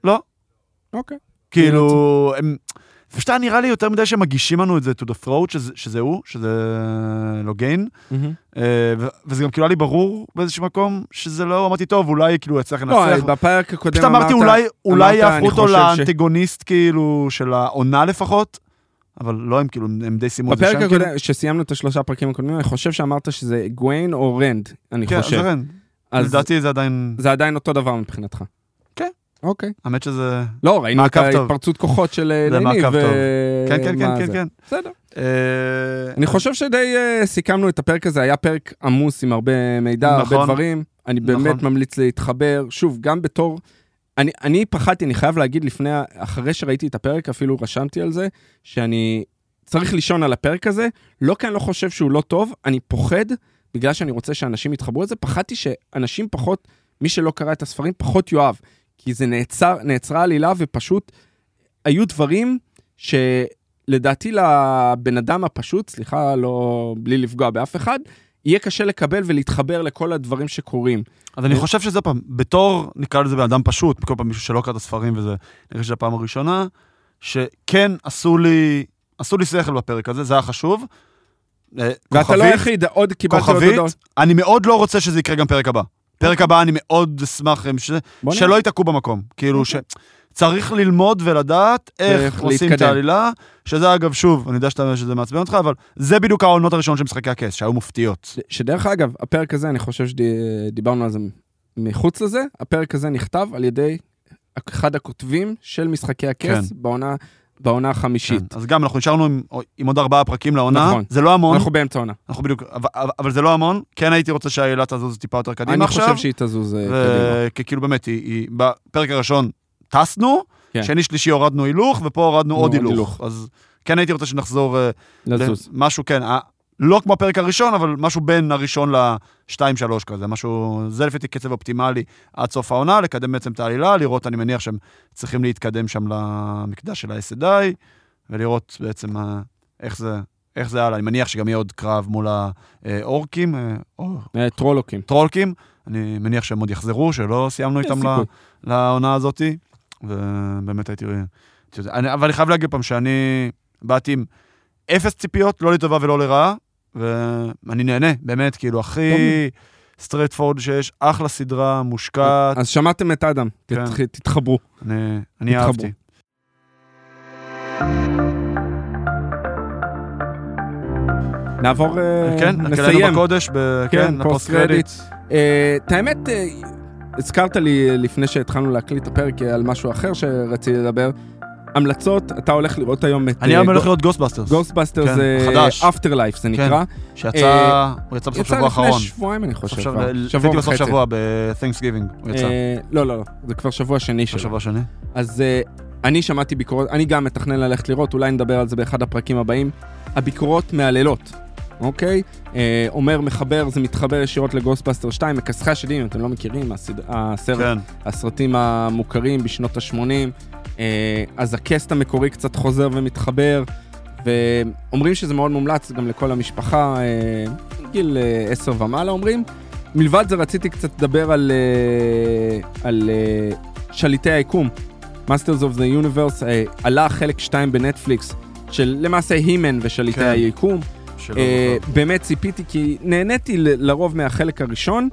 לא. אוקיי. כאילו, הם... פשוט היה נראה לי יותר מדי שמגישים לנו את זה to the throat, שזה, שזה הוא, שזה לא גיין. אה, ו- וזה גם כאילו היה לי ברור באיזשהו מקום שזה לא אמרתי טוב, אולי כאילו יצליח לא, לנצח. בפרק הקודם פשוט אמרתי אמרת- אולי, אולי אמרת, יהפכו אותו חושב ש- כאילו של העונה לפחות, אבל לא הם כאילו, הם די סיימו את זה בפרק שם. כאילו. הקודם, שסיימנו את השלושה הפרקים הקודמים, אני חושב שאמרת שזה גוויין או רנד, אני כן, חושב. זה רן. אז לדעתי זה עדיין, זה עדיין אותו דבר מבחינתך. כן. אוקיי. האמת שזה... לא, ראינו את. ההתפרצות כוחות של אה, זה מעקב ו... טוב. כן, כן, כן, זה. כן, כן. בסדר. אה, אני חושב שדי אה, סיכמנו את הפרק הזה, היה פרק עמוס עם הרבה מידע, הרבה נכון. דברים. אני באמת נכון. ממליץ להתחבר, שוב, גם בתור... אני, אני פחדתי, אני חייב להגיד לפני, אחרי שראיתי את הפרק, אפילו רשמתי על זה, שאני צריך לישון על הפרק הזה, לא כי אני לא חושב שהוא לא טוב, אני פוחד, בגלל שאני רוצה שאנשים יתחברו לזה, פחדתי שאנשים פחות, מי שלא קרא את הספרים, פחות יאהב. כי זה נעצר, נעצרה עלילה ופשוט היו דברים שלדעתי לבן אדם הפשוט, סליחה, לא, בלי לפגוע באף אחד, יהיה קשה לקבל ולהתחבר לכל הדברים שקורים. אז אני חושב שזה פעם, בתור, נקרא לזה בן אדם פשוט, כל פעם מישהו שלא קרא את הספרים וזה, נראה שזה הפעם הראשונה, שכן עשו לי, עשו לי שכל בפרק הזה, זה היה חשוב. אה, ואתה לא היחיד, עוד קיבלתי עוד הודעות. אני מאוד לא רוצה שזה יקרה גם פרק הבא. פרק הבא אני מאוד אשמח. שלא ייתקעו במקום. כאילו ש... צריך ללמוד ולדעת איך עושים את. העלילה, שזה אגב, שוב, אני יודע שאתה- שזה מעצבן אותך, אבל זה בדיוק העונות הראשונות של משחקי הכס, שהיו מופתיות. שדרך אגב, הפרק הזה, אני חושב שדיברנו על זה מחוץ לזה, הפרק הזה נכתב על ידי אחד הכותבים של משחקי הכס כן. בעונה, בעונה החמישית. כן. אז גם אנחנו נשארנו עם, עם עוד ארבעה פרקים לעונה, נכון. זה לא המון, אנחנו באמצע העונה. אנחנו בדיוק, אבל, אבל זה לא המון, כן הייתי רוצה שהעלילה תזוז טיפה יותר קדימה אני עכשיו. חושב שהיא תזוז אה, קדימה. וכאילו באמת, היא, היא, בפרק הראשון טסנו, כן. שני שלישי הורדנו הילוך, ופה הורדנו עוד הילוך. הילוך. אז כן הייתי רוצה שנחזור אה, לזוז. משהו, כן, אה, לא כמו הפרק הראשון, אבל משהו בין הראשון לשתיים-שלוש כזה, משהו, זה לפי קצב אופטימלי עד סוף העונה, לקדם בעצם את העלילה, לראות, אני מניח שהם צריכים להתקדם שם למקדש של ה-SDI, ולראות בעצם אה, איך זה, איך זה הלאה. אני מניח שגם יהיה עוד קרב מול האורקים, או טרולקים. טרולקים, אני מניח שהם עוד יחזרו, שלא סיימנו איתם לעונה הזאתי, ובאמת הייתי... אני- אבל אני חייב להגיד פעם שאני באתי עם אפס ציפיות, לא לטובה ולא לרעה, ואני נהנה, באמת, כאילו, הכי straight forward שיש, אחלה סדרה, מושקעת, אז שמעתם את אדם, כן. תתח- תתחברו. אני, אני התחברו. אהבתי. נעבור, אה, כן, נסיים. בקודש, ב- כן, כן, post credit. אה, את האמת, אה, הזכרת לי לפני שהתחלנו להקליט את הפרק אה, על משהו אחר שרציתי לדבר. המלצות, אתה הולך לראות היום את אני היום הולך לראות Ghostbusters, Ghostbusters כן, חדש. Afterlife זה נקרא. שיצא, אה, הוא יצא בסוף יצא שבוע לפני האחרון. שבועיים אני חושב. שבוע, שבוע לפי בסוף וחצי. שבוע, ב-Thanksgiving, הוא יצא. אה, לא, לא, לא, זה כבר שבוע שני שלו. בשבוע השני. אז אה, אני שמעתי ביקורות, אני גם מתכנן ללכת לראות, אולי נדבר על זה באחד הפרקים הבאים. הביקורות מהללות, אוקיי? אה, אומר, מחבר, זה מתחבר ישירות ל Ghostbuster 2, מכסחי השדים, אם אתם לא מכירים, הסד... הסרט, כן. הסרטים המוכרים בשנות ה-80. אה, אז ה cast המקורי קצת חוזר ומתחבר, ואומרים שזה מאוד מומלץ גם לכל המשפחה, אה, גיל אה, 10 ומעלה אומרים. מלבד זה רציתי קצת לדבר על, אה, על אה, שליטי היקום. Masters of the Universe, אה, עלה חלק 2 בנטפליקס, של למעשה הימן ושליטי כן. היקום. אה. באמת ציפיתי כי נהניתי ל- לרוב מהחלק הראשון,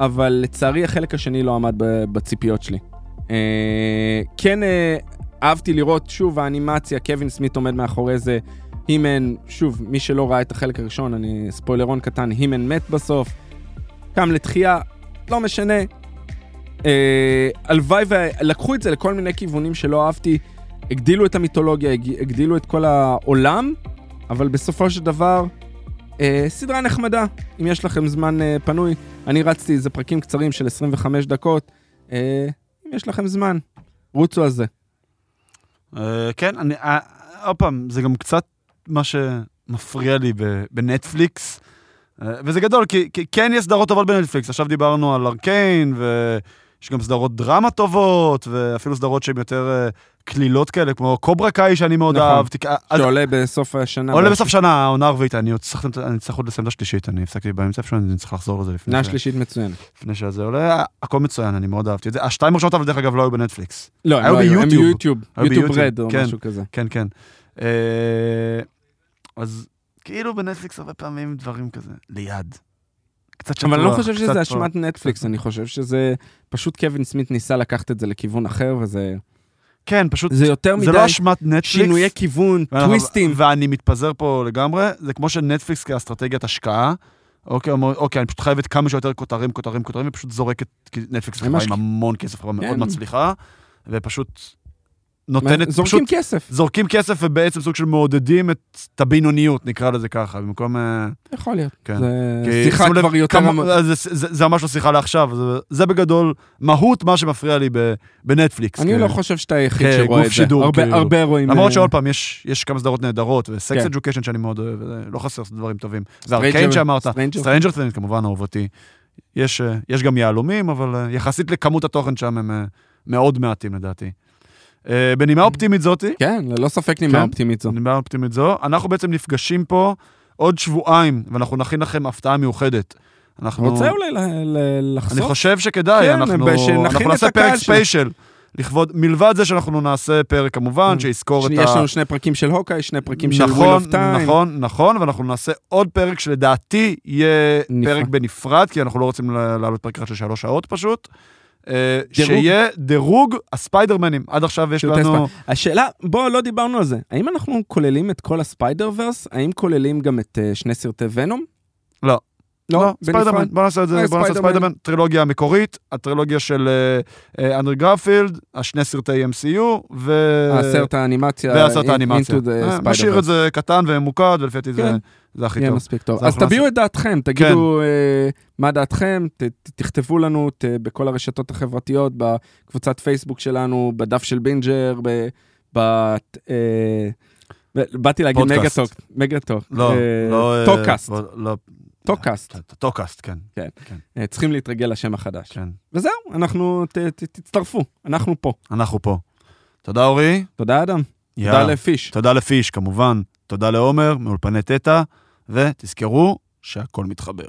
אבל לצערי החלק השני לא עמד ב- בציפיות שלי. אה, כן אה, אהבתי לראות שוב האנימציה, קווין סמית עומד מאחורי זה. הימן, שוב, מי שלא ראה את החלק הראשון, אני ספוילרון קטן, הימן מת בסוף. קם לתחייה, לא משנה. אה, הלוואי ולקחו את זה לכל מיני כיוונים שלא אהבתי. הגדילו את המיתולוגיה, הג- הגדילו את כל העולם, אבל בסופו של דבר, אה, סדרה נחמדה. אם יש לכם זמן אה, פנוי, אני רצתי איזה פרקים קצרים של 25 דקות. אה, אם יש לכם זמן, רוצו על זה. אה, כן, אני, אה, עוד פעם, זה גם קצת מה שמפריע לי בנטפליקס, אה, וזה גדול, כי, כי כן יש סדרות טובות בנטפליקס, עכשיו דיברנו על ארקיין, ויש גם סדרות דרמה טובות, ואפילו סדרות שהן יותר אה, קלילות כאלה, כמו קוברה קאי שאני מאוד נכון. אהבתי. אה, שעולה בסוף השנה. עולה בסוף שנה, העונה הרביעית, אני צריך עוד לסיים את השלישית, אני הפסקתי באמצע איפשהו, אני צריך לחזור לזה לפני עונה שלישית מצוינת. לפני שזה עולה, הכל מצוין, אני מאוד אהבתי את זה. השתיים הראשונות, אבל דרך אגב לא היו בנטפליקס. לא, הם לא הם ביוטיוב. יוטיוב רד או כן. משהו כזה. כן, כן. אה, אז כאילו בנטפליקס הרבה פעמים דברים כזה, ליד. קצת שטוח. אבל אני לא חושב שזה. אשמת נטפליקס, אני חושב שזה פשוט קווין סמית ניסה לקחת את זה לכיוון אחר, וזה כן, פשוט, זה יותר זה לא מדי אשמת נטפליקס. שינויי כיוון, ואנחנו- טוויסטים. ואני מתפזר פה לגמרי, זה כמו שנטפליקס כאסטרטגיית השקעה. אוקיי, אומר, אוקיי, אני פשוט חייבת כמה שיותר כותרים, כותרים, כותרים, ופשוט זורקת, כי נטפליקס חברה עם המון כסף, חברה מאוד כן. מצליחה, ופשוט נותנת, זורקים פשוט כסף, זורקים כסף ובעצם סוג של מעודדים את, את הבינוניות, נקרא לזה ככה, במקום... אה, יכול להיות. כן. זה כי שיחה שימו לב כבר יותר... כמה- המ- זה, זה, זה ממש לא שיחה לעכשיו, זה, זה בגדול מהות מה שמפריע לי ב, בנטפליקס. אני כ- לא חושב שאתה היחיד כגוף שרואה את זה. שידור, הרבה- כאילו. הרבה רואים... למרות אה, שעוד פעם, יש, יש כמה סדרות נהדרות, וסקס כן. Education שאני מאוד אוהב, לא חסר דברים טובים. וה Arcane שאמרת, Stranger Things כמובן אהובתי. יש, אה, יש גם יהלומים, אבל אה, יחסית לכמות התוכן שם הם אה, מאוד מעטים לדעתי. אה, בנימה אופטימית זאתי, כן, ללא ספק נימה כן. אופטימית זו. בנימה אופטימית זו, אנחנו בעצם נפגשים פה עוד שבועיים, ואנחנו נכין לכם הפתעה מיוחדת. אנחנו... רוצה אולי ל- ל- אני? חושב שכדאי, כן, אנחנו, אנחנו נעשה פרק. special. לכבוד, מלבד זה שאנחנו נעשה פרק כמובן, שיסקור את ה... יש לנו שני פרקים של Hawkeye, שני פרקים של נכון, Wheel of Time. נכון, נכון, ואנחנו נעשה עוד פרק שלדעתי יהיה נפרד. פרק בנפרד, כי אנחנו לא רוצים להעלות פרק אחד של שלוש שעות פשוט. אה. שיהיה דירוג הספיידרמנים. עד עכשיו יש לנו... השאלה, בוא, לא דיברנו על זה. האם אנחנו כוללים את כל ה Spider-Verse? האם כוללים גם את אה, שני סרטי Venom? לא. לא, ספיידרמן, בנפרד. בוא נעשה את זה, אה, בוא נעשה ספיידרמן. ספיידרמן, טרילוגיה המקורית, הטרילוגיה של אנדרו גרפילד, השני סרטי MCU, ו... הסרט האנימציה, והסרט האנימציה. נשאיר Spider-Verse. את זה קטן וממוקד, ולפי דעתי זה- כן. זה הכי יהיה טוב. מספיק טוב. אז תביעו את דעתכם, תגידו אה, מה דעתכם, תכתבו לנו בכל הרשתות החברתיות, בקבוצת פייסבוק שלנו, בדף של בינג'ר, ב... אה, באתי להגיד. מגה-טוק, מגה-טוק, לא, אה, לא... טוקאסט, לא- לא... טוקאסט. טוקאסט, כן. אה, צריכים להתרגל לשם החדש. כן. וזהו, אנחנו, תצטרפו, אנחנו פה. אנחנו פה. תודה, אורי. תודה אדם, תודה. לפיש. תודה לפיש, כמובן. תודה לעומר, מאולפני תטא, ותזכרו שהכל מתחבר.